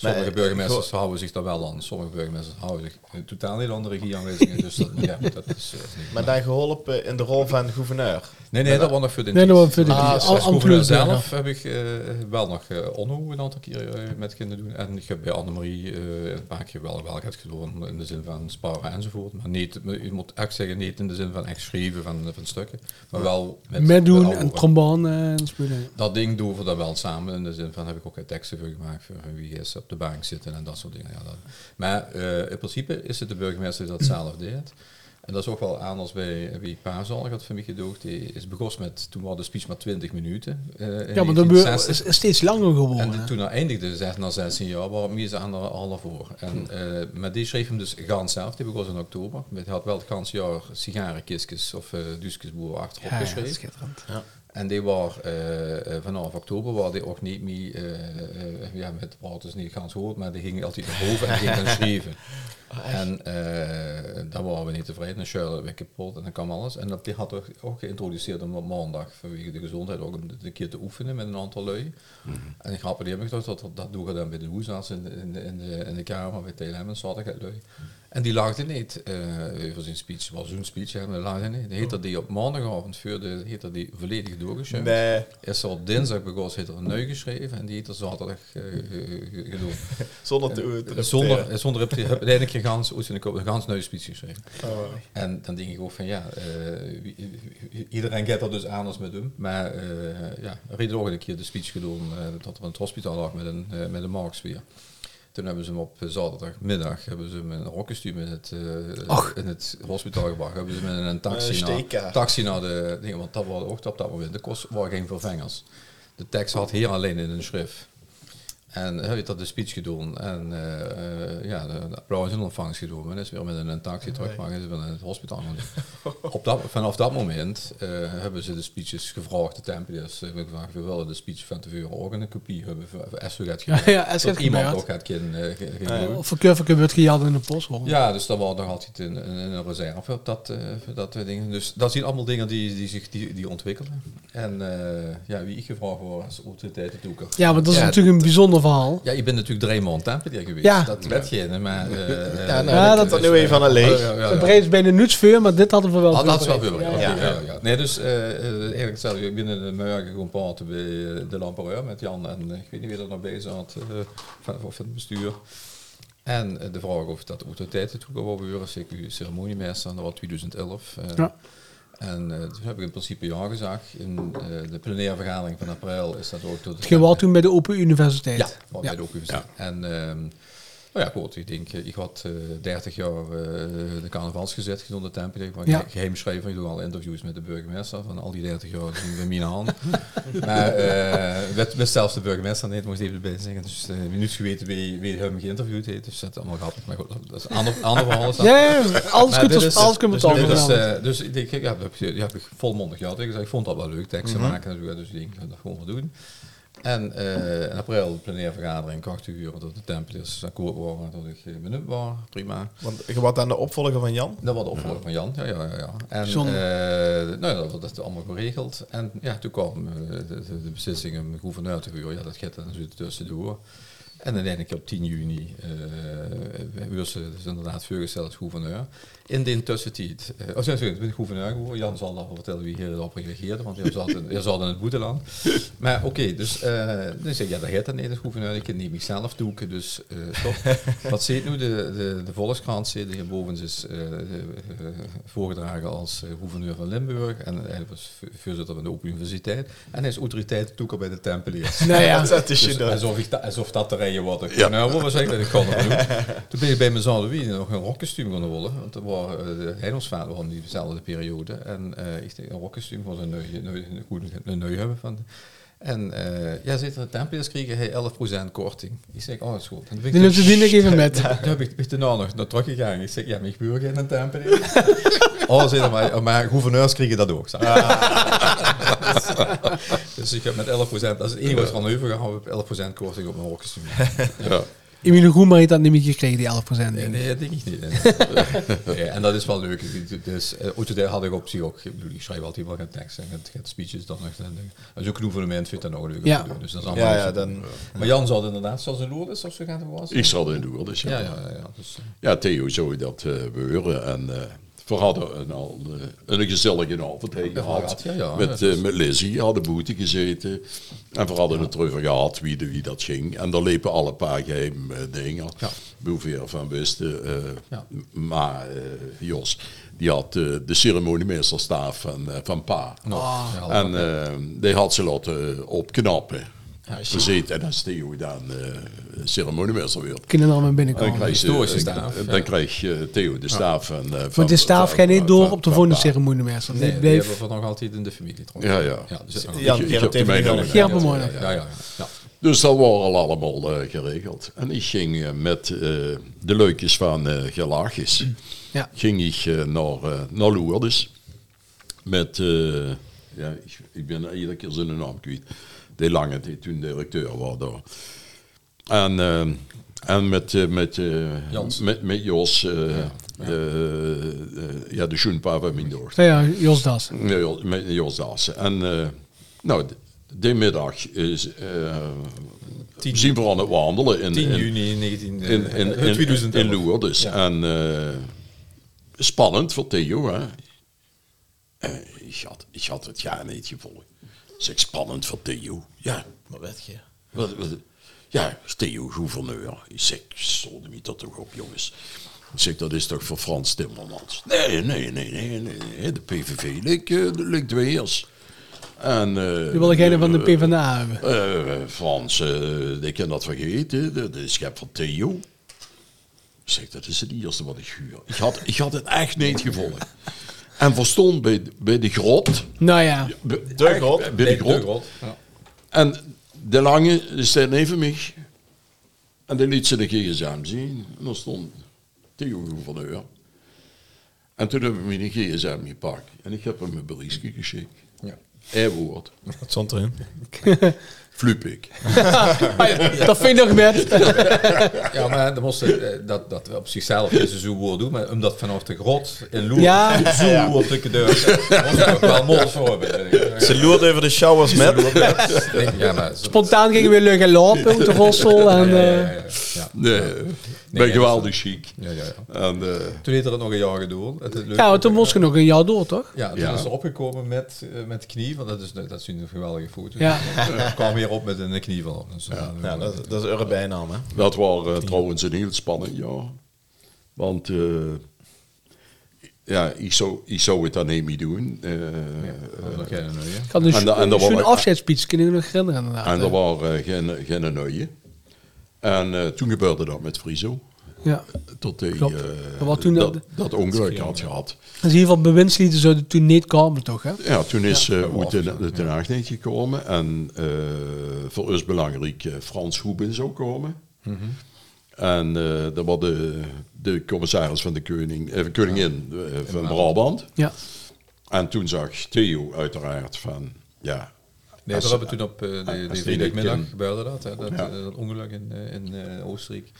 Sommige Maar, eh, burgemeesters houden zich daar wel aan. Sommige burgemeesters houden zich eh, totaal niet aan de regieaanwijzingen. dus dat, ja, dat is eh, niet Maar dan geholpen in de rol van gouverneur. Nee, nee, dat was nog voor de Nee, dat was voor de- Ah, als gouverneur zelf heb ik wel nog onno een aantal keer met kinderen doen. En ik heb bij Annemarie eh een paar keer wel wel gehad gedaan in de zin van sparen enzovoort. Maar niet, je moet echt zeggen, niet in de zin van echt schrijven van, van stukken. Maar wel met, met en trombone en spelen. dat ding doen we dan wel samen. In de zin van heb ik ook teksten voor gemaakt voor wie is op de bank zitten en dat soort dingen. Ja, dat. Maar eh, in principe is het de burgemeester die dat zelf deed. En dat is ook wel anders bij wie Paasal had van mij gedoogd. Die is begonnen met, toen was de speech maar 20 minuten. eh, in Ja, maar 1960. is, is steeds langer geworden. En de- toen hij eindigde, zeg, na 16 jaar, waren we aan alle voor. En, eh, maar die schreef hem dus gans zelf, die begon in oktober. Hij had wel het ganse jaar sigarenkistjes of uh, duskesboer achterop ja, ja, geschreven. schitterend. En die was eh, eh, vanaf oktober was die ook niet meer, eh, ja, met is niet gans gehoord, maar die ging altijd naar boven en ging dan schrijven. en eh daar waren we niet tevreden. En Charlotte werd kapot en dan kwam alles. En dat, die had ook, ook geïntroduceerd om op maandag vanwege de gezondheid ook om een keer te oefenen met een aantal lui. En ik grappig, die heb ik gedacht, dat, dat doen we dan bij de hoesarts in de, in de, in de, in de kamer, bij TLM, zat ik het lui. En die laagde niet eh over zijn speech, was zo'n speech, hè, maar die laagde niet. Die heette die op maandagavond voor de, die volledig doorgeschreven. Nee, Eerst op dinsdag begon heeft er een nieuw geschreven en die heeft er zaterdag eh, ge- ge- gedaan. zonder te, te Zonder, zonder heb je keer gans, oefen ik op een gans nieuwe speech geschreven. Oh, En dan denk ik ook van ja, eh, iedereen gaat er dus anders met hem. Maar eh ja, er heeft ook een keer de speech gedaan eh, dat er in het hospitaal lag met een, eh, met een marksfeer. Toen hebben ze hem op zaterdagmiddag hebben ze hem in een rokkenstuur in het, eh, in het hospitaal gebracht. Hebben ze hem in een taxi, Een naar, taxi naar de dingen, want dat was ook op dat moment. De kost waren geen vervangers. De tekst had hier alleen in een schrift. En heb je dat de speech gedaan en eh, eh, ja, de, de applaus in ontvangst gedaan. En is weer met een taxi terug, maar is weer naar het hospitaal. Op dat, vanaf dat moment eh, hebben ze de speeches gevraagd, de tempeliers, hebben gevraagd, we willen de speech van tevoren ook een kopie hebben, als we gaat Ja, ja, als dat het iemand ook gaat kunnen ja. Of verkeurverkeer wordt gejat in de post. hoor. Ja, dus dat was nog altijd een, een, een reserve op dat, eh, dat eh, dingen. Dus dat zijn allemaal dingen die, die zich die, die ontwikkelen. En eh, ja, wie ik gevraagd word als autoriteitentoeker. Ja, want dat is Ja, natuurlijk een bijzonder ander verhaal. Ja, je bent natuurlijk drie maanden tempelier geweest. Ja. Dat weet je, hè, maar... eh, eh, Ja, nou, Ja, dat dat- er nu even aan een leeg. Oh, ja, ja, Het ja. breed is bijna niets veel, maar dit hadden we wel Ah, dat is wel veel. Ja, Ja, ja. ja, ja, ja. Nee, dus eh, eh, eigenlijk hetzelfde. Ik ben in de morgen gewoon praten bij eh, de lampereur met Jan en eh, ik weet niet wie er nog bij zat, eh, van, of het bestuur. En eh, de vraag of dat de autoriteiten toe gaan worden, is ik uw ceremoniemeester, dat was 2011. eh, Ja. En eh, toen heb ik in principe ja gezegd. In eh, de plenaire vergadering van april is dat ook tot Het ging wel toen bij de Open Universiteit. ja, Ja. bij de ook gezegd. En ehm, nou ja, goed, ik denk, eh, ik had eh 30 jaar eh, de carnavalsgezet de tempel. Ik Ja. geheim schrijver, ik doe al interviews met de burgemeester van al die 30 jaar zien we mijn hand. maar eh zelfs de burgemeester niet, moest even erbij zeggen. Dus eh nu is geweten wie, wie hem geïnterviewd heeft, dus dat is allemaal grappig. Maar goed, dat is ander, ander verhaal. Ja, ja, alles Maar kunt is- alles kunnen we dus, over eh, dus ik denk, ja, dat heb, ik- die heb ik volmondig gehad. Ik, vond dat wel leuk, teksten Mhm. maken en zo. Dus ik denk, ik ga dat gewoon wel doen. En eh, in april, de plenaire vergadering, 80 uur, dat de tempeliers akkoord waren, dat ik eh, benieuwd was. Prima. Want je wordt aan de opvolger van Jan. Dat was de opvolger van Jan, ja, ja, ja. ja. En eh, nou, ja, dat is allemaal geregeld. En ja, toen kwam eh, de, de, beslissing om de gouverneur te huren. Ja, dat gaat dan zo tussendoor. En uiteindelijk op 10 juni uh, werd ze dus inderdaad voorgesteld als gouverneur. In de tussentijd, uh, oh sorry, ik ben gouverneur geworden. Jan zal wel vertellen wie hierop reageerde, want hij zat in, hij zat in het boeteland. Maar oké, dus, uh, dus ik ja, dat heet dan niet als gouverneur. Ik niet mezelf doeken, dus uh. Wat zit nu de, de, de Volkskrant, zit hierboven is uh, voorgedragen als gouverneur van Limburg. En hij was voorzitter van de Open Universiteit. En hij is autoriteit toeker bij de Tempeliers. Nou ja. dat is Dus je alsof, ik da, alsof dat de reden wat ik ja. nou, wat was ik dat ik kan doen. Toen ben ik bij mijn Zalewien nog een rokkostuum gaan willen. Want er uh, de Heinelsvader van die dezelfde periode. En uh, ik denk, een rokkostuum was een neu, hebben van. En uh, ja, zit er een tempeliers kregen hij 11% korting. Ik zeg, oh, dat is goed. En dan heb je die even met. Toen heb ik, ik daarna nog naar teruggegaan. Ik zeg, ja, mijn buur in een tempelier. oh, zei maar, maar gouverneurs kregen dat ook. dus ik heb met 11%, dat is het enige wat van overgegaan, heb 11% korting op mijn rokkostuum. ja. Emilie Groenmaar heeft dat niet meer gekregen, die 11%. Nee, nee, dat denk ik niet. ja, en dat is wel leuk. Dus uh, had ik op zich ook. Ik, bedoel, ik schrijf altijd wel geen tekst en het gaat speeches dan nog. En zo'n gouvernement vindt dat nog leuk ja. doen. Dus dat is allemaal ja, ja, dan, maar Jan zal inderdaad, zoals in Lourdes of zo gaan was. Ik zal in Lourdes, ja. Ja, ja, ja, ja, dus, ja Theo zou dat uh, beuren en... Uh, we hadden een, al, een gezellige avond gehad. Ja, ja, met, uh, met Lizzie, hadden boete gezeten. En we hadden het erover gehad wie, de, wie dat ging. En daar liepen alle paar geheim uh, dingen. Ja. Hoeveel van wisten. Uh. Maar Jos, die had de ceremoniemeesterstaaf van, van Pa. Oh, en die had ze laten opknappen. Ja, gezeten en als Theo dan uh, ceremoniemeester werd. Kunnen maar binnenkomen. Dan krijg je, staaf, dan, dan krijg je Theo de staaf van... Uh, Want de staaf gaat niet door op de volgende ceremoniemeester. Nee, die hebben we nog altijd in de familie. Ja, ja. ja, dus ja ik, ik heb Ja, ja, ja, ja, ja. Dus dat waren al allemaal uh, geregeld. En ik ging uh, met uh, de leukjes van uh, Gelagis, ja. ging ik naar, naar Lourdes. Met, ja, ik, ik ben iedere keer zijn naam kwijt. De Lange, die toen directeur was daar. En, uh, en met, uh, met, uh, met, met Jos, ja, ja. De, ja, de schoenpa van mijn dochter. Ja, Jos Das. Ja, met Jos Das. En nou, die middag is, Tien, zien we aan het wandelen in, 10 juni 19, in, in, in, 2011. in Lourdes. Ja. En spannend voor Theo, hè. ik, had, ik had het jaar niet gevolgd. Zeg, spannend voor Theo. Ja. Maar weet je? Wat, wat, ja, Theo gouverneur. Ik zeg, me dat toch op, jongens. Ik zeg, dat is toch voor Frans Timmermans? Nee, nee, nee, nee, nee. De PVV ligt, uh, ligt weers. En, uh, wil geen van de PvdA hebben. Uh, Frans, uh, ik kan dat vergeten. Dat is schep van Theo. Ik zeg, dat is het eerste wat ik huur. Ik had, ik had het echt niet gevolgd. En verstond bij, bij de grot. Nou ja. Bij de grot. Bij de grot. De grot. Ja. En de lange staat even mij. En die liet ze de gsm zien. En dan stond Theo gouverneur. En toen heb ik mijn gsm gepakt. En ik heb hem een berichtje geschikt. Ja. Hij woord. Wat stond erin? Flupik. Ah, Dat vind ik nog met. Ja, maar dan moest, eh, dat, dat op zichzelf is een zo woord doen, maar om dat vanaf de grot in Loer Ja. zo op de deur, was toch wel mooi voor. Ze loert over de showers met. Ja, maar Spontaan gingen we liggen lopen op de Rossel. En, ja, ja, eh, ja, ja. Ja. Nee, ben ja, geweldig chic. Ja, ja, ja. En, eh, Toen heeft er het nog een jaar gedaan. Het is leuk. ja, toen moest je nog een jaar door, toch? Ja, toen Ja. is ze opgekomen met, eh, met knie, want dat is, dat is een geweldige foto. Ja. Ik kwam weer op met een knie van. Dus, eh, Ja, dat, dat is Urban naam, hè. dat was trouwens een heel spannend jaar. Want eh, ja, ik zou, ik zou het dan niet meer doen. Eh, ja, dat was had een En en dat zo'n was- afscheidsspeech, kun je me nog herinneren en er waren geen, geen. En eh, toen gebeurde dat met Friso. Ja. Tot hij eh, Dat toen dat, ongeluk had gehad. Dus in ieder geval bewindslieden zouden toen niet komen, toch? Hè? Ja, toen is Ja, eh uit de, de Den Haag niet gekomen. En eh, voor ons belangrijk, eh, Frans Hoeben zou komen. Mhm. En eh dat was de, de commissaris van de koning, eh, koningin eh, van Brabant. Ja. En toen zag Theo uiteraard van, ja... Nee, als- we hebben toen op eh, de, als de die vrijdagmiddag gebeurde dat, hè, dat, Ja. eh, dat ongeluk in, eh, in eh, Oostenrijk.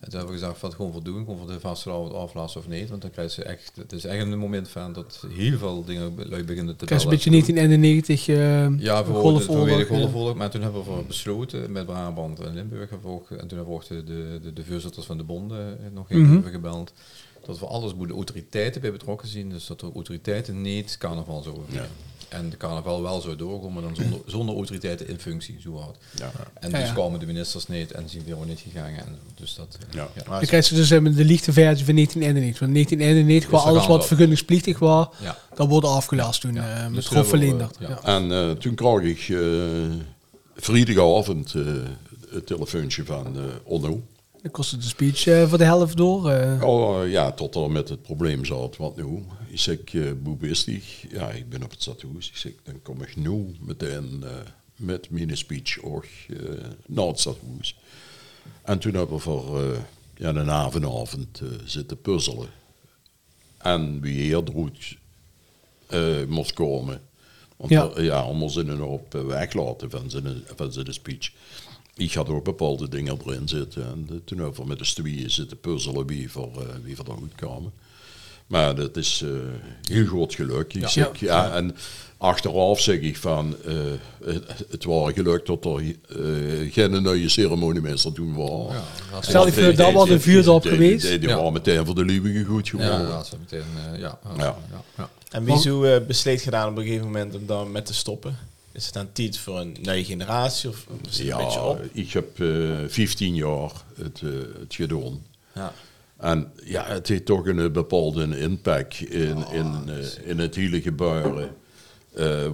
En toen hebben we gezegd van het gewoon voldoen, gewoon voor de vastelavond aflassen of niet. Want dan krijg je echt, het is echt een moment van dat heel veel dingen lui beginnen te Krijg je bellen. een beetje 1991 eh Ja, voor de, golfoorlog, de golfoorlog. Maar toen hebben we voor besloten met Brabant en Limburg. ook- En toen hebben we ook de, de, de, de voorzitters van de bonden nog even Mhm. gebeld. Dat we alles moeten autoriteiten bij betrokken zien. Dus dat de autoriteiten niet carnaval zouden Ja. En de carnaval wel zo doorgaan, maar dan zonder, zonder autoriteiten in functie, zo hard. Ja. En dus ja. kwamen de ministers niet en zijn weer niet gegaan. En dus dat, eh, Ja. ja. Dan krijg je dus eh, de lichte versie van 1991. Want 1991 was dan alles wat vergunningsplichtig was, Ja. dat wordt afgelast toen Ja. eh, met Dus eh, Ja. ja. En eh, toen kreeg ik uh, vrijdagavond eh, het telefoontje van Onno. Dan kostte de speech eh, voor de helft door. eh. Oh eh, ja, tot er met het probleem zat. Wat nu? Ik zeg, uh, Boe Bistig, ja, ik ben op het stadhuis. Ik zeg, dan kom ik nu meteen met mijn speech ook naar het stadhuis. En toen hebben we voor ja, een avondavond zitten puzzelen. En wie hier droeg moest komen. Want Ja. ja, om ons in een hoop eh, weglaten van zijn, van zijn speech. Ik had ook bepaalde dingen erin zitten. En toen hebben we met de studie zitten puzzelen wie voor, eh, wie voor er goed kwamen. Maar dat is eh, heel groot geluk. Ik Ja. zeg, ja. en achteraf zeg ik van, eh, het, het was geluk dat er eh, geen nieuwe ceremoniemeester toen was. Ja, Stel je voor, dat was een Die- die- geweest. Die, die Ja. waren meteen voor de lievigen goed ja, geworden. dat is meteen, eh, ja, ja, Ja. ja, ja. En wie zo besleet gedaan op een gegeven moment om daar met te stoppen? Is het dan tijd voor een nieuwe generatie of is het een beetje Ja, op? ik heb eh 15 jaar het, eh, het gedaan. Ja. En ja, het heeft toch een bepaalde impact in, in, eh, in het hele gebeuren.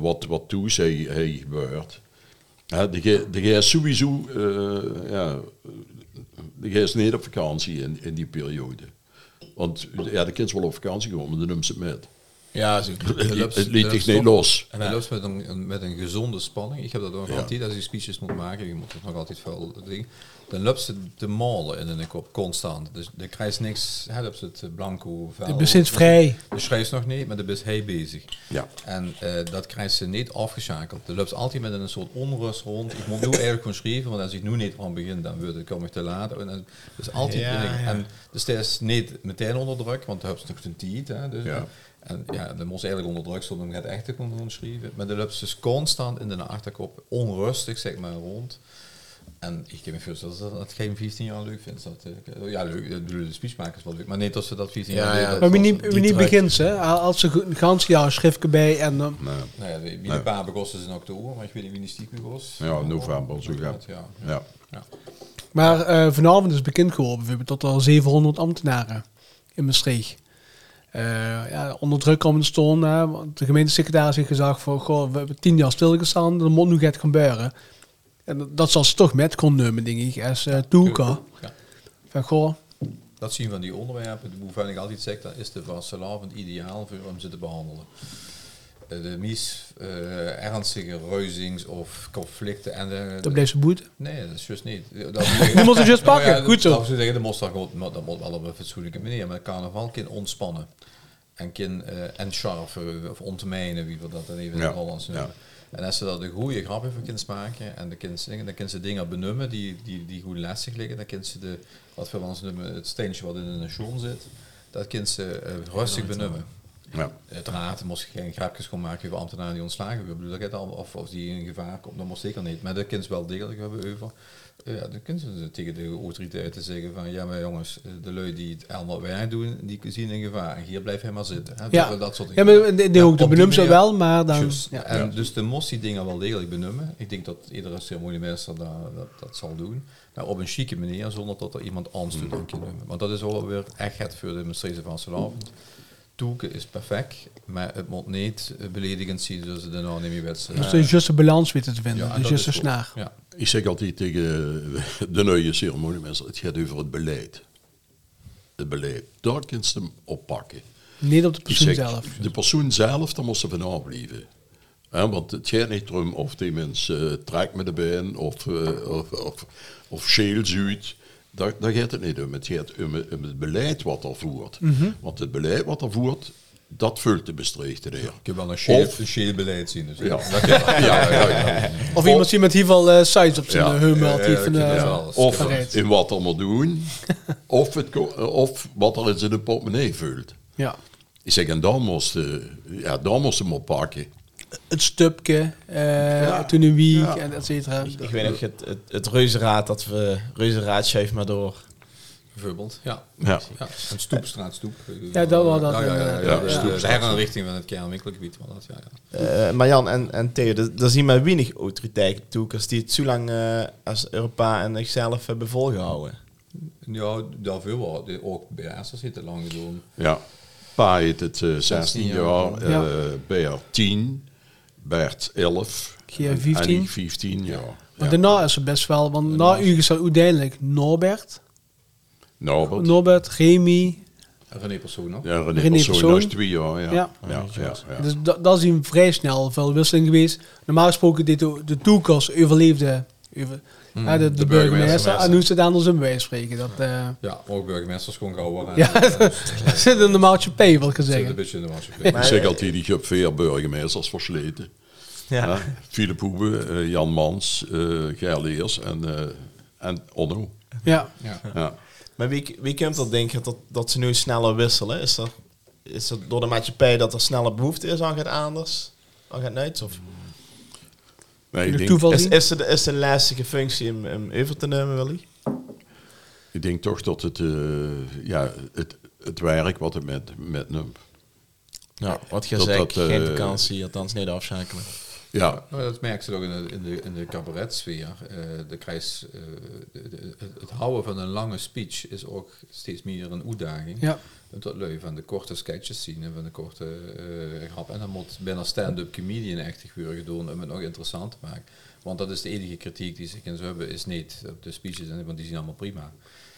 Wat, wat toen zei hij gebeurt. Ja, de, de is sowieso, ja, de is niet op vakantie in, in die periode. Want ja, de kinderen wel op vakantie komen, maar dan nemen ze het met. Ja, zo. Het, loopt- het liet de zich niet los. En hij loopt met een, een- met een gezonde spanning. Ik heb dat ook nog Ja. altijd, als je speeches moet maken, je moet het nog altijd veel dingen. Dan loopt ze te malen in een kop, constant. Dus dan krijg je niks, heb ze het blanco vel. De bezit vrij. De schrijft nog niet, maar dan is hij bezig. Ja. En eh, dat krijgt ze niet afgeschakeld. Er loopt ze altijd met een soort onrust rond. Ik moet nu eigenlijk gewoon schrijven, want als ik nu niet aan begin, dan word ik, te laat. En, dus altijd Ja, ik-. En dus is niet meteen onder druk, want dan heb je nog een tijd. Hè, dus, Ja. En ja, dan moest eigenlijk onder druk stonden om het echt te kunnen schrijven. Maar dan loopt dus constant in de achterkop onrustig, zeg maar, rond. En ik kan me voorstellen dat dat geen 15 jaar leuk vindt. Dat, eh, ja, leuk, ik bedoel, de speechmakers wel leuk, maar niet dat ze dat 15 Ja, jaar ja. leuk- dat Maar wie niet, wie niet begint, hè? Als ze een gans jaar schriftje bij en dan... Nee. Nou ja, wie de paar begossen is in oktober, maar ik weet niet wie die stiekem was. Ja, november, zo Ja, gaat ja. Ja. Maar eh, vanavond is bekend geworden bijvoorbeeld dat er 700 ambtenaren in Maastricht eh, ja, onder druk komen te staan. hè, want de gemeentesecretaris heeft gezegd van, goh, we hebben tien jaar stilgestaan, er moet nu gaat gebeuren. En dat- dat zal ze toch met kon nemen, denk ik, als uh, toeka. Ja. Van, goh, Dat zien van die onderwerpen, hoeveel ik altijd zeg, dat is de vastelavond ideaal voor om ze te behandelen. Eh, De meest eh, ernstige ruizings of conflicten en de, dat blijft ze boeten. Nee, dat is juist niet. Dat, Die moeten ze juist pakken, Nou ja, goed zo. Dat, dat, zeggen, dat, maar dat moet wel op een fatsoenlijke manier. Maar carnaval kan ontspannen. En kan eh en of ontmijnen, wie we dat dan even in Ja, het Hollands noemen. En als ze dat een goede grap even kunnen maken en dan kunnen ze, dan kunnen ze dingen benummen die, die, die goed lastig liggen. Dan kunnen ze de, wat we ons noemen, het steentje wat in een nation zit, dat kunnen ze rustig benummen. Ja. Uiteraard moest je geen grapjes gaan maken over ambtenaren die ontslagen worden, of, of die in gevaar komt, dat moest zeker niet. Maar dat kunnen ze wel degelijk hebben over. Eh, ja, dan kunnen ze tegen de autoriteiten zeggen van ja maar jongens, eh, de lui die het allemaal werk doen, die zien in gevaar. En hier blijft hij maar zitten. Hè? Ja. Dat soort Ja, maar de, de, ook, de op die benoem ze wel, maar dan... Ja. En dus de mos die dingen wel degelijk benummen. Ik denk dat iedere ceremoniemeester dat, dat, dat zal doen. Maar op een chique manier, zonder dat er iemand anders doet nemen. Want dat is ook weer echt het voor de administratie van vanavond. Toeken is perfect, maar het moet niet beledigend zijn zoals ze de nou niet meer wedstrijd. Dus de juiste balans weten te vinden. Ja, dus dat juiste is snaar. Ja. Ik zeg altijd tegen de nieuwe ceremoniemeester, het gaat over het beleid. Het beleid, daar kun je hem oppakken. Niet op de persoon zeg, zelf. De persoon zelf, daar moest ze van afblijven. Hè, want het gaat niet erom of die mensen uh, trekt met de been of, eh, of, of, of scheel. Daar, daar gaat het niet om. Het gaat om, om het beleid wat er voert. Mhm. Want het beleid wat er voert, dat vult de bestreekte de heer. Ik heb wel een shale, Of- een shale beleid zien. Dus Ja. dat kan wel. Ja, ja, ja. Of iemand die met in ieder geval eh, size op zijn Ja. dat van, kan eh, wel. Of in wat er moet doen, of, het, of wat er in zijn portemonnee vult. ja. Ik zeg, en dan moest, eh, ja, dan moest hem oppakken. Het stupje, eh, toen een week Ja. en et cetera. Ik weet nog, het, het, het reuzenraad, dat we reuzenraad schuift maar door. Bijvoorbeeld, ja. Ja. ja. Een stoep, straatstoep. Ja, dat was dat, Ja, ja, ja, ja, de- stoep, herinrichting van het kernwinkelgebied. dat, ja, ja. Eh Marjan en, en Theo, er zien maar weinig autoriteiten toe, als die het zo lang eh, als Europa en zichzelf hebben volgehouden. Ja, daarvoor wel. De- Ook bij Asters heeft het lang gedaan. Ja. Pa heeft het eh, 16 jaar. jaar, eh Ja. Bert 10, Bert 11 Gia en 15. ik 15 jaar. Maar Ja. daarna is er best wel, want na u is er uiteindelijk Norbert, Norbert, Norbert, Remy. René Persoon ja, René, René Persoon, Persoon. dat is twee jaar. Ja. Ja. Ja. Ja, ja, Dus dat, dat is hier vrij snel veel wisseling geweest. Normaal gesproken dit de, de toekomst overleefde over, hè, de, de, burgemeester. burgemeester. En nu is het anders in bij spreken. Dat, eh Ja, ook burgemeesters gewoon gauw worden. Ja, dat zit in de maatschappij, wil ik zit een zeggen. beetje in de maatschappij. Ik zeg altijd, ik heb veel burgemeesters versleten. Ja. Ja. Philip Hoebe, eh, Jan Mans, eh Ger Leers en, eh en Onno. Ja. Ja. Ja. Maar wie, wie komt er denken dat, dat ze nu sneller wisselen? Is er, is er door de maatschappij dat er sneller behoefte is aan het anders? Aan het niets? Of Nee, ik De denk, toeval is, is, de, is de lastige functie om, om over te nemen, Willy? ik denk toch dat het, eh, ja, het, het werk wat het met, met hem. Ja, wat je zegt, dat, eh, geen vakantie, althans niet afschakelen. Ja, Nou, dat merk je ook in de, in de, in de cabaretsfeer. Eh de krijs, eh, de- de- het, het houden van een lange speech is ook steeds meer een uitdaging. Ja. Dat lui van de korte sketches zien en van de korte eh grap. En dan moet bijna stand-up comedian echt gebeuren gedaan om het nog interessant te maken. Want dat is de enige kritiek die ze zo hebben, is niet op de speeches, want die zijn allemaal prima.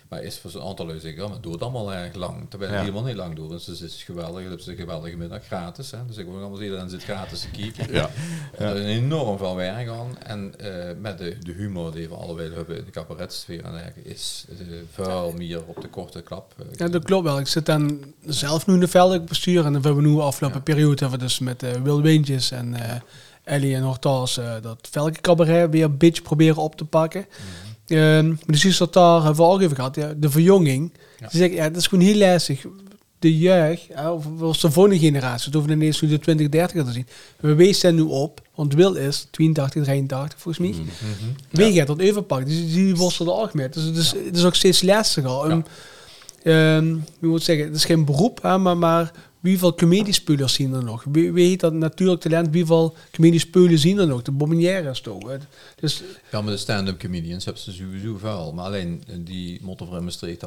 Maar is voor zo'n aantal lui zeggen, ja, maar doe het allemaal erg lang. Terwijl het Ja. helemaal niet lang door is. Dus het is geweldig. Je hebt een geweldige middag gratis. Hè. Dus ik wil allemaal iedereen zit gratis te kijken. ja. Er is enorm veel werk aan. En eh, met de, de humor die we allebei hebben in de cabaretsfeer en dergelijke, is uh, veel meer op de korte klap. eh, Ja, dat klopt wel. Ik zit dan zelf nu in de veldelijk bestuur. En we hebben nu de afgelopen Ja. periode hebben we dus met Wil Windjes en eh Ellie en Hortas eh, dat velke cabaret weer een beetje proberen op te pakken. Ehm, maar dus is dat daar hebben we al even gehad. Ja, de verjonging. Ja. Die zegt, ja, dat is gewoon heel lastig. De jeugd, ja, of of de volgende generatie, het hoeven ineens nu de 20, 30 te zien. We wezen nu op, want Wil is 82, 83 volgens mij. Mhm. Wie gaat dat overpakken? Dus die worstelen er ook mee. Dus het is, het is ook steeds lastiger. om, ehm, hoe moet zeggen, het is geen beroep, hè, maar, maar wieveel comediespelers zien er nog? Wie, wie heet dat natuurlijk talent? Wieveel comediespelers zien er nog? De Bombonières toch? hè? Dus Ja, maar de stand-up comedians hebben ze sowieso wel. Maar alleen eh, die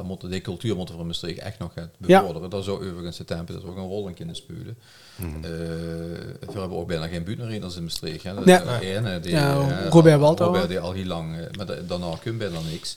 moeten, die cultuur Maastricht echt nog gaan Ja. bevorderen. Dat zou overigens de tempo dat ook een rol in kunnen spelen. Mhm. Eh, we hebben ook bijna geen buurtreders in Maastricht. Hè. Dat Ja. ene die, Ja, eh, Robert al- Waldhauer. Robert die al heel lang, eh, maar da- daarna kun je bijna niks.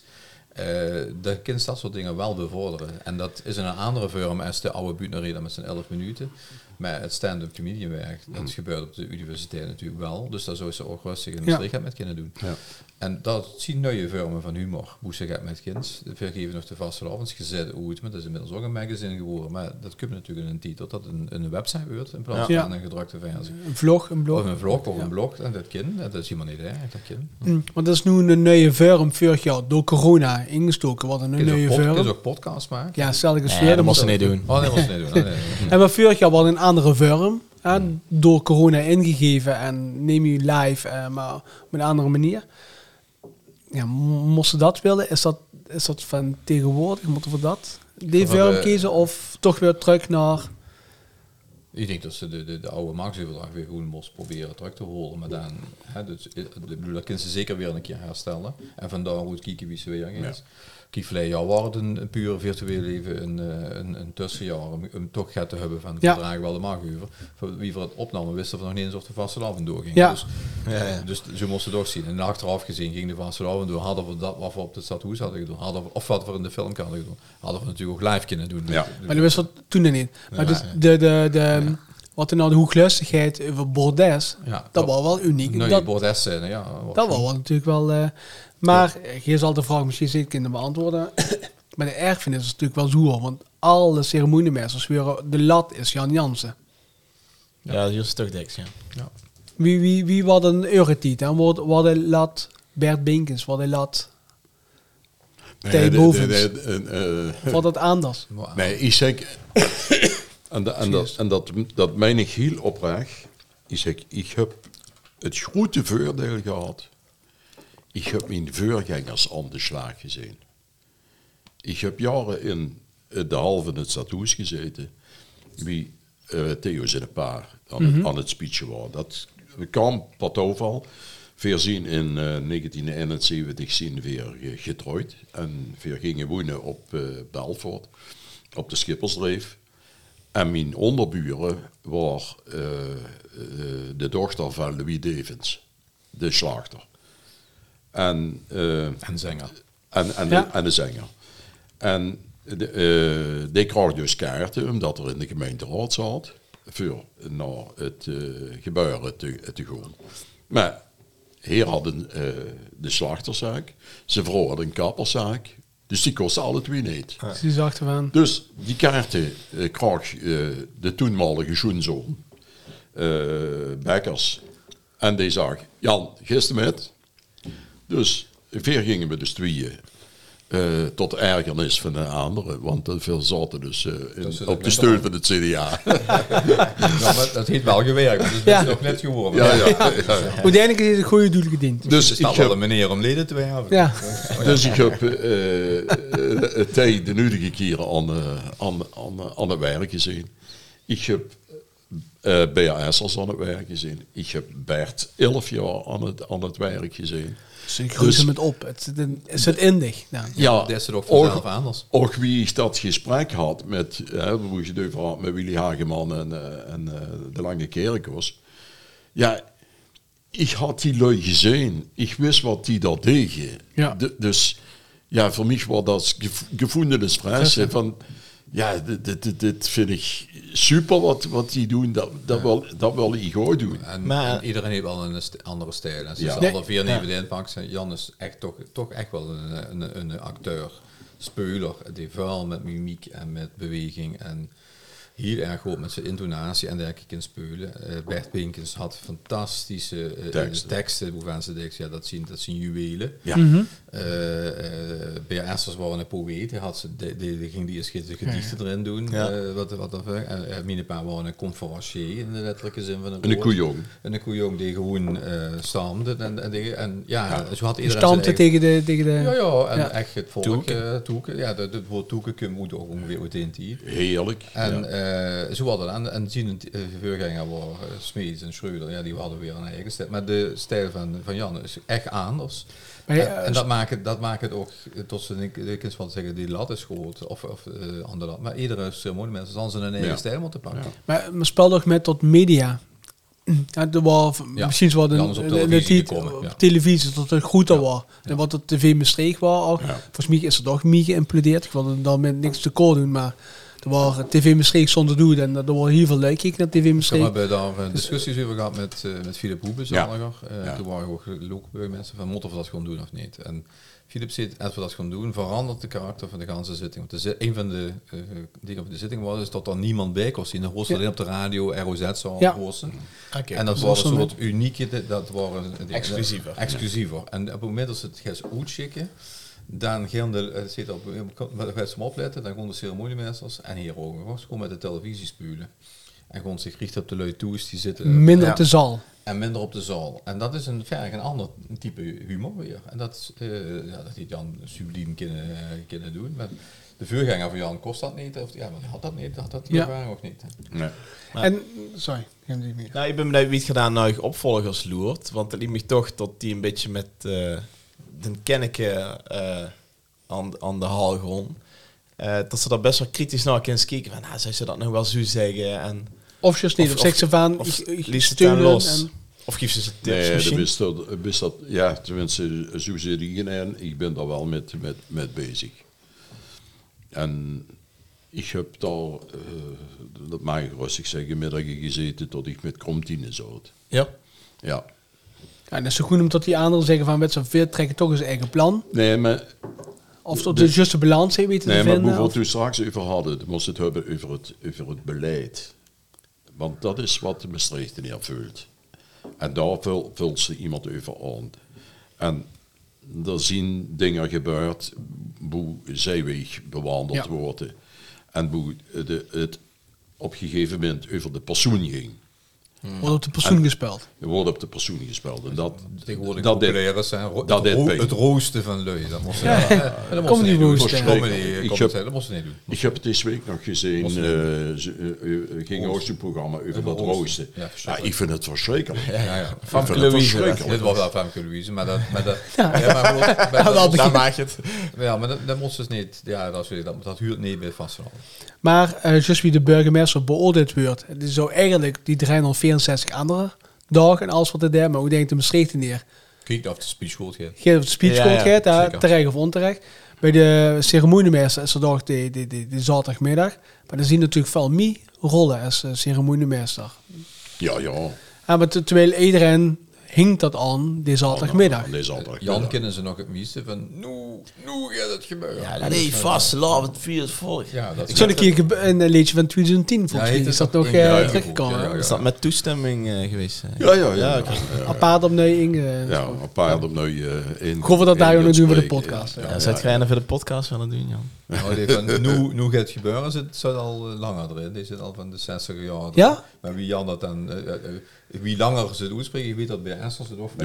Eh dan kun je dat soort dingen wel bevorderen. En dat is in een andere vorm als de oude buurtreder met zijn 11 minuten. Maar het stand-up comedian werk, Mm. dat gebeurt op de universiteit natuurlijk wel. Dus daar zou ze ook rustig in Ja. de met kunnen doen. Ja. En dat zien nieuwe vormen van humor. Hoe ze gaat met kind. We geven nog de vaste avonds gezet uit, maar dat is inmiddels ook een magazine geworden. Maar dat kun je natuurlijk in een titel dat een, een website wordt in plaats Ja. van een gedrukte versie. Een vlog, een blog. Of een vlog of een blog, en dat kind, dat is helemaal niet erg, dat kind. Mm, Want dat is nu een nieuwe vorm vorig jaar door corona ingestoken. Wat een nieuwe ook pod- kun je vorm. ook podcast maken? Ja, stel ik eens Nee, weer. dat moest ze niet doen. Oh, nee, dat was niet doen. Oh, nee. En maar vorig jaar was een andere vorm. hè, door corona ingegeven en neem je live, eh, maar op een andere manier. Ja, mo- moesten dat willen? Is dat, is dat van tegenwoordig? Moeten we dat? Die Van vorm de- kiezen of toch weer terug naar... Ik denk dat ze de, de, de oude marktsoverdracht weer gewoon moest proberen terug te holen. Maar dan, hè, dus, eh, dat kunnen ze zeker weer een keer herstellen. En vandaar hoe het kijken wie ze weer is. Verleden jaar was het een, een puur virtueel leven, een, eh, een, een tussenjaar, om, om toch gaat te hebben van Ja. verdragen wel de markt over. Voor wie voor het opname wisten we nog niet eens of de vaste avond doorging. Ja. Dus, dus ze moesten toch zien. En achteraf gezien ging de vaste avond door. Hadden we dat wat we op de stadhoes hadden gedaan, hadden we, of wat we in de film hadden gedaan, hadden we natuurlijk ook live kunnen doen. Ja. Maar dat wist dat toen niet. Maar dus de, de, de, wat er nou de hoeglustigheid over Bordes, Ja, dat was wel uniek. Nee, dat, bordes scène, ja. Dat was wel natuurlijk wel. eh, maar je zal de vraag misschien zeker kunnen beantwoorden. maar de erfenis is natuurlijk wel zoer. Want alle ceremoniemeesters weer de lat is Jan Jansen. Ja, hier is toch dik, ja. Wie, wie, wie was een Euretiet? En wat wat de lat Bert Binkens? Wat de lat Thij Bovens. de- de- eh, of wat het anders? Nee, ik zeg, en, dat- en, dat, en dat, dat ik heel oprecht. Ik zeg, ik heb het grote voordeel gehad. Ik heb mijn voorgangers aan de slag gezien. Ik heb jaren in de halve in het stadhoes gezeten. Wie eh Theo zijn een paar aan, het, aan het speechen was. Dat kwam per toeval. We zien in eh, 1971 zien weer ge- getrouwd. En we gingen wonen op eh Belfort, op de Schippersdreef. En mijn onderburen was eh, de dochter van Louis Devens, de slachter. En, eh, En zanger. en, en, Ja. de, en de zanger. En de, eh, die kreeg dus kaarten, omdat er in de gemeenteraad zat, voor naar het eh, gebeuren te, te gaan. Maar hier hadden eh, de slachterzaak, ze vroegen een kapperszaak, dus die kostte alle twee niet. Dus die. Dus die kaarten eh, kreeg de toenmalige schoenzoon, eh Bekkers. En die zag, Jan, gisteren met. Dus weer gingen we dus tweeën. eh, tot ergernis van de anderen, want er veel zaten dus eh, in- Dus het op de steun van het CDA. Ja, maar dat heeft wel gewerkt. Dat is nog net geworden. ja, ja, ja. Uiteindelijk is het een goede doel gediend. Dus Er ik wel heb, een meneer om leden te werven. Ja. dus ik heb eh, eh, tijd de nudige keren aan, eh, aan, aan, aan het werk gezien. Ik heb eh BAS'ers aan het werk gezien. Ik heb Bert 11 jaar aan het, aan het werk gezien. Dus groet Dus- hem het op. Het zit, in, het zit in dich. Nou, Ja, Dat is er ook vanzelf anders. Ook wie ik dat gesprek had met, hè, hoe je had met Willy Hageman en, eh, en eh, de Lange Kerkers. Ja, ik had die lui gezien. Ik wist wat die daar deden. Ja. De- dus ja, voor mij was dat gev- gevoelens van... Ja, dit, dit, dit, vind ik super wat, wat die doen. Dat, dat, wil, dat wil ik ook doen. En, Maar- en iedereen heeft wel een st- andere stijl. En ze Ja. ja. Alle vier nemen de inpak. Jan is echt toch, toch echt wel een, een, een acteur, speler. Die vooral met mimiek en met beweging en heel erg goed met zijn intonatie en dergelijke kan spelen. Eh, Bert Pinkens had fantastische eh, Teksten. teksten. Hoeveel ze denkt, ja, dat zien, dat zien juwelen. Ja. Eh eh B.A.'s was een poëet. Hij had ze, de, de, de ging die eerst gedichten erin doen. Ja. eh, wat, wat en uh, Minepa was een conferencier in de letterlijke zin van het En een woord. koejong. En een koejong die gewoon eh stamde. En, en, en ja, zo had iedereen Stampte tegen de... Tegen de Ja, ja, en Ja. echt het volk. Toeken. eh, toeken. Ja, dat- het woord toeken moet ook ongeveer die. Heerlijk. En ja. eh, zo hadden en, en zien uh, voorganger waren uh, Smeets en Schreuder, ja, die hadden weer een eigen stijl. Maar de stijl van, van Jan is echt anders. Maar ja, en, en dat maakt, het, dat maakt het ook tot ze ik kan wel zeggen die lat is groot of, of uh, andere lat. Maar iedere ceremoniemensen zal ze een eigen Ja. stijl moeten pakken. Maar, maar spel toch met tot media. Ja, er was Ja, misschien wel een, op een- televisie komen, op ja. televisie dat het groter was. En wat op tv Maastricht was, volgens mij is er toch mee geïmplodeerd. Ik wil er dan met niks te kool doen, maar Er waren TV Maastricht zonder doen en er waren heel veel leuk naar TV We Maastricht. hebben daar eh, discussies over gehad met, eh met Philip Hoebe zaterdag. Eh, Ja. Toen waren ook lokale mensen van moeten we dat gewoon doen of niet. En Philip zegt, als we dat gaan doen, verandert de karakter van de ganse zitting. Want de een van de eh, dingen op de zitting was, is dat er niemand bij kon zien. Dan hoorde Ja. alleen op de radio ROZ zou Ja. hosten. Oké, En dat dus was een soort unieke, dat waren die- Exclusiever. exclusiever. En op het moment dat ze het gaan uitschikken, dan gaan de, het zit op, met mensen opletten, dan gaan de ceremoniemeesters en hier ook nog gewoon met de televisie spulen. En gewoon zich richten op de lui toes die zitten. Minder Ja. op de zaal. En minder op de zaal. En dat is een verg een ander type humor weer. En dat, is, eh, ja, dat die Jan subliem kunnen, eh, kunnen doen. Maar de voorganger van Jan kost dat niet. Of, ja, maar had dat niet. Had dat die Ja. ervaring ook niet. Nee. Maar- En, sorry, geen meer. Nou, ik ben benieuwd wie het gedaan nou opvolgers loert. Want het liet me toch tot die een beetje met eh de kenneke eh, aan, aan de haal gewoon. Eh, dat ze daar best wel kritisch naar kunnen kijken. Van, nou, zou ze dat nog wel zo zeggen? En, Of juist niet, of, Of- zegt ze van, of ik, ik dan los. en- of geef ze ze tips Nee, dat misschien? is dat, is dat, ja, tenminste, zo zit ik en ik ben daar wel met, met, met bezig. En ik heb daar, eh, dat mag ik rustig zeggen, middagen gezeten tot ik met kromtine zat. Ja. Ja. En dat is zo goed omdat die anderen zeggen van met z'n veer trekken toch eens eigen plan. Nee, maar, Of tot de juiste balans weten nee, te maar vinden. bijvoorbeeld of- toen straks over hadden, dan moest het hebben over het, over het beleid. Want dat is wat de Maastrichten voelt. En daar vul- vult ze iemand over aan. En er zien dingen gebeurd hoe zijweg bewandeld Ja. worden. En hoe de, het op een gegeven moment over de persoon ging. Wordt op de persoon gespeeld. Er wordt op de persoon gespeeld. En dat, Tegenwoordig dat populair is, hè, ro- dat het, deed ro- het roosten van lui. Dat moest Ja, ja. dat moest niet doen. Ik heb- dat moest ze niet doen. Ik heb het deze week nog gezien. Eh eh, eh, ging ook zo'n programma over dat roosten. roosten. Ja, Ja, ik vind het verschrikkelijk. Ja, ja. Famke Louise. Dit was wel Famke Louise, maar dat... Maar dat Ja. ja, maar, goed, maar dat, wel moest- Daar maak je het. ja, maar dat, moest dus niet... Ja, dat, is, dat, dat huurt niet meer vast. Maar eh juist wie de burgemeester beoordeeld wordt, die zou eigenlijk die 364 andere dagen en alles wat daar, maar hoe denkt de Maastricht neer? Kijk of de speech goed gaat. Geef de speech Ja, ja, gaat, terecht of onterecht. Bij de ceremoniemeester is er toch de, de, de, de zaterdagmiddag. Maar dan zien natuurlijk veel meer rollen als eh, ceremoniemeester. Ja, ja. Ja, maar te- terwijl iedereen hinkt dat aan die zaterdagmiddag. Zaterdag. Jan kennen ze nog het meeste van... Nu, nu gaat het gebeuren. Ja, nee, vast. Laat het vier volk. Ja, dat Ik zag een keer een liedje van 2010 volgens Ja, mij. Is dat nog eh in- teruggekomen? ja, ja, ja. Is dat met toestemming eh, geweest? eh? Ja, ja, ja. oké. Apart opneeming. eh, Ja, een paar nu eh, in. Gewoon dat daar in nog doen voor de podcast, Ja, zou het voor de podcast willen doen, Jan? Nou, nu, nu gaat het gebeuren, zit, al eh, langer erin. Die zit al van de 60 jaar. Ja? Maar wie Jan dat dan... wie langer ze het uitspreken, je weet dat bij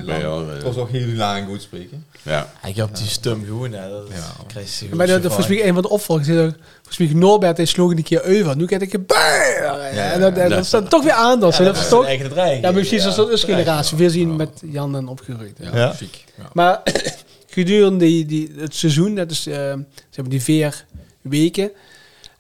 lang. jou, ja. Het was ook heel lang uitspreken. Ja. Ik heb die stem gewoon, hè. Dat Ja. Maar dat, dat, volgens mij een van de opvolgers. er- Volgens mij Norbert die sloeg een keer over. Nu kijk ik gebeuren. En dat, dat, dat staat toch weer aan. Dat, dat is toch... eigen dreiging. Ja, misschien is dat een generatie. We zien met Jan en opgegroeid. Ja, Ja. chic. Ja. Maar gedurende die, die, het seizoen, dat is, eh, ze hebben die vier weken,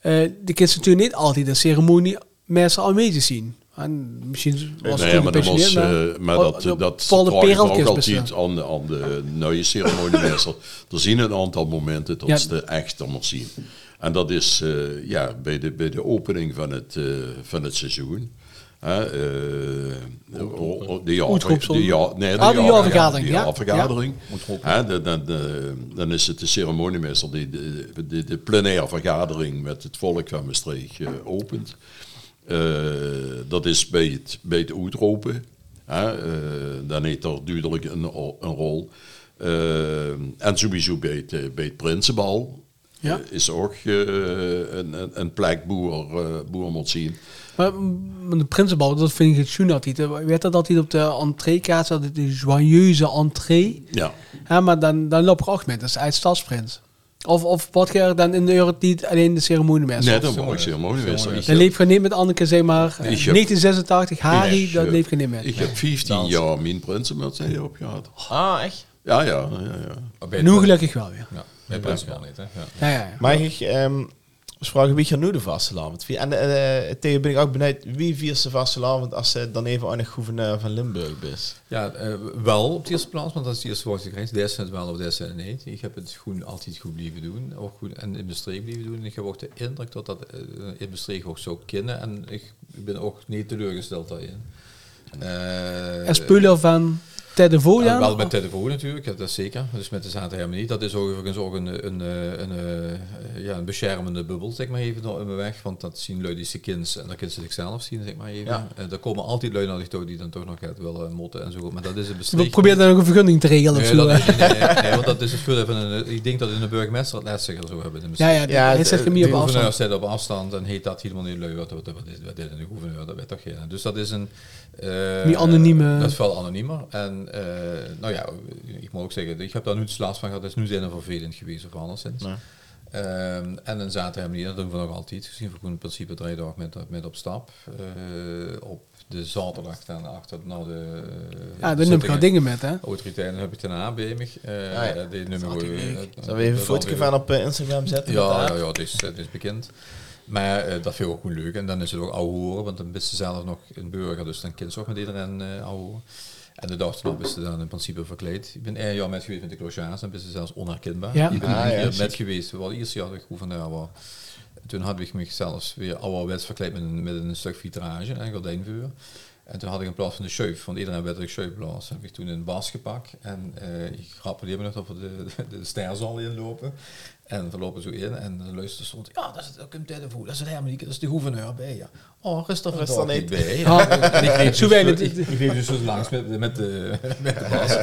eh de kids natuurlijk niet altijd de ceremonie mensen al mee te zien. En misschien was het Nee, maar, dat was, eh, maar oh, dat, dat ook altijd aan, de- aan de nieuwe ceremoniemeester. er zijn een aantal momenten dat Ja. ze het echt allemaal zien. En dat is eh, ja, bij, de, bij de opening van het, eh, van het seizoen. Eh, de jaarvergadering, dan, dan, dan is het de ceremoniemeester die de, de, de plenaire vergadering met het volk van Maastricht opent. Eh, dat is bij het, bij het uitroepen. Eh, dan heeft er duidelijk een, een rol. Eh, en sowieso bij het, bij het Prinsenbal Ja. is ook een, een, een plek boer, boer moet zien. Maar mm, de Prinsenbal, dat vind ik het altijd. Eh, Weet dat altijd op de entreekaart staat, de joyeuze entree. Ja. Ja, maar dan, dan loop ik ook met, dat is uit Stadsprins. Of, of wat je dan in de euro niet alleen de ceremoniemeester? Nee, dat zo? mag ik ceremoniemeester. Dan leef je niet met Anneke, zeg maar, eh, Ik heb- 1986, Harry, ik dat heb- leef je niet met. Ik heb 15 jaar mijn Prinsenmuts op gehad. Ah, echt? Ja, ja, ja. ja. Bij Nu gelukkig wel weer. Ja, bij niet, hè. Ja. Ja, ja, ja. Mag ik, ehm, We vragen wie gaat nu de vastelavond. En eh tegen ben ik ook benieuwd, wie viert de vastelavond als ze dan even aan de gouverneur van Limburg is? Ja, eh, wel op de eerste plaats, want dat is de eerste woord gekregen. Deze is het wel of deze niet. Ik heb het goed, altijd goed blijven doen. Ook goed, en in Maastricht blijven doen. En ik heb ook de indruk dat dat eh, in Maastricht ook zo kennen. En ik ben ook niet teleurgesteld daarin. Eh, En speler van Ted de Voo, ja, wel met telefoon natuurlijk, ja, dat is zeker. Dus met de zaterdag helemaal niet. Dat is overigens ook een, een, een, een, eh, ja, een beschermende bubbel, zeg maar even, in mijn weg. Want dat zien lui die ze kind en dat kunnen ze zichzelf zien, zeg maar even. Ja. Eh, er komen altijd lui naar toe die dan toch nog gaat willen motten en zo. Maar dat is een We bestrijd. proberen dan ook een vergunning te regelen of Nee, zo. dat, hè. nee, nee, nee, nee, want dat is het voordeel van een, ik denk dat in de burgemeester het laatstiger zo hebben. de Ja, ja, Ja, hij het- zegt de hem hier op de afstand. staat op afstand en heet dat helemaal niet leuk. Wat, wat, wat, is, wat is een gouverneur? Dat weet toch geen. Dus dat is een... eh, Die anonieme- Dat is veel anoniemer. En eh, nou ja, ik moet ook zeggen, ik heb daar nu het last van gehad. Dat is nu zijn vervelend geweest of anderszins. Nee. Ehm, en een zaterdag niet, dat doen we nog altijd. Gezien we in principe drie dagen met, met op stap. Eh, op de zaterdag dan achter naar de... Ja, daar neem ik dingen met, hè? Autoriteiten heb ik daarna bij me. Eh, Ah, ja. Die nummer Zullen we eh, even een foto van op eh, Instagram zetten? ja, ja, het is, het is bekend. Maar eh, dat vind ik ook gewoon leuk. En dan is het ook ouwe horen, want dan bist ze zelf nog een burger, dus dan kind ze ook met iedereen eh ouwe horen. En de dag erop is ze dan in principe verkleed. Ik ben één jaar met geweest met de clochage, dan ben ze zelfs onherkenbaar. Ja. Ik ben Ah, een keer met geweest, wel eerst jaar dat ik gouverneur was. Toen had ik me zelfs weer ouderwets verkleed met een, met een stuk vitrage en gordijnvuur. En toen had ik in plaats van de schuif, want iedereen werd ik schuifblaas, heb ik toen een bas gepakt. En eh ik rapporteerde me nog dat we de, de, de sterzaal inlopen. En we lopen zo in en de luister stond, ja, dat is ook een telefoon, dat is een Hermanieke, dat is de gouverneur bij, ja. Oh, rust Rust er vandaag niet. bij. Ja. En ik reed Zo dus, weinig- ik, ik reed dus zo langs met, met, de, met de bas.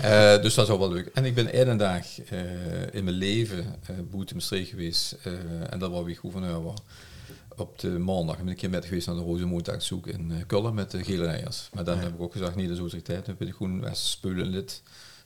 Eh, dus dat is ook wel leuk. En ik ben één dag eh, in mijn leven uh, boete Maastricht geweest. eh, en dat was wie gouverneur was. Op de maandag ben ik een keer met geweest naar de Rozenmontagzoek in uh, Kullen met de gele rijers. Maar dan heb ik ook gezegd, niet de autoriteit. Dan ben ik gewoon speulen lid.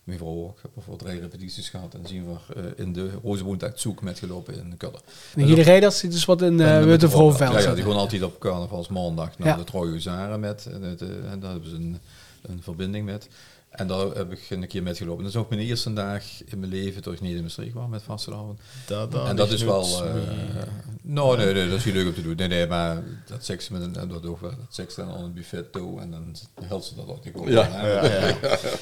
Mijn vrouw ook. Ik heb voor drie repetities gehad en zien we uh, in de Rozenmontagzoek metgelopen in Kullen. En hier de rijders zit dus wat in uh, met de Vrouwenveld. Ja, ja, die gewoon altijd op carnavalsmaandag naar Ja. de Huzaren met. En, het, eh, en daar hebben ze een, een verbinding met. En daar heb ik een keer metgelopen. Dat is ook mijn eerste dag in mijn leven toch niet in Maastricht was met vastelavond. Dat, dat en dat is wel... nou, nee, nee, dat is niet leuk om te doen. Nee, nee, maar dat seks met een... en Dat, ook wel, dat seks dan aan het buffet toe en dan helpt ze dat ook. Ik ook Ja. wel, hè.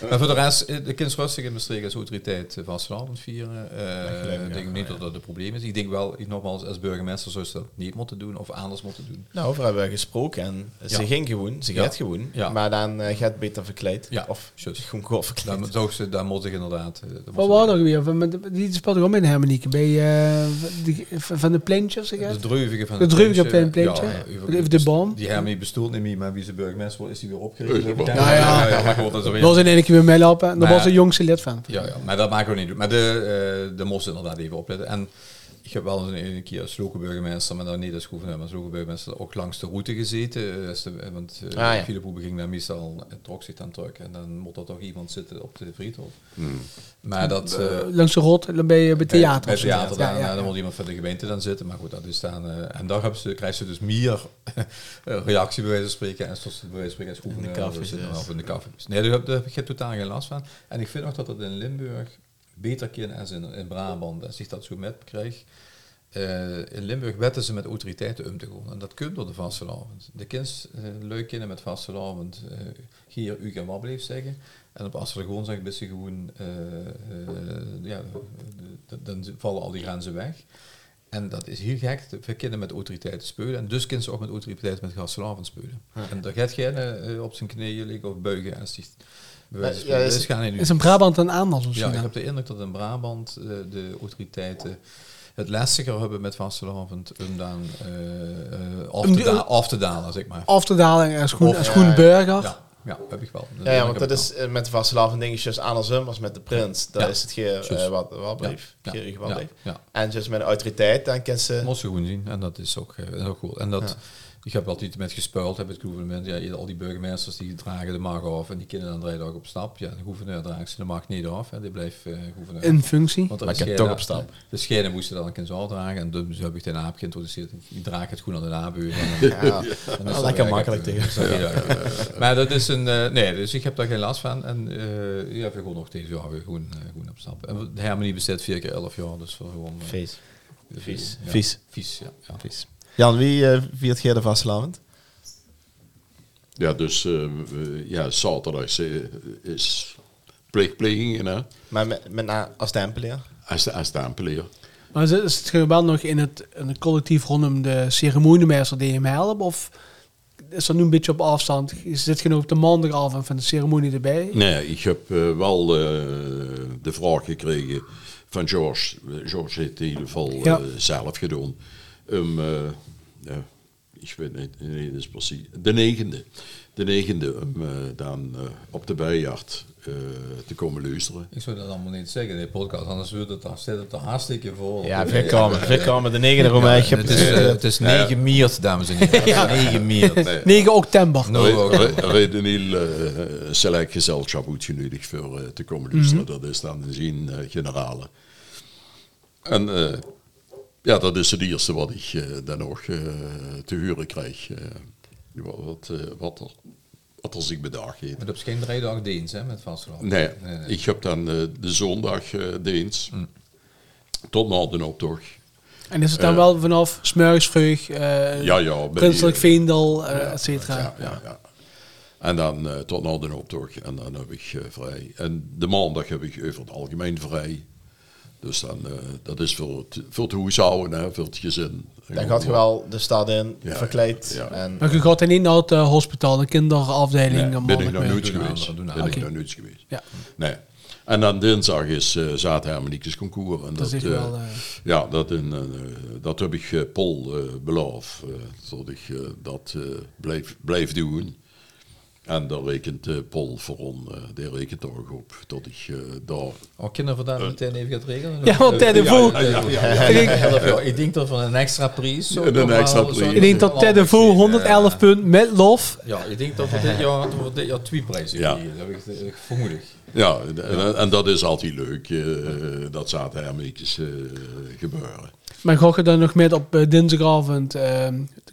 Maar voor de rest, eh, de kind is rustig in Maastricht als autoriteit eh, vastelavond vieren. Ik, ik denk ja. niet dat dat een probleem is. Ik denk wel, ik nogmaals, als burgemeester zou ze dat niet moeten doen of anders moeten doen. Nou, over hebben we gesproken en ze Ja. ging gewoon, ze Ja. gaat gewoon, Ja. maar dan gaat beter verkleed. Ja, Of gewoon goed verkleed. Daar, zou ze, daar moet ik inderdaad... eh, Wat ze- was er weer? Van, die speelde ook met de Hermanieke. Bij, uh, die, van de pleintjes, zeg De je? dreuvige van De het dreuvige pleintje. pleintje. Ja, De- de boom. Die Hermie bestoelt niet meer, maar wie ze burgemeester wordt, is die weer opgericht. Ja, Ja, ja. ja, maar goed, dat Dat was in één keer weer meelopen. Daar Maar- was de jongste lid van. Ja, ja, maar dat maken we niet doen. Maar de, uh, de moest inderdaad even opletten. En ik heb wel eens een, keer als burgemeester, maar dan niet als gouverneur, maar als burgemeester ook langs de route gezeten. eh, eh, want uh, Ah, ja. Philip Hoebe ging daar meestal, trok zich dan terug en dan moet er toch iemand zitten op de friethof. Hmm. Maar dat... Langs de rot, dan ben je bij theater. bij theater dan, Ja, ja, dan moet iemand van de gemeente dan zitten. Maar goed, dat is dan... en daar hebben ze, krijgen ze dus meer reactie bij wijze van spreken. En zoals bij wijze van spreken als gouverneur In de cafés, of in de cafés. Nee, daar heb, daar heb ik totaal geen last van. En ik vind ook dat het in Limburg beter kan als in, in Brabant. Als ik dat zo met krijg. Eh, in Limburg wetten ze met autoriteiten om te gaan. En dat kunt door de vastelavond. De kind uh, leuk kinderen met vastelavond uh, hier u en wat bleef zeggen. En op gewoon ben ze gewoon, ja, dan vallen al die grenzen weg. En dat is heel gek, we kinderen met autoriteiten spelen. En dus kunnen ze ook met autoriteiten met vastelavond spelen. Ja. En daar gaat geen op zijn knieën liggen of buigen die bewijs ja, is, is, is, is in Brabant een anders of zo? Ja, ik heb de indruk dat in Brabant uh, de autoriteiten het lastiger hebben met vastelavond om dan uh, af, te da- af te dalen, zeg maar. Af te dalen als groen, Of- als groen burger. Ja, ja, heb ik wel. Ja, ja want dat is met de vastelavond dingetjes andersom als met de prins. Dat Ja. is het geen uh, wat, wat bleef. Ja. Wat Ja. bleef. En dus met de autoriteit, dan kan ze... Moet ze gewoon zien. En dat is ook, uh, ook goed. En dat, Ja. Ik heb altijd met gespuild, heb het gouvernement. Ja, al die burgemeesters die dragen de mag af en die kinderen dan drie dagen op stap. Ja, de gouverneur draagt ze de mag niet af. Hè. Die blijft uh, gouverneur. In functie. Want Maar ik heb toch op stap. De schenen moesten dan een zo dragen. En dus heb ik de naap geïntroduceerd. Ik draag het goed aan de nabuur. Ja, Dan is Ah, dat lekker makkelijk tegen. Dat- ja, ja. Maar dat is een... eh, nee, dus ik heb daar geen last van. En eh ja, we gewoon nog deze jaar weer gewoon, eh, gewoon op stap. En de Hermanie bestaat vier keer elf jaar. Dus gewoon... eh, Vies. ja. Vies. Vies, ja. ja. Vies. Jan, wie eh, viert jij de vastelavond? Ja, dus eh, ja, zaterdag eh, is pleegpleging hè, Maar met, met na, als tempelier? als, als tempelier. Maar is het, is het wel nog in het, in het collectief rondom de ceremoniemeester die hem helpt? Of is dat nu een beetje op afstand? Is dit gewoon op de maandagavond van de ceremonie erbij? Nee, ik heb eh, wel eh, de vraag gekregen van George. George heeft het in ieder geval Ja. eh, zelf gedaan. Eh, ja, ik weet niet, nee, dat is precies. De negende. De negende, om eh, dan eh, op de bijaard eh, te komen luisteren. Ik zou dat allemaal niet zeggen de podcast, anders wordt het, dan zit het er hartstikke vol. Ja, veel komen. Veel komen. De negende Rome. Ja, ik heb het is, het is 9 miert, dames en heren. 9 miert. 9 oktober. Er is een heel select gezelschap uitgenodigd voor te komen luisteren. Dat is dan zien eh generale. En eh, ja, dat is het eerste wat ik eh, dan nog eh, te huren krijg. eh, wat, wat, eh, wat, er, wat er zich bedacht heeft. Maar dat is geen drie dagen dienst, hè, met vasteland. Nee, nee, nee. ik heb dan de zondag eh dienst. Tot na de optocht. En is het dan wel vanaf Smurgsvreug, eh Ja, ja. Prinselijk Veendal, et cetera? Ja, ja, ja. En dan eh, tot na de optocht. En dan heb ik vrij. En de maandag heb ik over het algemeen vrij. Dus dan, eh, dat is voor het, voor het huishouden, hè, voor het gezin. Dan gaat je wel de stad in, Ja, verkleed. ja. En, Maar je gaat niet naar het eh, hospitaal, de kinderafdeling? Nee, ben ik nog nooit geweest. Ben ik anderen. nog nooit geweest. Ja, Nee. En dan dinsdag is uh, Zaterdag concours. En dat is echt eh, wel... eh, Ja, dat, in, eh, dat heb ik uh, Paul uh, beloofd. Uh, dat ik uh, dat uh, blijf, blijf doen. En daar rekent uh, Paul voor on, uh, die rekent er ook op. Dat ik uh, daar... Oh, kinderen vandaag meteen even gaat regelen? Ja, want Ted de Ik denk dat van een extra prijs. zo Een extra prijs. Ik denk dat Ted de Voe 111 punt met lof. Ja, ik denk dat we dit jaar, dat we dit jaar twee prijzen Ja. krijgen. Dat heb ik, vermoedelijk. Ja, en, en dat is altijd leuk. Uh, dat Zaterdag uh, gebeuren. Maar ga je dan nog met op uh, dinsdagavond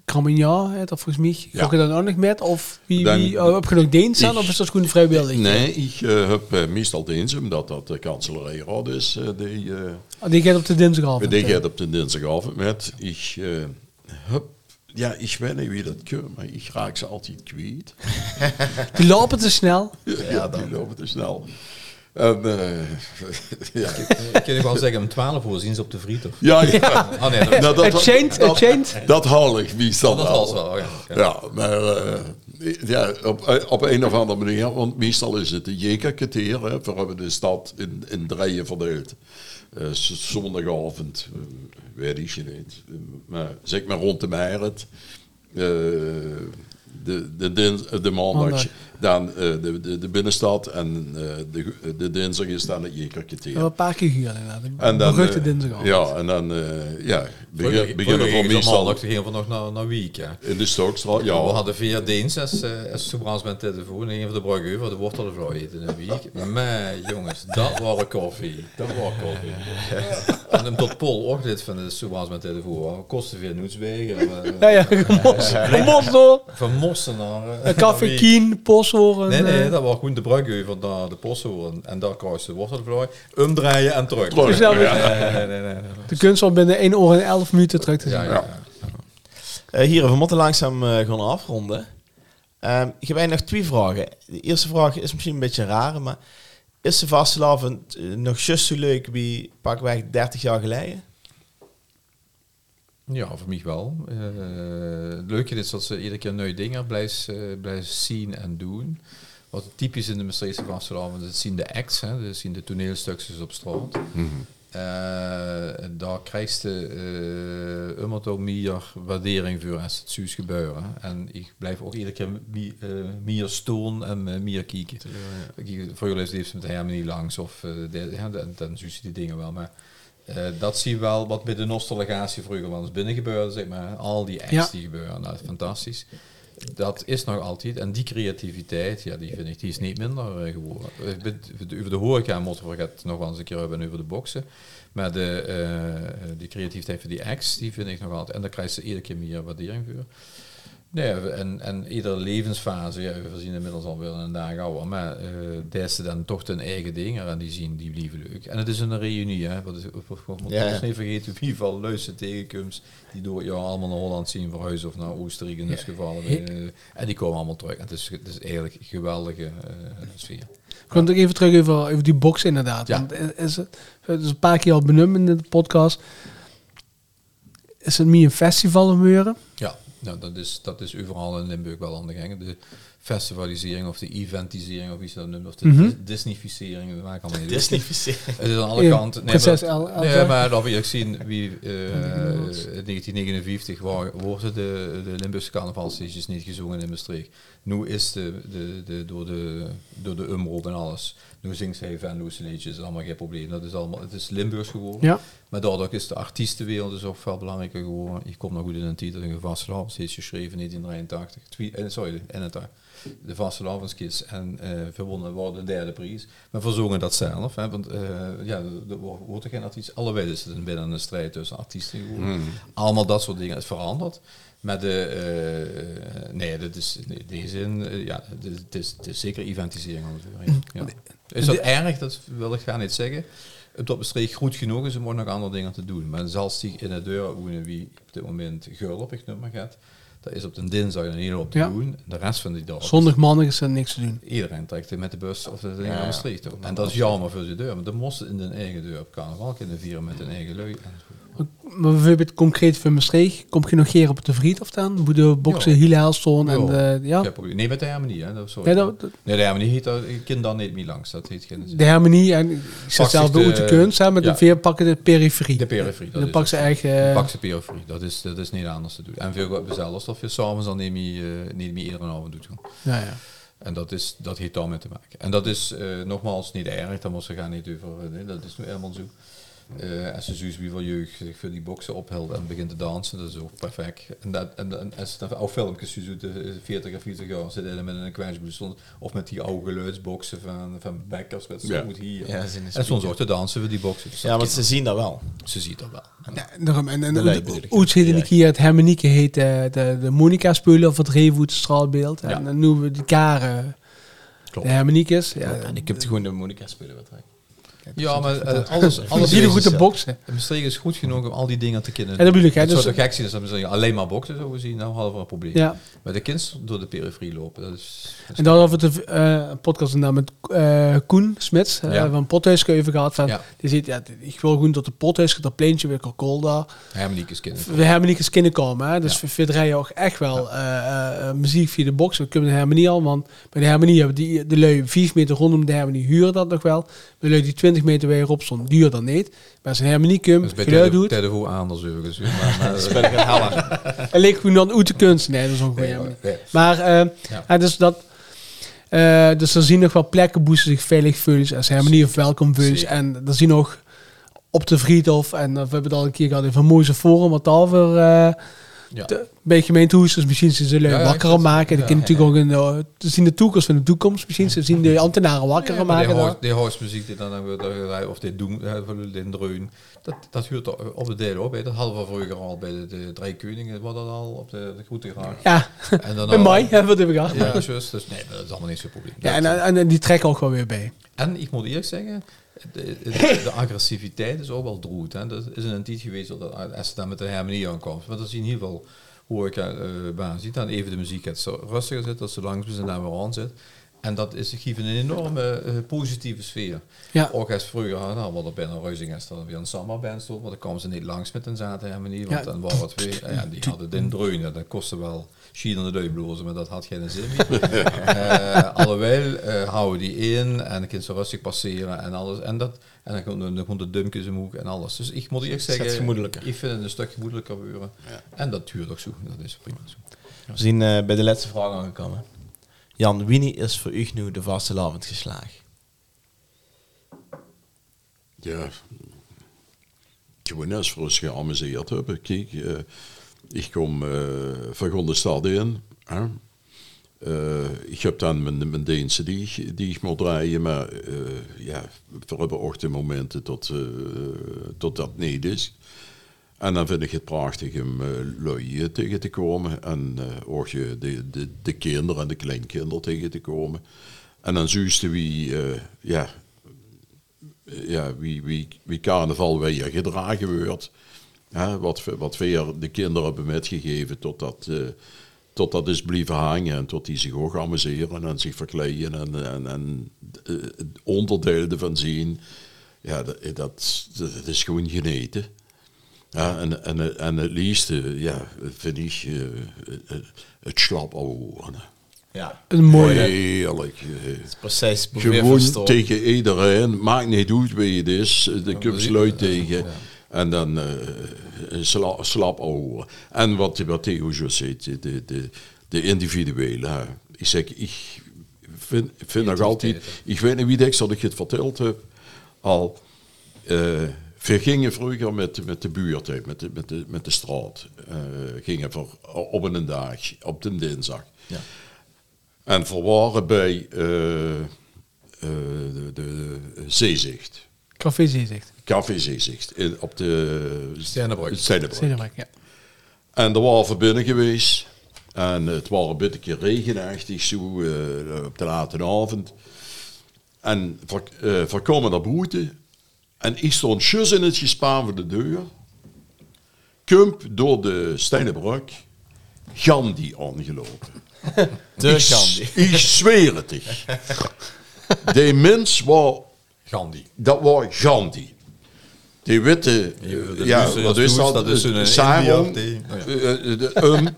uh, Kramigna, dat volgens mij? Ga je dan ook nog met? Of wie, Dan- wie, uh, heb je nog dienst aan? Of is dat gewoon vrijwillig? Nee, ik uh, heb uh, meestal dienst, omdat dat de kanselarij is. Uh, die, uh, Oh, die gaat op de dinsdagavond. die eh. gaat op de dinsdagavond met. Ik uh, heb... Ja, ik weet niet wie dat kan, maar ik raak ze altijd kwijt. Die lopen te snel. Ja, die lopen te snel. En, uh, ja. Ik kan je wel zeggen, om 12 uur zien ze op de friethof. Ja, ja. Oh nee, dat, Nou, change, het change. Dat haal ik meestal dat wel. was wel. Ja. Ja, maar uh, ja, op, op een of andere manier, want meestal is het een JK-kwartier, hè, we hebben de stad in, in drieën verdeeld. Uh, zondagavond, uh, weet ik je niet, maar zeg maar rond de Merit, de, de, dins, de maandag, Dan de, de, de binnenstad en de, de dinsdag is dan het JK-kwartier. Een paar keer gehuurd inderdaad. En dan, Beruchte uh, dinsdagavond. ja, en dan uh, ja, begin, beginnen we meestal maandag gingen we nog naar, naar Wiek. Ja. in de Stokstraat. Ja. Ja, We hadden vier dienst als, uh, als Soebrans met telefoon. En gingen we de brug over, de wortelvlooi eten in Wiek. Maar jongens, dat waren koffie. Dat was koffie. en hem tot Pol ook dit van de Soebrans met telefoon. Kosten veel noetswegen. Ja, ja, gemos. Gemos door. Van Mossen naar... uh, Een café naar Wiek. Nee, nee, eh, dat was gewoon de brug over naar de posthoorn. En daar kruiste de wortelvlooi. Omdraaien en terug. Terug, Zelf- Nee, nee, nee, nee. De kunst om binnen 1 uur en 11 minuten terug te Ja, zijn. ja. Uh, hier, we moeten langzaam uh, gaan afronden. Um, ik heb eigenlijk nog twee vragen. De eerste vraag is misschien een beetje raar, maar is de vastelavond uh, nog juist zo leuk wie pakweg 30 jaar geleden? Ja, voor mij wel. Uh, het leuke is dat ze iedere keer nieuwe dingen blijven, uh, zien en doen. Wat typisch in de Maastrichtse vastelavond, dat zien de acts, hè, dat zien de toneelstukjes op straat. Mhm. Uh, daar krijg je uh, immer meer waardering voor als het zuus gebeuren. En ik blijf ook iedere keer meer, uh, meer stoon en meer kijken. Ja, ja. Voor jullie heeft ze met helemaal niet langs of de, ja, dan, dan die dingen wel. Maar uh, dat zie je wel wat bij de nostalgatie vroeger wel eens binnen gebeurde, zeg maar. Al die acts ja. die gebeuren, nou, fantastisch. Dat is nog altijd. En die creativiteit, ja, die vind ik, die is niet minder uh, geworden. Over de horeca moeten we het nog wel eens een keer hebben over de boksen. Maar de, uh, die creativiteit van die acts, die vind ik nog altijd. En daar krijg je iedere keer meer waardering voor. Nee, en, en iedere levensfase, ja, we zien inmiddels alweer een dag ouder, maar eh ze dan toch hun eigen dingen en die zien, die blijven leuk. En het is een reunie, hè. Wat is, wat, Ja, ons ja. niet vergeten wie van luisteren tegenkomst, die door jaar allemaal naar Holland zien verhuizen of naar Oostenrijk in dit geval. eh, en die komen allemaal terug. En het is, het is eigenlijk een geweldige eh, sfeer. Ik wil nog even terug over, over die box inderdaad. Ja. Want is het, het is een paar keer al benoemd in de podcast. Is het meer een festival Meuren? Ja, nou, dat, is, dat is overal in Limburg wel aan de gang. De festivalisering of de eventisering of wie ze dat noemt, of de Mhm. dis- Disneyficering, dat maakt allemaal niet uit. Disney Het is aan alle Ja, kanten. Maar, nee, Elsa. maar dat we eerlijk zien, wie, eh, in 1959 waar- worden de, de Limburgse carnavalsliedjes niet gezongen in Maastricht. Nu is de, de, de, door, de, door de Umroep en alles, nu zingt zij Venloze liedjes, is allemaal geen probleem. Dat is allemaal, het is Limburgs geworden. Ja. Maar daardoor is de artiestenwereld dus ook veel belangrijker geworden. Je komt nog goed in een titel, een vastelavond steeds geschreven, 1983. Twee, eh, sorry, 81. De vastelavondskids en eh verwonnen worden de derde prijs. Maar verzongen dat zelf, hè, want eh, ja, er wordt er geen artiest. Allebei is het binnen een strijd tussen artiesten geworden. Allemaal dat soort dingen is veranderd. Maar de, eh, nee, dat is in deze zin, ja, het is, het, is, het zeker eventisering het. Ja. Is dat erg? Dat wil ik gaan niet zeggen. Dat Maastricht goed genoeg is om ook nog andere dingen te doen. Maar zelfs die in de deur wonen wie op dit moment geul op ik nummer gaat, dat is op de dinsdag een hele hoop te Ja. doen. De rest van die dag. Zondagmaandag is er niks te doen. Iedereen trekt met de bus of de dingen Ja, naar Maastricht. En dat is jammer voor de deur. Maar dan moesten in hun eigen deur op carnaval kunnen vieren met hun eigen lui. Maar bijvoorbeeld concreet voor Maastricht, kom je nog keer op de of dan? Hoe de boksen Helston en Ja. Nee, met de harmonie. Hè. Dat, sorry. Nee, dat- dat- nee, de harmonie heet dat. Ik ken dan niet meer langs. Dat heet geen zin. de harmonie en Pak zelf de- Oete Kunst, hè, met ja. de veer pakken de periferie. De periferie. dat dan pak ze echt... eh, Pak ze periferie. Dat is, dat is niet anders te doen. En veel gaat zelfs of je s'avonds dan neem je, eh, niet meer iedere avond doet. ja, ja. En dat, is, dat heeft daarmee te maken. En dat is eh, nogmaals niet erg, daar moesten we gaan niet over. eh, nee, dat is nu helemaal zo. Eh, als ze zoals wie van jeugd zich voor die boksen ophelt en begint te dansen, dat is ook perfect. En, dat, en, en als het dan ook filmpjes zo de 40 of 40 jaar zitten met een kwetsbloed stond, of met die oude geluidsboxen van, van Beckers, wat zo Ja. moet hier. Ja, zien en soms ook te dansen voor die boxen. Dus dat Ja, want ze zien dat wel. ze ziet dat wel. Ja, daarom. En, en, en bedoel ik. Oets heette Ja. ik hier, het Hermenieke heet eh, de, de Monica spelen of het Revoet straalbeeld. Ja. En dan noemen we die karen Klopt. de Hermeniekes. Ja, en ik heb gewoon de Monica spelen wat Ja, maar eh, alles, alles is goede zo. boksen. Maastricht is goed genoeg om al die dingen te kunnen Ja, dat bedoel ik, hè, dus- gek als we zeggen, alleen maar boksen zo gezien, nou we een probleem. Ja. Maar de kinderen door de periferie lopen, dat is... dat is En dan hadden we het eh, podcast gedaan met eh, Koen Smits Ja. van Pothuiskeuven gehad. Van, Ja. Die ziet, ja, ik wil gewoon tot de Pothuis, dat pleintje weer kool daar. Hermeniekes kinderen. We hebben niet eens komen. Hè? Dus we draaien ook echt wel muziek via de box. We kunnen de harmonie al, want bij de harmonie hebben die, de lui 5 meter rondom de harmonie huren dat nog wel. Die 20 meter weer op stond, duur dat niet. Maar een Dat komt, is bij geluid doet, Tedde voor Anderseugen. Maar, maar, Spel ik het halen. en leek gewoon dan uit de kunst. Nee, dat is ook een. Maar eh, Ja. ja, dus dat... eh, dus er zien nog wel plekken boesten zich veilig voelen als harmonie of welkom voelen. En er zien nog op de Vriendhof, en eh, we hebben het al een keer gehad over Mooise Forum, wat al voor... eh, Ja. de, bij gemeentehoes, dus misschien ze zullen Ja, ja, wakker maken. ja, Die kunnen natuurlijk ook in de, te zien de toekomst van de toekomst. Misschien ze zien de ambtenaren wakker Ja, die, maken. house, daar. die die dan dan weer of dit doen, eh, de dreun, dat, dat huurt er op de op. hè. Dat hadden we vroeger al bij de, de Drie Koningen, wat dat al op de, de Grote Graag. Ja, En dan in mei hebben we het gehad. Ja, Ja, juist. Dus nee, dat is allemaal niet zo'n probleem. en, Dat- en, en die trekken ook wel weer bij. En ik moet eerlijk zeggen, de, de, agressiviteit is ook wel droed. Hè. Dat is een tijd geweest dat als dan met de harmonie aankomt. Want dat zien in ieder geval hoe ik uh, ziet. Dan even de muziek het rustiger zit, dat ze langs en weer aan zit. En dat is, geeft een enorme eh, positieve sfeer. Ja. Ook als vroeger hadden we er binnen Ruizing als er weer een sambaband stond, maar dan kwamen ze niet langs met een zaten harmonie, want Ja. dan waren het weer, ja, die hadden den dreunen, dat kostte wel schiedende duiblozen, maar dat had geen zin meer. Eh alhoewel eh, houden die in en dan kunnen ze rustig passeren en alles. En, dat, en dan komt, dan komt de dumpjes omhoog en alles. Dus ik moet eerlijk Het zeggen, ik vind het een stuk gemoedelijker worden. En dat duurt ook zo, dat is prima zo. We zijn eh, bij de laatste vraag aangekomen. Jan, wie is voor u nu de vaste avond geslaagd? Ja, gewoon als we ons geamuseerd hebben. Kijk, eh, ik kom uh, van stad in. Uh, ik heb dan mijn, mijn die, ik- die ik moet draaien, maar eh, ja, we hebben ook de momenten tot, eh, tot dat niet is. En dan vind ik het prachtig om eh lui tegen te komen. En eh, ook de, de, de kinderen en de kleinkinderen tegen te komen. En dan zuiste wie, eh, ja, ja, wie, wie, wie carnaval weer gedragen wordt. Hè, wat, wat weer de kinderen hebben metgegeven totdat, eh tot is blijven hangen. En tot die zich ook amuseren en zich verkleden en, en, en onderdelen ervan zien. Ja, dat, dat, dat is gewoon geneten. Ja, en, en, en het liefste, ja, vind ik eh, het slap ouwe. Ja, Een mooie. Heerlijk. eh. precies. Gewoon tegen iedereen, maakt niet uit wie het is, de cup is- sluit tegen. En dan eh sla, slap ouwe. En wat, wat Theo zo zegt, de, de, de individuele. hè. Ik zeg, ik vind, vind nog altijd, ik weet niet wie dat ik het verteld heb, al... eh we gingen vroeger met, met de buurt, met de, met de, met de straat. eh, gingen voor, op een dag, op de dinsdag. Ja. En we waren bij eh, eh, de, de Zeezicht. Café Zeezicht. Café Zeezicht. In, op de. Steenenbrug. Zeezicht, ja. En daar waren we binnen geweest. En het was een beetje regenachtig zo eh, op de late avond. En we, eh, we komen naar buiten. En ik stond juist in het gespaan van de deur. Kump door de Steenenbrug. Gandhi aangelopen. De ik, Gandhi. ik zweer het ik. Die mens was, Gandhi. dat was Gandhi. Die witte, de ja, wat is dat? dat is een sarong, die- eh, eh, de um,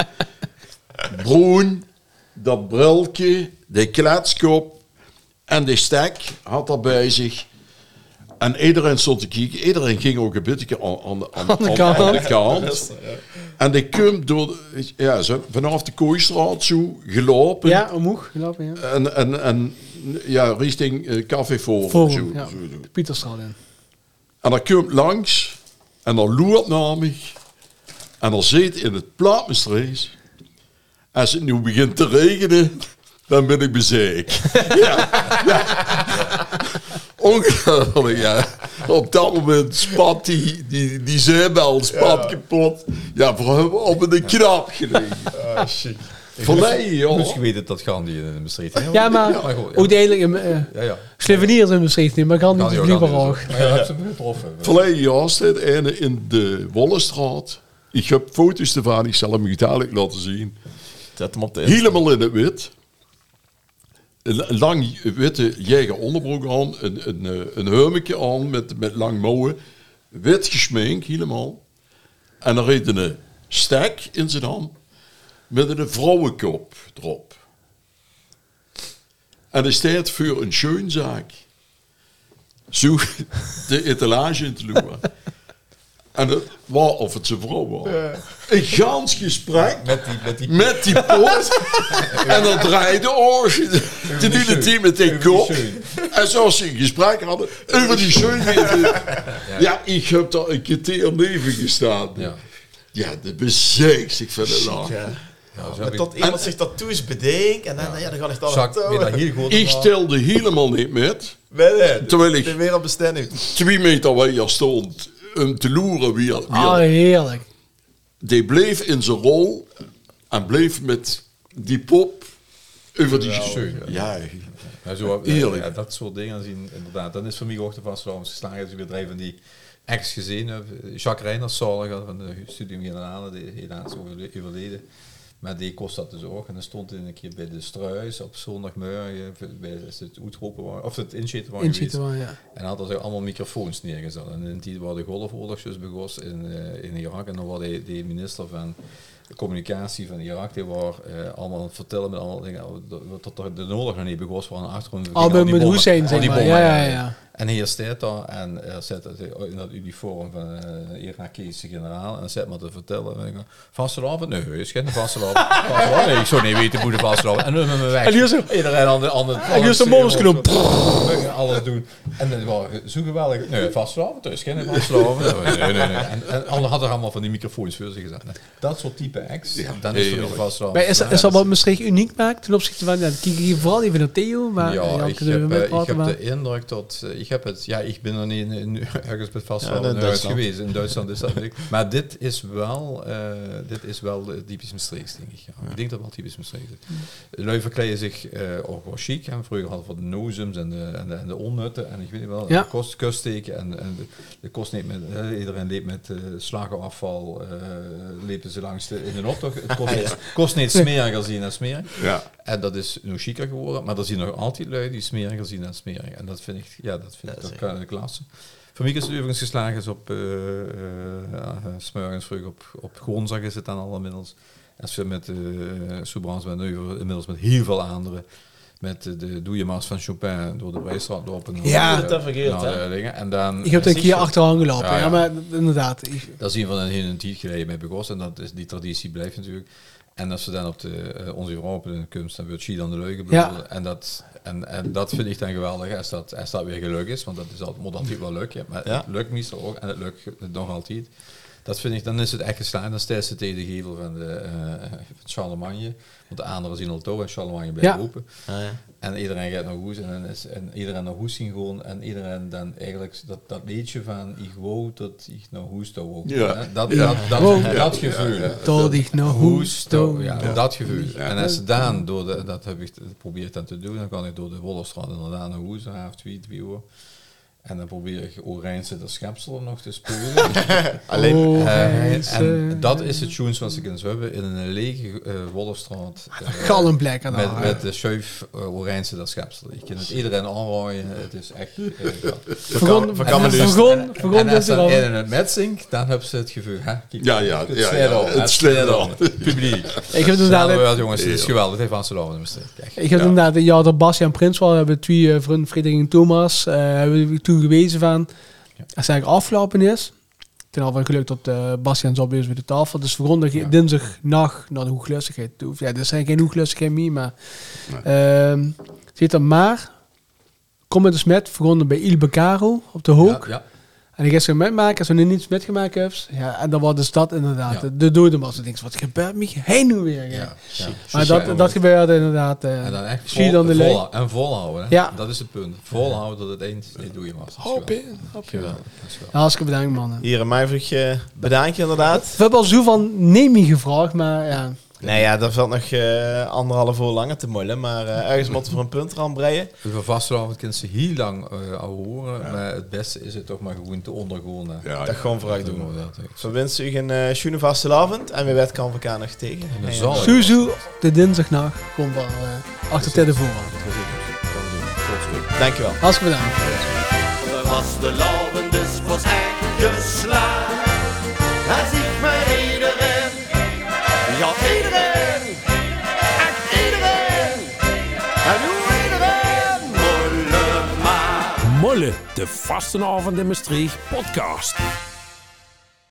broen, dat brilje, de kletskop en de stek had er bij zich. En iedereen stond te kijken. Iedereen ging ook een beetje aan, aan, aan, Aan de kant. aan de kant. En die komt door, de- ja, zo, vanaf de Kooistraat zo gelopen. Ja, omhoog gelopen, ja. En, en, en ja, richting eh, Café Forum. Forum, zo, ja. zo, zo. De Pieterstraat in. En dan komt langs en dan loert naar me. En dan zit in het plaatmestrees. Als het nu begint te regenen, dan ben ik ja, ja. Ongelooflijk, ja. Op dat moment spat die, die, die zeebel spat kapot. Ja, voor hem op een knap gelegen. Ah, shit. Verleden, joh. Dus je weet het dat Gandhi in de Maastricht. hè? Ja, maar goed, ja. uiteindelijk, eh Ja, ja. Sloveniërs in Maastricht niet, maar kan niet Gandhi, dus liever ook. is. Maar ja, heb ze getroffen. Verleden jaar staat ene in de Wollenstraat. Ik heb foto's ervan, ik zal hem u dadelijk laten zien. Zet hem op de. Helemaal in het wit. Een lang witte jeger onderbroek aan, een, een, eh, een hurmetje aan met, met lang mouwen. Wit gesminkt, helemaal. En dan reed een stek in zijn hand met een vrouwenkop erop. En er staat voor een schoonzaak. Zo de etalage in te lopen. En het was of het zijn vrouw was. Een gans gesprek Met die, met die met die pot. en dan draaide orge te doen het team met die kop. En zoals ze een gesprek hadden over die schoonheid. Ja, ik heb daar een keer neven gestaan. Ja. Ja, de bezeeks, ik vind het lang. Ja. Maar tot iemand zich tattoos bedenkt en dan, ja. dan ga ik dat weer dat hier gewoon Ik stelde helemaal niet met. Nee, nee. Terwijl ik- De wereldbestemming. Twee meter waar je stond om te loeren wie, Ah, heerlijk. Die bleef in zijn rol en bleef met die pop over die Schön, Ja, Ja, zo, Heerlijk. Ja, dat soort dingen zien, inderdaad. Dan is voor mij vastgeslagen geslagen. Als ik weer drie van die ex gezien heb. Jacques Reiners, zalig van de Studium Generale, die helaas overle- overleden. Maar die kost dat dus ook. En dan stond hij een keer bij de Struis op zondagmorgen, bij als het uitroepen of het inschieten geweest. Inschieten ja. En had er zo allemaal microfoons neergezet. En in die waar de golfoorlog dus begon in, eh, in Irak. En dan was die, die minister van de communicatie van Irak, die was eh, allemaal aan het vertellen met allemaal dingen. dat- er de oorlog nog niet begon, was aan achtergrond. Al met die bommen- Hussein, zeg maar. Ja, ja, ja. En hier staat daar en er zit in dat uniform van een Irakese generaal. En dan zit maar te vertellen. En ik, vastelavond? Nee, is geen vastelavond. Nee, ik zou niet weten hoe de vastelavond. En dan met me weg. En hier zo- Iedereen aan de andere En hier zo'n. Alles doen. En dat was zo geweldig. Nee, vastelavond, er is geen vastelavond. Nee, nee, nee. En, en anderen hadden allemaal van die microfoons voor zich gezet. Dat soort type acts, dan is vastelavond. Maar is, is dat wat Maastricht uniek maakt ten opzichte van... Dan kijk ik hier vooral even naar Theo, maar Ja, ik heb, eh, ik heb de indruk dat... ik heb het. Ja, ik ben er niet in, in, ergens met vast Ja, wel in Duitsland. geweest. In Duitsland is dat ik. Maar dit is wel, eh, dit is wel typisch Maastricht, denk ik. Ja. Ik denk dat wel typisch Maastricht is. Lui verkleden zich eh, ook wel chic. Hè. Vroeger hadden we de nozems en de, en de, en de onnutten. En ik weet niet wel, Ja. de kost, kuststeken. En, en de, de kost niet met, eh, iedereen leeft met eh slagenafval. eh leefden ze langs de, in de optocht. Het kost, niet, kost niet smeriger zien dan smerig. Ja. En dat is nu chiquer geworden, maar er zien nog altijd lui die smeriger zien dan smerig. En dat vind ik, ja, dat vind ik, dat kan ik lassen. Voor mij is het overigens geslagen is op, uh, ja, smorgens vroeg op, op grondslag is het dan al inmiddels. Als we met uh, Soebrans met Neuver, inmiddels met heel veel anderen, met de, de Doeiemars van Chopin door de Breestraat lopen. Ja, dat vergeet, hè? de. En dan, Ik heb een keer achteraan gelopen. Ja, Ja, ja. maar inderdaad. ik- dat is een van een hele tijd geleden mee begonnen. En dat is, die traditie blijft natuurlijk. En als we dan op de, eh, onze Europa in de kunst, dan wordt dan de leugen Ja. En, dat, en, en dat vind ik dan geweldig als dat, als dat weer geluk is. Want dat is altijd, moet altijd wel leuk. Ja. Maar Ja. het lukt meestal ook en het lukt nog altijd. Dat vind ik, dan is het echt geslaagd. Dan stijgt ze tegen de gevel van, de, eh, van Charlemagne. Want de anderen zien al toe en Charlemagne blijft Ja. open. Ah, ja. En iedereen gaat naar hoes en, dan is, en iedereen naar hoes zien gewoon. En iedereen dan eigenlijk dat, dat liedje van ik wou dat ik naar hoes toe wou. Ja. Dat, Ja. dat, dat, Wow. dat gevoel. Tot ik naar hoes toe. Ja, dat gevoel. En als ze dan door de, dat heb ik probeer dan te doen, dan kan ik door de Wollerstraat inderdaad naar hoes, een half twee, twee uur. En dan probeer ik Orijnse de schepsel nog te spelen. Alleen, Rijnse. en dat is het tunes wat ik eens hebben in een lege eh Wollerstraat. eh, Gallenplek aan met, met de schuif uh, Orijnse dat schepsel. Je kunt het iedereen aanrooien. Het is echt... Vergon, dus- vergon, vergon en als ze dan dan. in het met zingt, dan hebben ze het gevoel. Hè? Kijk, Ja, ja, het ja, ja, al, het snijdt al. Publiek. Ik heb inderdaad, jongens, het is geweldig. Het heeft Amsterdam. Echt. ik heb inderdaad, ja, dat Bastiaan Prins wel, hebben twee vrienden, Frederik en Thomas, eh, hebben we gewezen van, als het eigenlijk afgelopen is, ten al van geluk dat uh, Bastiaan zo bezig met de tafel, dus vergon dat je Ja. dinsdag nacht naar de hoeglustigheid toe. Ja, er zijn geen hoeglustigheid meer, maar ehm zit er maar, kom met de smet, vergonnen bij Il Beccaro op de hoek. Ja. En ik ga ze metmaken, als we nu niets metgemaakt hebben. Ja, en dan wordt de stad inderdaad Ja. de, de dode mas. Ik denk, wat gebeurt me heen nu weer? Ja. Maar dat, dat gebeurde inderdaad. eh En dan echt je dan de vol, lijn. en volhouden. Hè? Ja. Dat is het punt. Volhouden tot het eind. Dit doe je maar. Dat Hop in, hop. Dat geweldig. Ja, hartstikke bedankt, mannen. hier in Mijvrig uh, bedankt inderdaad. We hebben al zo van Nemi gevraagd, maar ja. Nou ja, daar valt nog eh anderhalf uur langer te mollen, maar eh, ergens moeten we een punt eraan breien. Over vastelavond kunnen ze heel lang uh, horen, maar het beste is het toch maar gewoon te ondergaan. hè. Ja, Dat gewoon vooruit Dat doen. we dat, echt. Zo wens u een uh, schoene vaste avond en wie weet kan we elkaar nog tegen. En eh. Suzu, de dinsdagnacht, komt wel uh, achter de voorhand. Dankjewel. Hartstikke bedankt. De vastelavond is pas echt geslaagd. Hij ziet De Vastenavond in Maastricht podcast.